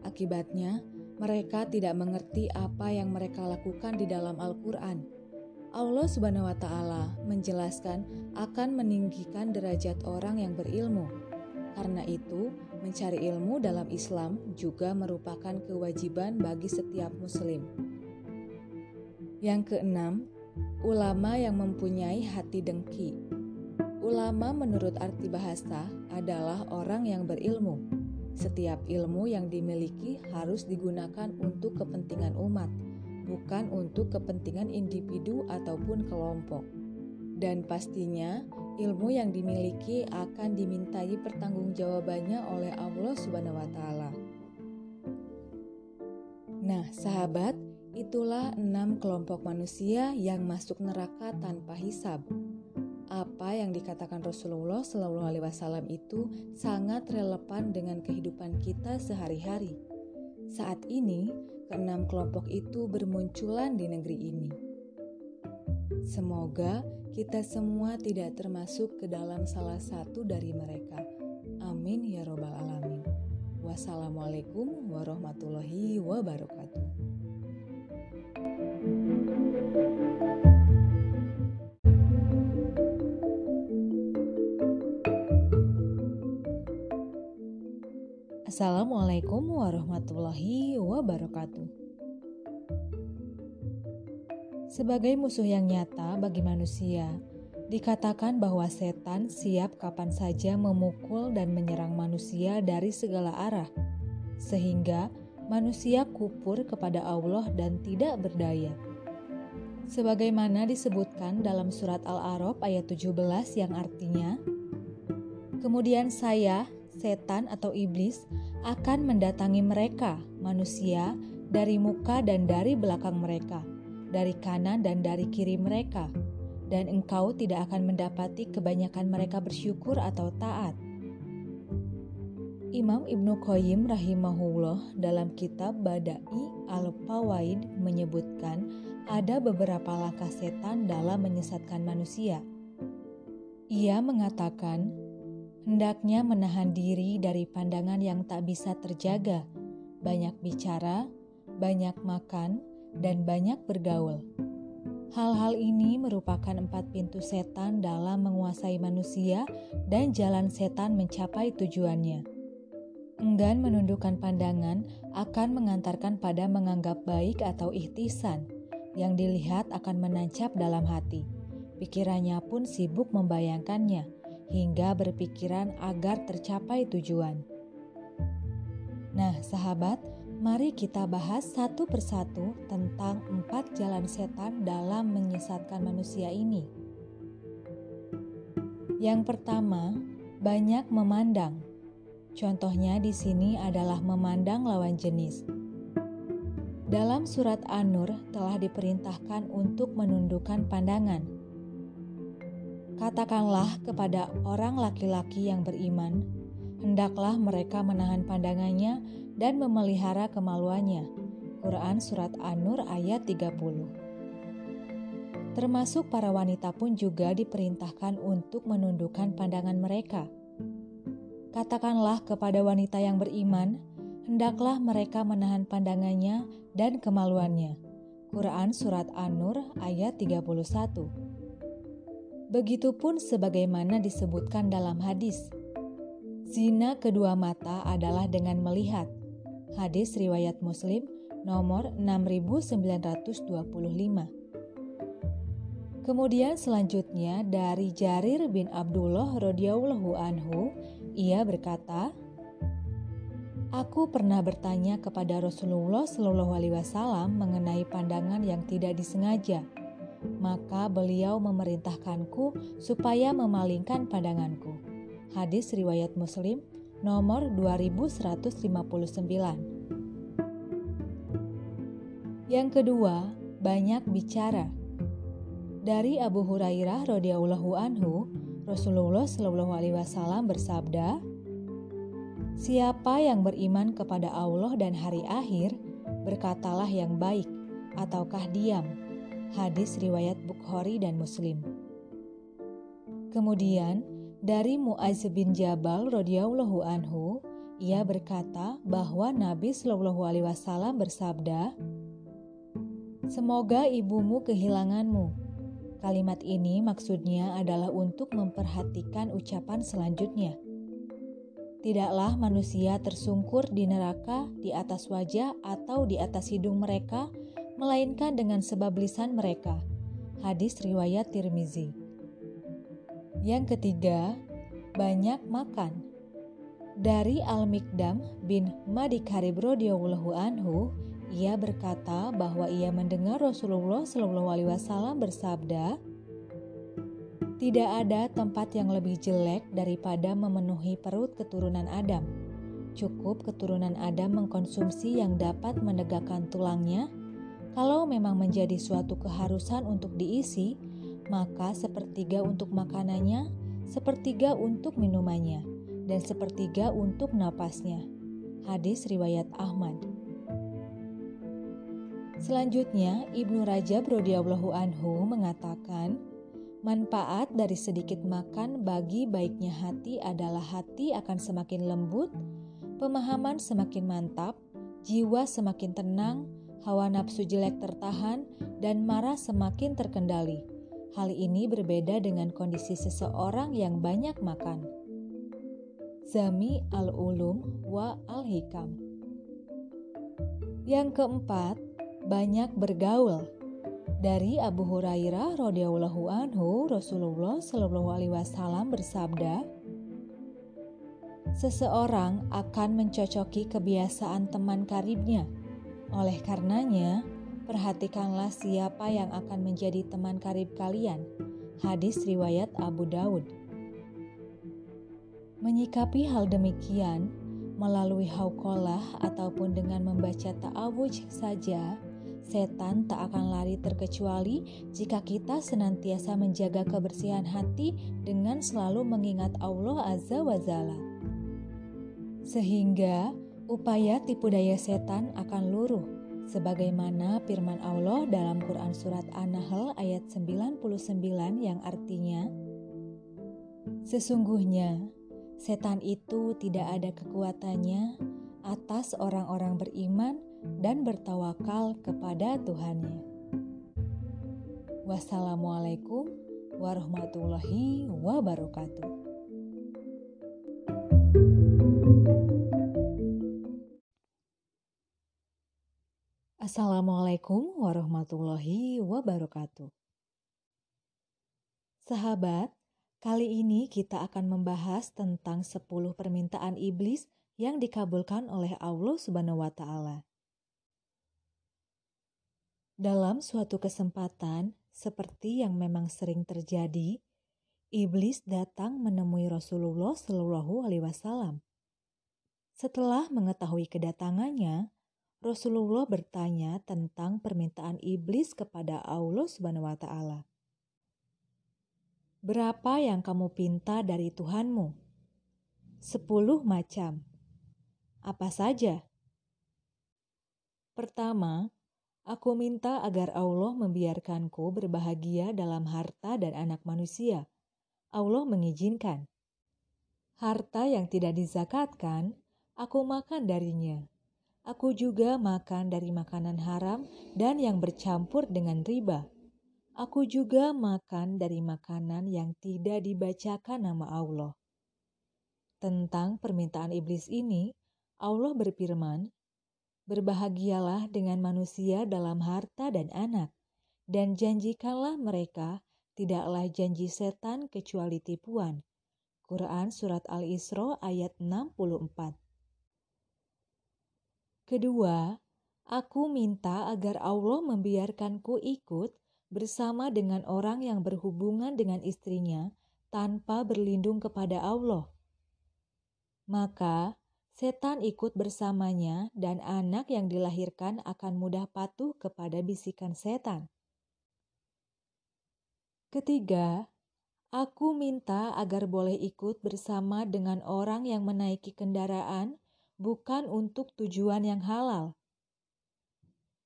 Akibatnya, mereka tidak mengerti apa yang mereka lakukan di dalam Al-Quran. Allah Subhanahu wa Ta'ala menjelaskan akan meninggikan derajat orang yang berilmu. Karena itu, mencari ilmu dalam Islam juga merupakan kewajiban bagi setiap Muslim. Yang keenam, Ulama yang mempunyai hati dengki. Ulama menurut arti bahasa adalah orang yang berilmu. Setiap ilmu yang dimiliki harus digunakan untuk kepentingan umat, bukan untuk kepentingan individu ataupun kelompok. Dan pastinya, ilmu yang dimiliki akan dimintai pertanggungjawabannya oleh Allah Subhanahu wa taala. Nah, sahabat, Itulah enam kelompok manusia yang masuk neraka tanpa hisab. Apa yang dikatakan Rasulullah Shallallahu Alaihi Wasallam itu sangat relevan dengan kehidupan kita sehari-hari. Saat ini, keenam kelompok itu bermunculan di negeri ini. Semoga kita semua tidak termasuk ke dalam salah satu dari mereka. Amin ya Robbal 'Alamin. Wassalamualaikum warahmatullahi wabarakatuh. Assalamualaikum warahmatullahi wabarakatuh. Sebagai musuh yang nyata bagi manusia, dikatakan bahwa setan siap kapan saja memukul dan menyerang manusia dari segala arah, sehingga manusia kupur kepada Allah dan tidak berdaya. Sebagaimana disebutkan dalam surat Al-A'raf ayat 17 yang artinya, Kemudian saya, setan atau iblis, akan mendatangi mereka, manusia, dari muka dan dari belakang mereka, dari kanan dan dari kiri mereka, dan engkau tidak akan mendapati kebanyakan mereka bersyukur atau taat. Imam Ibnu Qayyim rahimahullah dalam kitab Badai al-Fawaid menyebutkan ada beberapa langkah setan dalam menyesatkan manusia. Ia mengatakan, hendaknya menahan diri dari pandangan yang tak bisa terjaga, banyak bicara, banyak makan, dan banyak bergaul. Hal-hal ini merupakan empat pintu setan dalam menguasai manusia dan jalan setan mencapai tujuannya. Enggan menundukkan pandangan akan mengantarkan pada menganggap baik atau ihtisan, yang dilihat akan menancap dalam hati. Pikirannya pun sibuk membayangkannya, hingga berpikiran agar tercapai tujuan. Nah, sahabat, mari kita bahas satu persatu tentang empat jalan setan dalam menyesatkan manusia ini. Yang pertama, banyak memandang. Contohnya di sini adalah memandang lawan jenis. Dalam surat An-Nur telah diperintahkan untuk menundukkan pandangan Katakanlah kepada orang laki-laki yang beriman, hendaklah mereka menahan pandangannya dan memelihara kemaluannya. Quran Surat An-Nur ayat 30 Termasuk para wanita pun juga diperintahkan untuk menundukkan pandangan mereka. Katakanlah kepada wanita yang beriman, hendaklah mereka menahan pandangannya dan kemaluannya. Quran Surat An-Nur ayat 31 Begitupun sebagaimana disebutkan dalam hadis. Zina kedua mata adalah dengan melihat. Hadis riwayat Muslim nomor 6925. Kemudian selanjutnya dari Jarir bin Abdullah radhiyallahu anhu, ia berkata, Aku pernah bertanya kepada Rasulullah Shallallahu alaihi wasallam mengenai pandangan yang tidak disengaja maka beliau memerintahkanku supaya memalingkan pandanganku. Hadis riwayat Muslim nomor 2159. Yang kedua, banyak bicara. Dari Abu Hurairah radhiyallahu anhu, Rasulullah shallallahu alaihi wasallam bersabda, Siapa yang beriman kepada Allah dan hari akhir, berkatalah yang baik, ataukah diam. Hadis riwayat Bukhari dan Muslim. Kemudian, dari Muaz bin Jabal radhiyallahu anhu, ia berkata bahwa Nabi Shallallahu alaihi wasallam bersabda, "Semoga ibumu kehilanganmu." Kalimat ini maksudnya adalah untuk memperhatikan ucapan selanjutnya Tidaklah manusia tersungkur di neraka di atas wajah atau di atas hidung mereka, melainkan dengan sebab lisan mereka. Hadis riwayat Tirmizi. Yang ketiga, banyak makan. Dari Al-Mikdam bin Madi Karib radhiyallahu anhu, ia berkata bahwa ia mendengar Rasulullah Shallallahu alaihi wasallam bersabda, tidak ada tempat yang lebih jelek daripada memenuhi perut keturunan Adam. Cukup keturunan Adam mengkonsumsi yang dapat menegakkan tulangnya. Kalau memang menjadi suatu keharusan untuk diisi, maka sepertiga untuk makanannya, sepertiga untuk minumannya, dan sepertiga untuk napasnya. Hadis riwayat Ahmad. Selanjutnya, Ibnu Rajab radhiyallahu anhu mengatakan, Manfaat dari sedikit makan bagi baiknya hati adalah hati akan semakin lembut, pemahaman semakin mantap, jiwa semakin tenang, hawa nafsu jelek tertahan, dan marah semakin terkendali. Hal ini berbeda dengan kondisi seseorang yang banyak makan. Zami al-Ulum wa al-Hikam Yang keempat, banyak bergaul. Dari Abu Hurairah radhiyallahu anhu, Rasulullah shallallahu alaihi wasallam bersabda, Seseorang akan mencocoki kebiasaan teman karibnya. Oleh karenanya, perhatikanlah siapa yang akan menjadi teman karib kalian. Hadis riwayat Abu Daud. Menyikapi hal demikian melalui haukolah ataupun dengan membaca ta'awuj saja, Setan tak akan lari terkecuali jika kita senantiasa menjaga kebersihan hati dengan selalu mengingat Allah Azza wa Jalla. Sehingga upaya tipu daya setan akan luruh sebagaimana firman Allah dalam Quran surat An-Nahl ayat 99 yang artinya Sesungguhnya setan itu tidak ada kekuatannya atas orang-orang beriman dan bertawakal kepada Tuhannya. Wassalamualaikum warahmatullahi wabarakatuh. Assalamualaikum warahmatullahi wabarakatuh. Sahabat, kali ini kita akan membahas tentang 10 permintaan iblis yang dikabulkan oleh Allah Subhanahu wa taala. Dalam suatu kesempatan, seperti yang memang sering terjadi, iblis datang menemui Rasulullah Shallallahu Alaihi Wasallam. Setelah mengetahui kedatangannya, Rasulullah bertanya tentang permintaan iblis kepada Allah Subhanahu wa taala. Berapa yang kamu pinta dari Tuhanmu? Sepuluh macam. Apa saja? Pertama, Aku minta agar Allah membiarkanku berbahagia dalam harta dan anak manusia. Allah mengizinkan. Harta yang tidak dizakatkan, aku makan darinya. Aku juga makan dari makanan haram dan yang bercampur dengan riba. Aku juga makan dari makanan yang tidak dibacakan nama Allah. Tentang permintaan iblis ini, Allah berfirman, Berbahagialah dengan manusia dalam harta dan anak, dan janjikanlah mereka tidaklah janji setan kecuali tipuan. Quran Surat Al-Isra ayat 64 Kedua, aku minta agar Allah membiarkanku ikut bersama dengan orang yang berhubungan dengan istrinya tanpa berlindung kepada Allah. Maka setan ikut bersamanya, dan anak yang dilahirkan akan mudah patuh kepada bisikan setan. Ketiga, aku minta agar boleh ikut bersama dengan orang yang menaiki kendaraan, bukan untuk tujuan yang halal.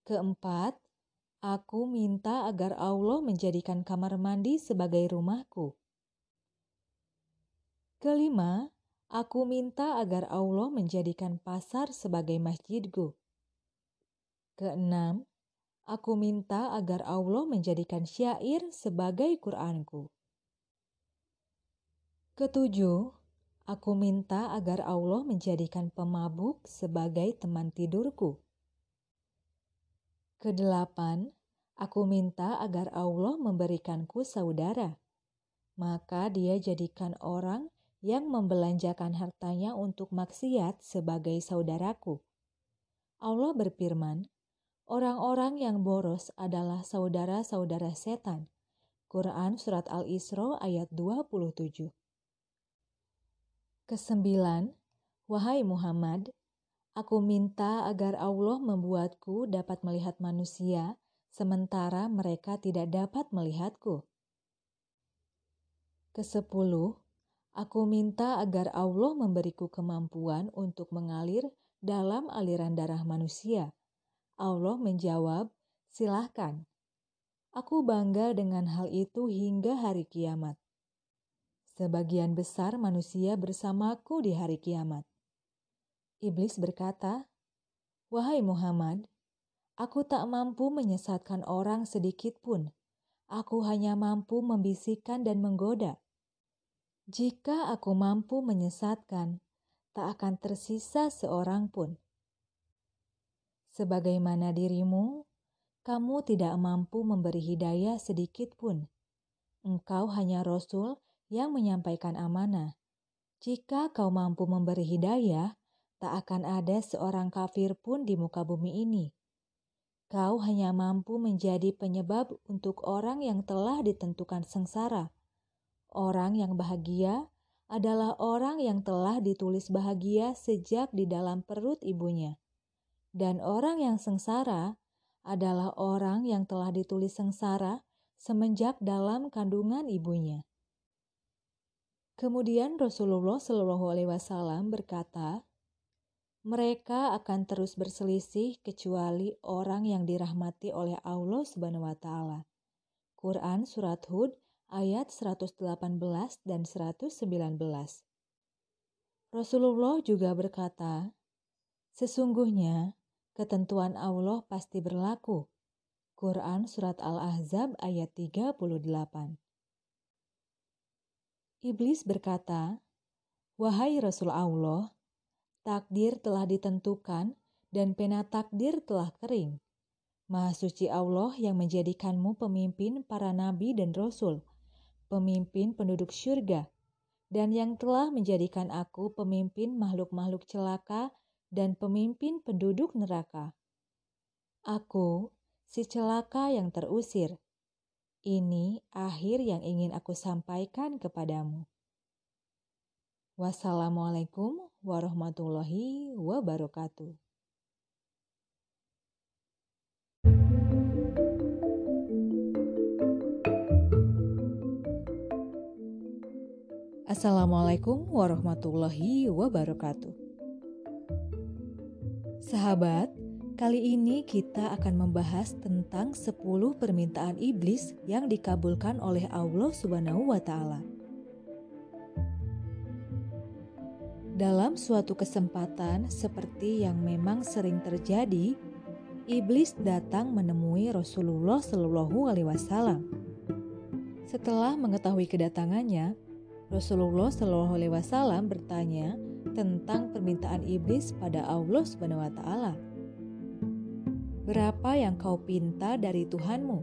Keempat, aku minta agar Allah menjadikan kamar mandi sebagai rumahku. Kelima, aku minta agar Allah menjadikan pasar sebagai masjidku. Keenam, Aku minta agar Allah menjadikan syair sebagai Quranku. Ketujuh, aku minta agar Allah menjadikan pemabuk sebagai teman tidurku. Kedelapan, aku minta agar Allah memberikanku saudara. Maka dia jadikan orang yang membelanjakan hartanya untuk maksiat sebagai saudaraku. Allah berfirman, Orang-orang yang boros adalah saudara-saudara setan. Quran Surat Al-Isra ayat 27 Kesembilan, Wahai Muhammad, aku minta agar Allah membuatku dapat melihat manusia, sementara mereka tidak dapat melihatku. Kesepuluh, aku minta agar Allah memberiku kemampuan untuk mengalir dalam aliran darah manusia, Allah menjawab, "Silahkan." Aku bangga dengan hal itu hingga hari kiamat. Sebagian besar manusia bersamaku di hari kiamat. Iblis berkata, "Wahai Muhammad, aku tak mampu menyesatkan orang sedikit pun. Aku hanya mampu membisikkan dan menggoda. Jika aku mampu menyesatkan, tak akan tersisa seorang pun." Sebagaimana dirimu, kamu tidak mampu memberi hidayah sedikit pun. Engkau hanya rasul yang menyampaikan amanah. Jika kau mampu memberi hidayah, tak akan ada seorang kafir pun di muka bumi ini. Kau hanya mampu menjadi penyebab untuk orang yang telah ditentukan sengsara. Orang yang bahagia adalah orang yang telah ditulis bahagia sejak di dalam perut ibunya dan orang yang sengsara adalah orang yang telah ditulis sengsara semenjak dalam kandungan ibunya. Kemudian Rasulullah Shallallahu Alaihi Wasallam berkata, mereka akan terus berselisih kecuali orang yang dirahmati oleh Allah Subhanahu wa taala. Quran surat Hud ayat 118 dan 119. Rasulullah juga berkata, Sesungguhnya ketentuan Allah pasti berlaku. Quran Surat Al-Ahzab ayat 38 Iblis berkata, Wahai Rasul Allah, takdir telah ditentukan dan pena takdir telah kering. Maha suci Allah yang menjadikanmu pemimpin para nabi dan rasul, pemimpin penduduk syurga, dan yang telah menjadikan aku pemimpin makhluk-makhluk celaka dan pemimpin penduduk neraka. Aku, si celaka yang terusir. Ini akhir yang ingin aku sampaikan kepadamu. Wassalamualaikum warahmatullahi wabarakatuh. Assalamualaikum warahmatullahi wabarakatuh. Sahabat, kali ini kita akan membahas tentang 10 permintaan iblis yang dikabulkan oleh Allah Subhanahu wa taala. Dalam suatu kesempatan seperti yang memang sering terjadi, iblis datang menemui Rasulullah Shallallahu alaihi wasallam. Setelah mengetahui kedatangannya, Rasulullah Shallallahu alaihi wasallam bertanya, tentang permintaan iblis pada Allah Subhanahu wa taala. Berapa yang kau pinta dari Tuhanmu?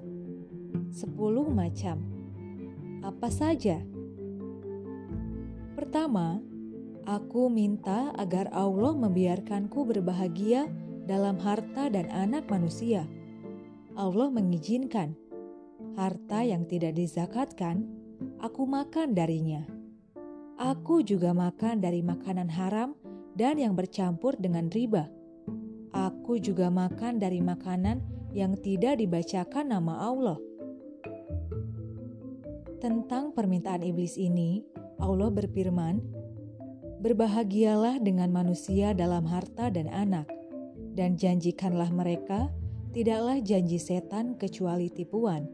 Sepuluh macam. Apa saja? Pertama, aku minta agar Allah membiarkanku berbahagia dalam harta dan anak manusia. Allah mengizinkan harta yang tidak dizakatkan, aku makan darinya Aku juga makan dari makanan haram dan yang bercampur dengan riba. Aku juga makan dari makanan yang tidak dibacakan nama Allah. Tentang permintaan iblis ini, Allah berfirman, "Berbahagialah dengan manusia dalam harta dan anak, dan janjikanlah mereka tidaklah janji setan kecuali tipuan."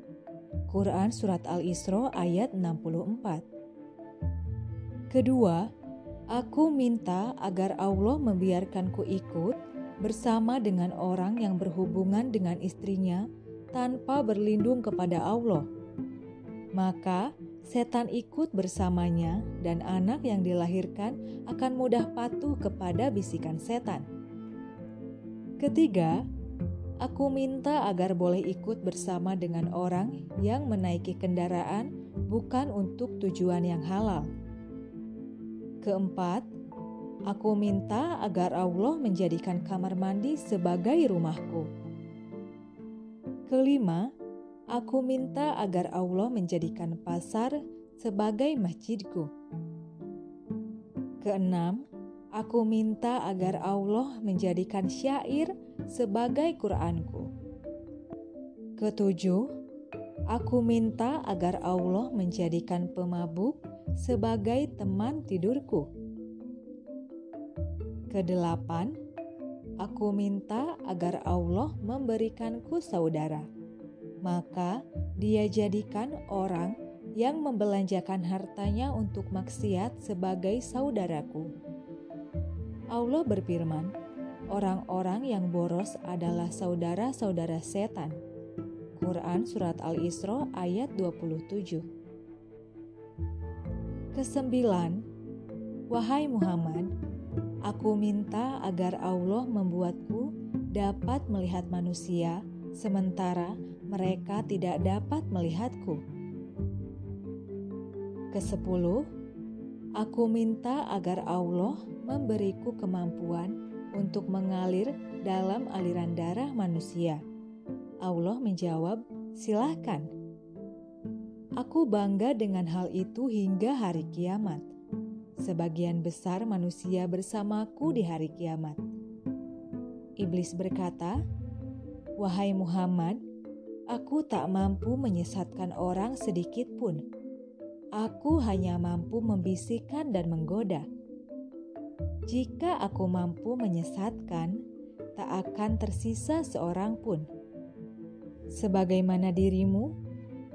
Quran Surat Al-Isra ayat 64 Kedua, aku minta agar Allah membiarkanku ikut bersama dengan orang yang berhubungan dengan istrinya tanpa berlindung kepada Allah. Maka setan ikut bersamanya dan anak yang dilahirkan akan mudah patuh kepada bisikan setan. Ketiga, aku minta agar boleh ikut bersama dengan orang yang menaiki kendaraan bukan untuk tujuan yang halal Keempat, aku minta agar Allah menjadikan kamar mandi sebagai rumahku. Kelima, aku minta agar Allah menjadikan pasar sebagai masjidku. Keenam, aku minta agar Allah menjadikan syair sebagai Quranku. Ketujuh, aku minta agar Allah menjadikan pemabuk sebagai teman tidurku. Kedelapan, aku minta agar Allah memberikanku saudara. Maka dia jadikan orang yang membelanjakan hartanya untuk maksiat sebagai saudaraku. Allah berfirman, orang-orang yang boros adalah saudara-saudara setan. Quran Surat Al-Isra ayat 27 Kesembilan, wahai Muhammad, aku minta agar Allah membuatku dapat melihat manusia, sementara mereka tidak dapat melihatku. Kesepuluh, aku minta agar Allah memberiku kemampuan untuk mengalir dalam aliran darah manusia. Allah menjawab, "Silahkan." Aku bangga dengan hal itu hingga hari kiamat. Sebagian besar manusia bersamaku di hari kiamat. Iblis berkata, "Wahai Muhammad, aku tak mampu menyesatkan orang sedikit pun. Aku hanya mampu membisikkan dan menggoda. Jika aku mampu menyesatkan, tak akan tersisa seorang pun. Sebagaimana dirimu,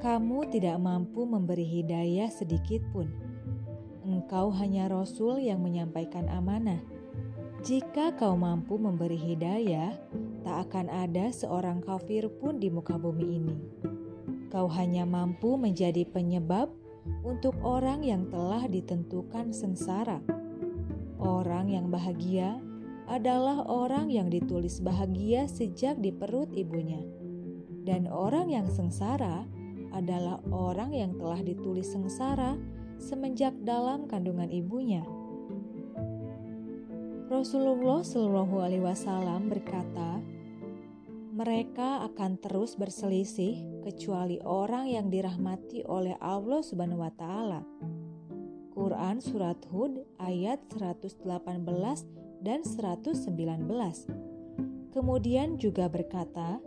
kamu tidak mampu memberi hidayah sedikit pun. Engkau hanya rasul yang menyampaikan amanah. Jika kau mampu memberi hidayah, tak akan ada seorang kafir pun di muka bumi ini. Kau hanya mampu menjadi penyebab untuk orang yang telah ditentukan sengsara. Orang yang bahagia adalah orang yang ditulis bahagia sejak di perut ibunya, dan orang yang sengsara adalah orang yang telah ditulis sengsara semenjak dalam kandungan ibunya. Rasulullah Shallallahu Alaihi Wasallam berkata, mereka akan terus berselisih kecuali orang yang dirahmati oleh Allah Subhanahu wa taala. Quran surat Hud ayat 118 dan 119. Kemudian juga berkata,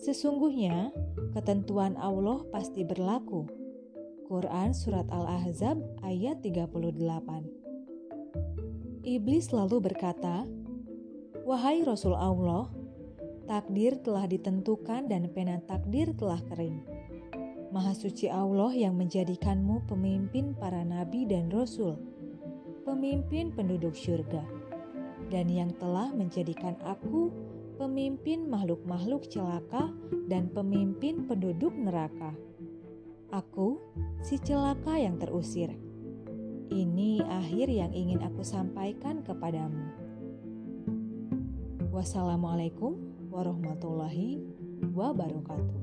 Sesungguhnya ketentuan Allah pasti berlaku. Quran Surat Al-Ahzab ayat 38 Iblis lalu berkata, Wahai Rasul Allah, takdir telah ditentukan dan pena takdir telah kering. Maha suci Allah yang menjadikanmu pemimpin para nabi dan rasul, pemimpin penduduk syurga, dan yang telah menjadikan aku pemimpin makhluk-makhluk celaka, dan pemimpin penduduk neraka. Aku, si celaka yang terusir. Ini akhir yang ingin aku sampaikan kepadamu. Wassalamualaikum warahmatullahi wabarakatuh.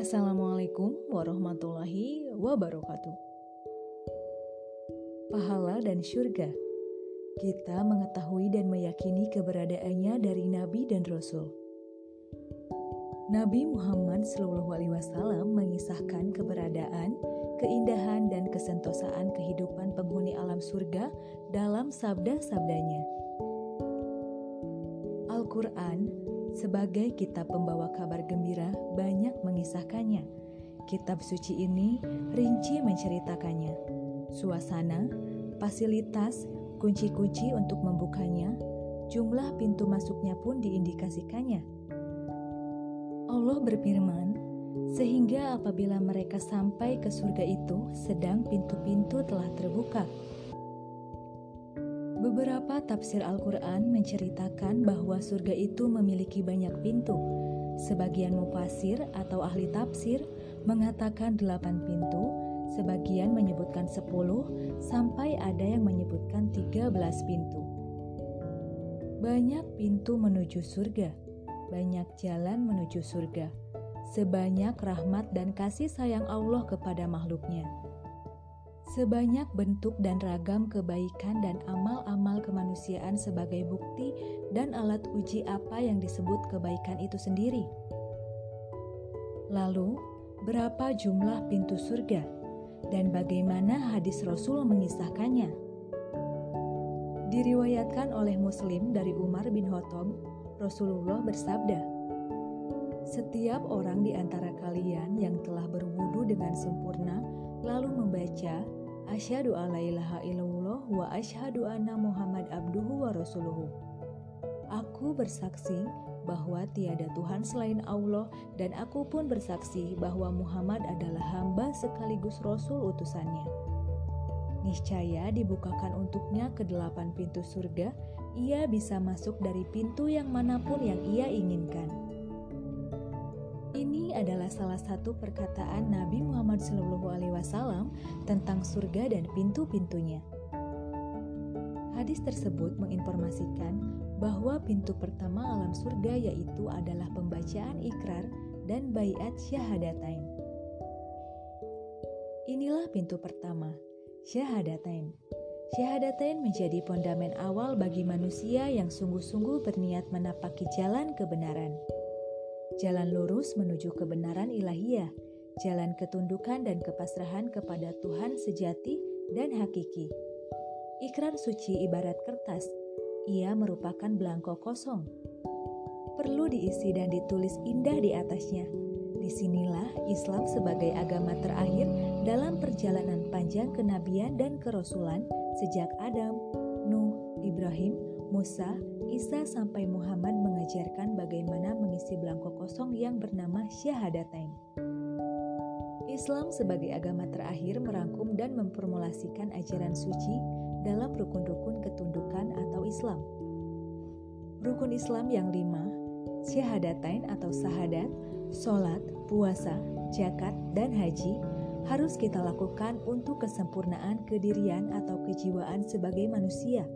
Assalamualaikum warahmatullahi wabarakatuh. Pahala dan surga. kita mengetahui dan meyakini keberadaannya dari nabi dan rasul. Nabi Muhammad SAW mengisahkan keberadaan, keindahan, dan kesentosaan kehidupan penghuni alam surga dalam sabda-sabdanya. Al-Quran sebagai kitab pembawa kabar gembira banyak mengisahkannya. Kitab suci ini rinci menceritakannya. Suasana, fasilitas, kunci-kunci untuk membukanya, jumlah pintu masuknya pun diindikasikannya. Allah berfirman, sehingga apabila mereka sampai ke surga itu, sedang pintu-pintu telah terbuka. Beberapa tafsir Al-Quran menceritakan bahwa surga itu memiliki banyak pintu. Sebagian mufasir atau ahli tafsir mengatakan delapan pintu, sebagian menyebutkan sepuluh, sampai ada yang menyebutkan tiga belas pintu. Banyak pintu menuju surga banyak jalan menuju surga, sebanyak rahmat dan kasih sayang Allah kepada makhluknya. Sebanyak bentuk dan ragam kebaikan dan amal-amal kemanusiaan sebagai bukti dan alat uji apa yang disebut kebaikan itu sendiri. Lalu, berapa jumlah pintu surga dan bagaimana hadis Rasul mengisahkannya? Diriwayatkan oleh Muslim dari Umar bin Khattab Rasulullah bersabda, "Setiap orang di antara kalian yang telah berwudu dengan sempurna lalu membaca Asyhadu alla ilaha illallah wa asyhadu anna Muhammad abduhu wa rasuluhu. Aku bersaksi bahwa tiada Tuhan selain Allah dan aku pun bersaksi bahwa Muhammad adalah hamba sekaligus rasul utusannya. Niscaya dibukakan untuknya ke delapan pintu surga ia bisa masuk dari pintu yang mana pun yang ia inginkan. Ini adalah salah satu perkataan Nabi Muhammad SAW tentang surga dan pintu-pintunya. Hadis tersebut menginformasikan bahwa pintu pertama alam surga yaitu adalah pembacaan ikrar dan bayat syahadatain. Inilah pintu pertama, syahadatain. Syahadatain menjadi pondamen awal bagi manusia yang sungguh-sungguh berniat menapaki jalan kebenaran. Jalan lurus menuju kebenaran ilahiyah, jalan ketundukan dan kepasrahan kepada Tuhan sejati dan hakiki. Ikrar suci ibarat kertas, ia merupakan belangko kosong. Perlu diisi dan ditulis indah di atasnya. Di sinilah Islam sebagai agama terakhir dalam perjalanan panjang kenabian dan kerasulan Sejak Adam, Nuh, Ibrahim, Musa, Isa sampai Muhammad mengajarkan bagaimana mengisi belangko kosong yang bernama syahadatain. Islam sebagai agama terakhir merangkum dan memformulasikan ajaran suci dalam rukun-rukun ketundukan atau Islam. Rukun Islam yang lima, syahadatain atau sahadat, solat, puasa, zakat, dan haji harus kita lakukan untuk kesempurnaan kedirian atau kejiwaan sebagai manusia.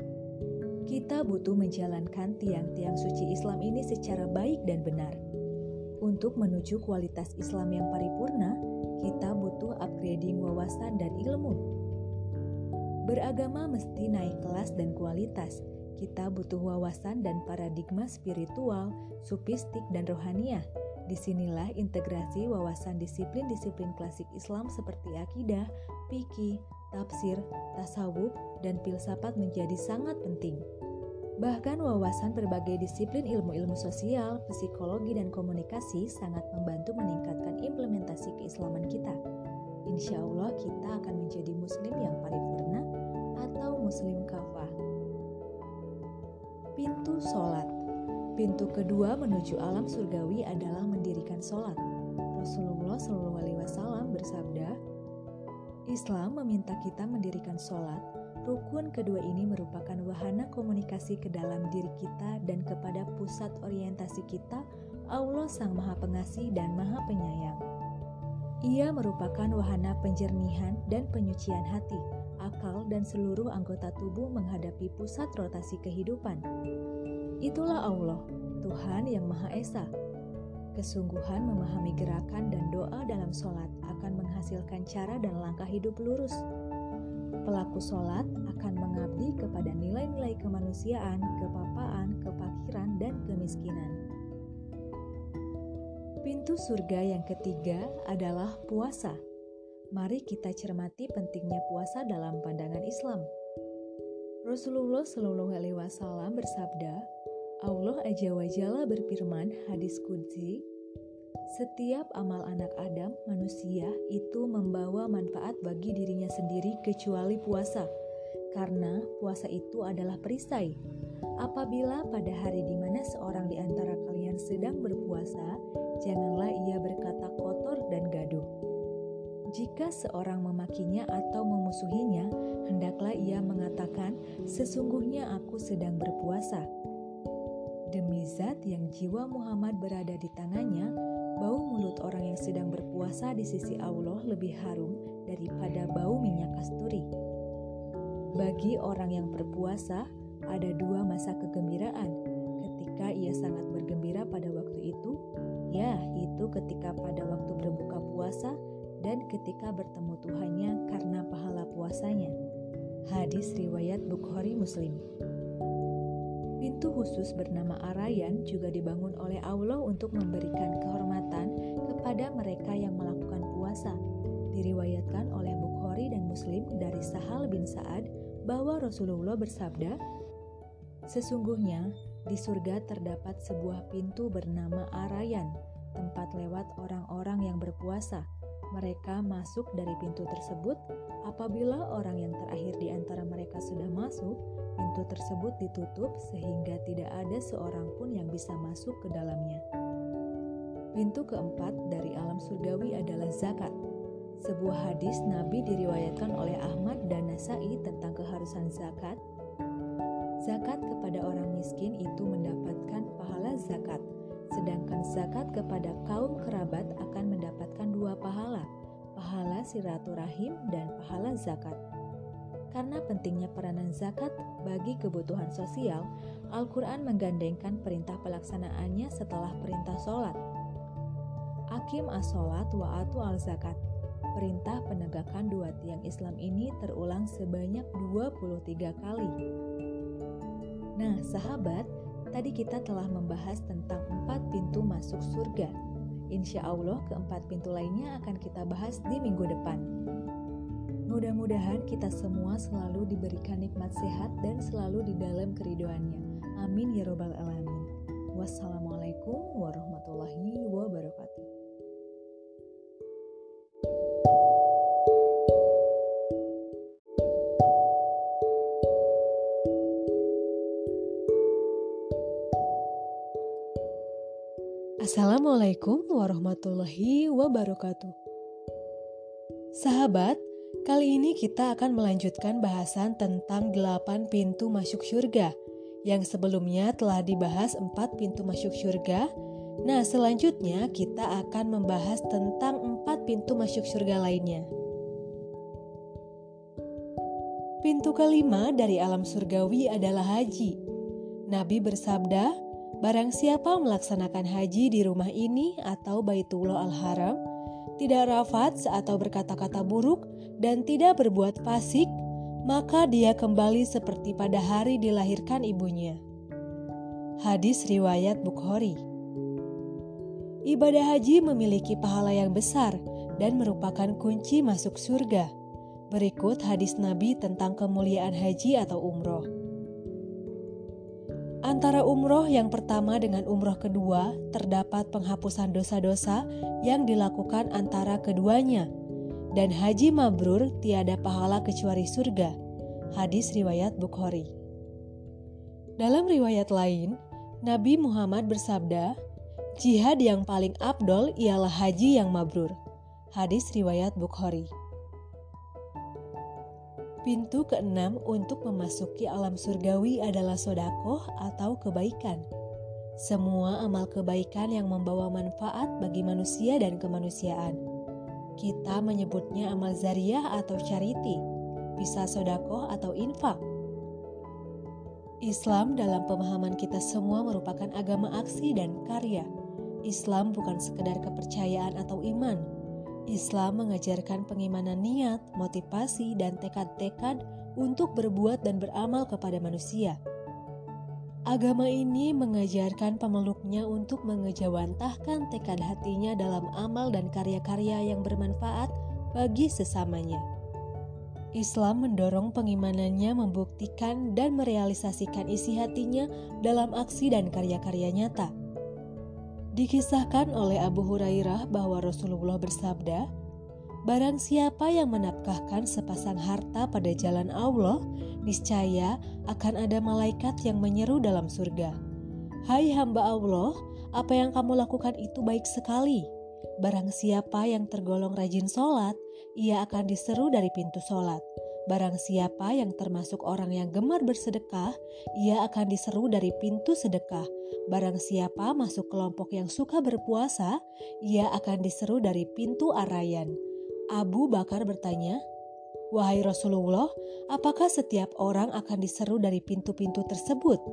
Kita butuh menjalankan tiang-tiang suci Islam ini secara baik dan benar. Untuk menuju kualitas Islam yang paripurna, kita butuh upgrading wawasan dan ilmu. Beragama mesti naik kelas dan kualitas. Kita butuh wawasan dan paradigma spiritual, supistik, dan rohaniah Di sinilah integrasi wawasan disiplin-disiplin klasik Islam seperti akidah, fikih, tafsir, tasawuf, dan filsafat menjadi sangat penting. Bahkan wawasan berbagai disiplin ilmu-ilmu sosial, psikologi, dan komunikasi sangat membantu meningkatkan implementasi keislaman kita. Insya Allah kita akan menjadi muslim yang paripurna atau muslim kafah. Pintu sholat Pintu kedua menuju alam surgawi adalah mendirikan sholat. Rasulullah Shallallahu Alaihi Wasallam bersabda, Islam meminta kita mendirikan sholat. Rukun kedua ini merupakan wahana komunikasi ke dalam diri kita dan kepada pusat orientasi kita, Allah Sang Maha Pengasih dan Maha Penyayang. Ia merupakan wahana penjernihan dan penyucian hati, akal, dan seluruh anggota tubuh menghadapi pusat rotasi kehidupan. Itulah Allah, Tuhan yang Maha Esa. Kesungguhan memahami gerakan dan doa dalam sholat akan menghasilkan cara dan langkah hidup lurus. Pelaku sholat akan mengabdi kepada nilai-nilai kemanusiaan, kepapaan, kefakiran, dan kemiskinan. Pintu surga yang ketiga adalah puasa. Mari kita cermati pentingnya puasa dalam pandangan Islam. Rasulullah Shallallahu Alaihi Wasallam bersabda, Allah Aja Wajalla berfirman hadis kudsi, setiap amal anak Adam, manusia, itu membawa manfaat bagi dirinya sendiri kecuali puasa, karena puasa itu adalah perisai. Apabila pada hari di mana seorang di antara kalian sedang berpuasa, janganlah ia berkata. Jika seorang memakinya atau memusuhinya, hendaklah ia mengatakan, "Sesungguhnya aku sedang berpuasa." Demi zat yang jiwa Muhammad berada di tangannya, Bau mulut orang yang sedang berpuasa di sisi Allah lebih harum daripada bau minyak kasturi. Bagi orang yang berpuasa, ada dua masa kegembiraan. Ketika ia sangat bergembira pada waktu itu, ya, itu ketika pada waktu berbuka puasa dan ketika bertemu Tuhannya karena pahala puasanya. Hadis riwayat Bukhari Muslim. Pintu khusus bernama Arayan juga dibangun oleh Allah untuk memberikan kehormatan kepada mereka yang melakukan puasa. Diriwayatkan oleh Bukhari dan Muslim dari Sahal bin Sa'ad bahwa Rasulullah bersabda, Sesungguhnya di surga terdapat sebuah pintu bernama Arayan, tempat lewat orang-orang yang berpuasa. Mereka masuk dari pintu tersebut. Apabila orang yang terakhir di antara mereka sudah masuk, Pintu tersebut ditutup sehingga tidak ada seorang pun yang bisa masuk ke dalamnya. Pintu keempat dari alam surgawi adalah zakat. Sebuah hadis Nabi diriwayatkan oleh Ahmad dan Nasai tentang keharusan zakat. Zakat kepada orang miskin itu mendapatkan pahala zakat, sedangkan zakat kepada kaum kerabat akan mendapatkan dua pahala, pahala silaturahim dan pahala zakat. Karena pentingnya peranan zakat bagi kebutuhan sosial, Al-Quran menggandengkan perintah pelaksanaannya setelah perintah sholat. Akim as-sholat wa atu al-zakat. Perintah penegakan dua tiang Islam ini terulang sebanyak 23 kali. Nah, sahabat, tadi kita telah membahas tentang empat pintu masuk surga. Insya Allah, keempat pintu lainnya akan kita bahas di minggu depan. Mudah-mudahan kita semua selalu diberikan nikmat sehat dan selalu di dalam keridoannya. Amin ya robbal alamin. Wassalamualaikum warahmatullahi wabarakatuh. Assalamualaikum warahmatullahi wabarakatuh. Sahabat, Kali ini kita akan melanjutkan bahasan tentang delapan pintu masuk surga yang sebelumnya telah dibahas empat pintu masuk surga. Nah, selanjutnya kita akan membahas tentang empat pintu masuk surga lainnya. Pintu kelima dari alam surgawi adalah haji. Nabi bersabda, "Barang siapa melaksanakan haji di rumah ini atau Baitullah Al-Haram, tidak rafat atau berkata-kata buruk, dan tidak berbuat fasik, maka dia kembali seperti pada hari dilahirkan ibunya. Hadis riwayat Bukhari. Ibadah haji memiliki pahala yang besar dan merupakan kunci masuk surga. Berikut hadis Nabi tentang kemuliaan haji atau umroh. Antara umroh yang pertama dengan umroh kedua, terdapat penghapusan dosa-dosa yang dilakukan antara keduanya, dan haji mabrur tiada pahala kecuali surga. Hadis riwayat Bukhari. Dalam riwayat lain, Nabi Muhammad bersabda, "Jihad yang paling abdol ialah haji yang mabrur." Hadis riwayat Bukhari. Pintu keenam untuk memasuki alam surgawi adalah sodakoh atau kebaikan. Semua amal kebaikan yang membawa manfaat bagi manusia dan kemanusiaan kita menyebutnya amal zariah atau charity, bisa sodakoh atau infak. Islam dalam pemahaman kita semua merupakan agama aksi dan karya. Islam bukan sekedar kepercayaan atau iman. Islam mengajarkan pengimanan niat, motivasi, dan tekad-tekad untuk berbuat dan beramal kepada manusia. Agama ini mengajarkan pemeluknya untuk mengejawantahkan tekad hatinya dalam amal dan karya-karya yang bermanfaat bagi sesamanya. Islam mendorong pengimanannya membuktikan dan merealisasikan isi hatinya dalam aksi dan karya-karya nyata. Dikisahkan oleh Abu Hurairah bahwa Rasulullah bersabda, Barang siapa yang menafkahkan sepasang harta pada jalan Allah, niscaya akan ada malaikat yang menyeru dalam surga. Hai hamba Allah, apa yang kamu lakukan itu baik sekali. Barang siapa yang tergolong rajin sholat, ia akan diseru dari pintu sholat. Barang siapa yang termasuk orang yang gemar bersedekah, ia akan diseru dari pintu sedekah. Barang siapa masuk kelompok yang suka berpuasa, ia akan diseru dari pintu arayan. Abu Bakar bertanya, "Wahai Rasulullah, apakah setiap orang akan diseru dari pintu-pintu tersebut?"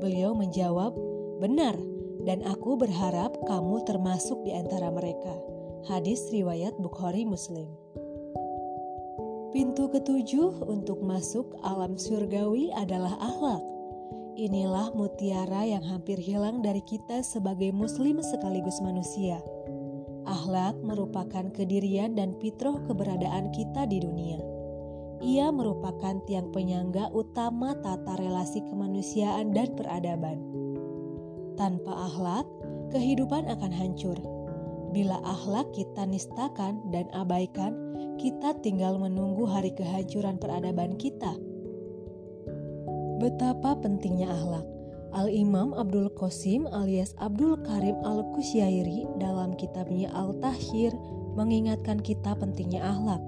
Beliau menjawab, "Benar, dan aku berharap kamu termasuk di antara mereka." Hadis riwayat Bukhari Muslim. Pintu ketujuh untuk masuk alam surgawi adalah akhlak. Inilah mutiara yang hampir hilang dari kita sebagai muslim sekaligus manusia. Akhlak merupakan kedirian dan fitrah keberadaan kita di dunia. Ia merupakan tiang penyangga utama tata relasi kemanusiaan dan peradaban. Tanpa akhlak, kehidupan akan hancur. Bila akhlak kita nistakan dan abaikan, kita tinggal menunggu hari kehancuran peradaban kita. Betapa pentingnya akhlak. Al-Imam Abdul Qasim alias Abdul Karim Al-Kusyairi dalam kitabnya Al-Tahir mengingatkan kita pentingnya akhlak.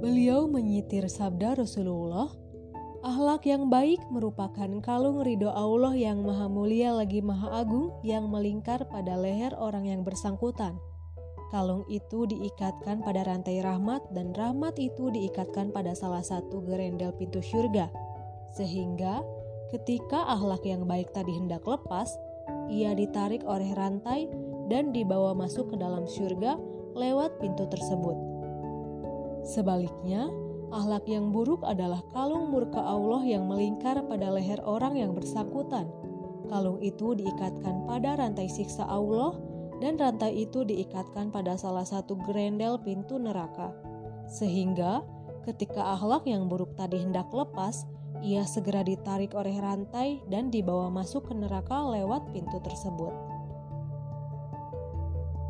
Beliau menyitir sabda Rasulullah, Akhlak yang baik merupakan kalung ridho Allah yang maha mulia lagi maha agung yang melingkar pada leher orang yang bersangkutan. Kalung itu diikatkan pada rantai rahmat dan rahmat itu diikatkan pada salah satu gerendel pintu surga. Sehingga Ketika akhlak yang baik tadi hendak lepas, ia ditarik oleh rantai dan dibawa masuk ke dalam surga lewat pintu tersebut. Sebaliknya, akhlak yang buruk adalah kalung murka Allah yang melingkar pada leher orang yang bersangkutan. Kalung itu diikatkan pada rantai siksa Allah dan rantai itu diikatkan pada salah satu gerendel pintu neraka. Sehingga ketika akhlak yang buruk tadi hendak lepas, ia segera ditarik oleh rantai dan dibawa masuk ke neraka lewat pintu tersebut.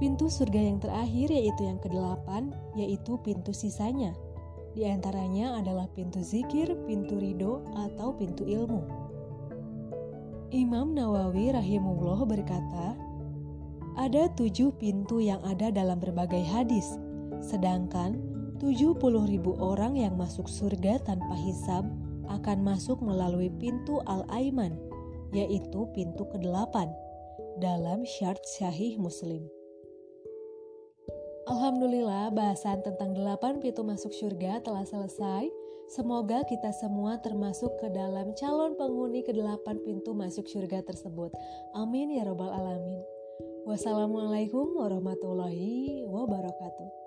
Pintu surga yang terakhir yaitu yang kedelapan, yaitu pintu sisanya. Di antaranya adalah pintu zikir, pintu ridho, atau pintu ilmu. Imam Nawawi rahimullah berkata, ada tujuh pintu yang ada dalam berbagai hadis, sedangkan 70 ribu orang yang masuk surga tanpa hisab akan masuk melalui pintu Al-Aiman, yaitu pintu ke-8 dalam syarat syahih Muslim. Alhamdulillah, bahasan tentang delapan pintu masuk surga telah selesai. Semoga kita semua termasuk ke dalam calon penghuni ke delapan pintu masuk surga tersebut. Amin ya Robbal 'Alamin. Wassalamualaikum warahmatullahi wabarakatuh.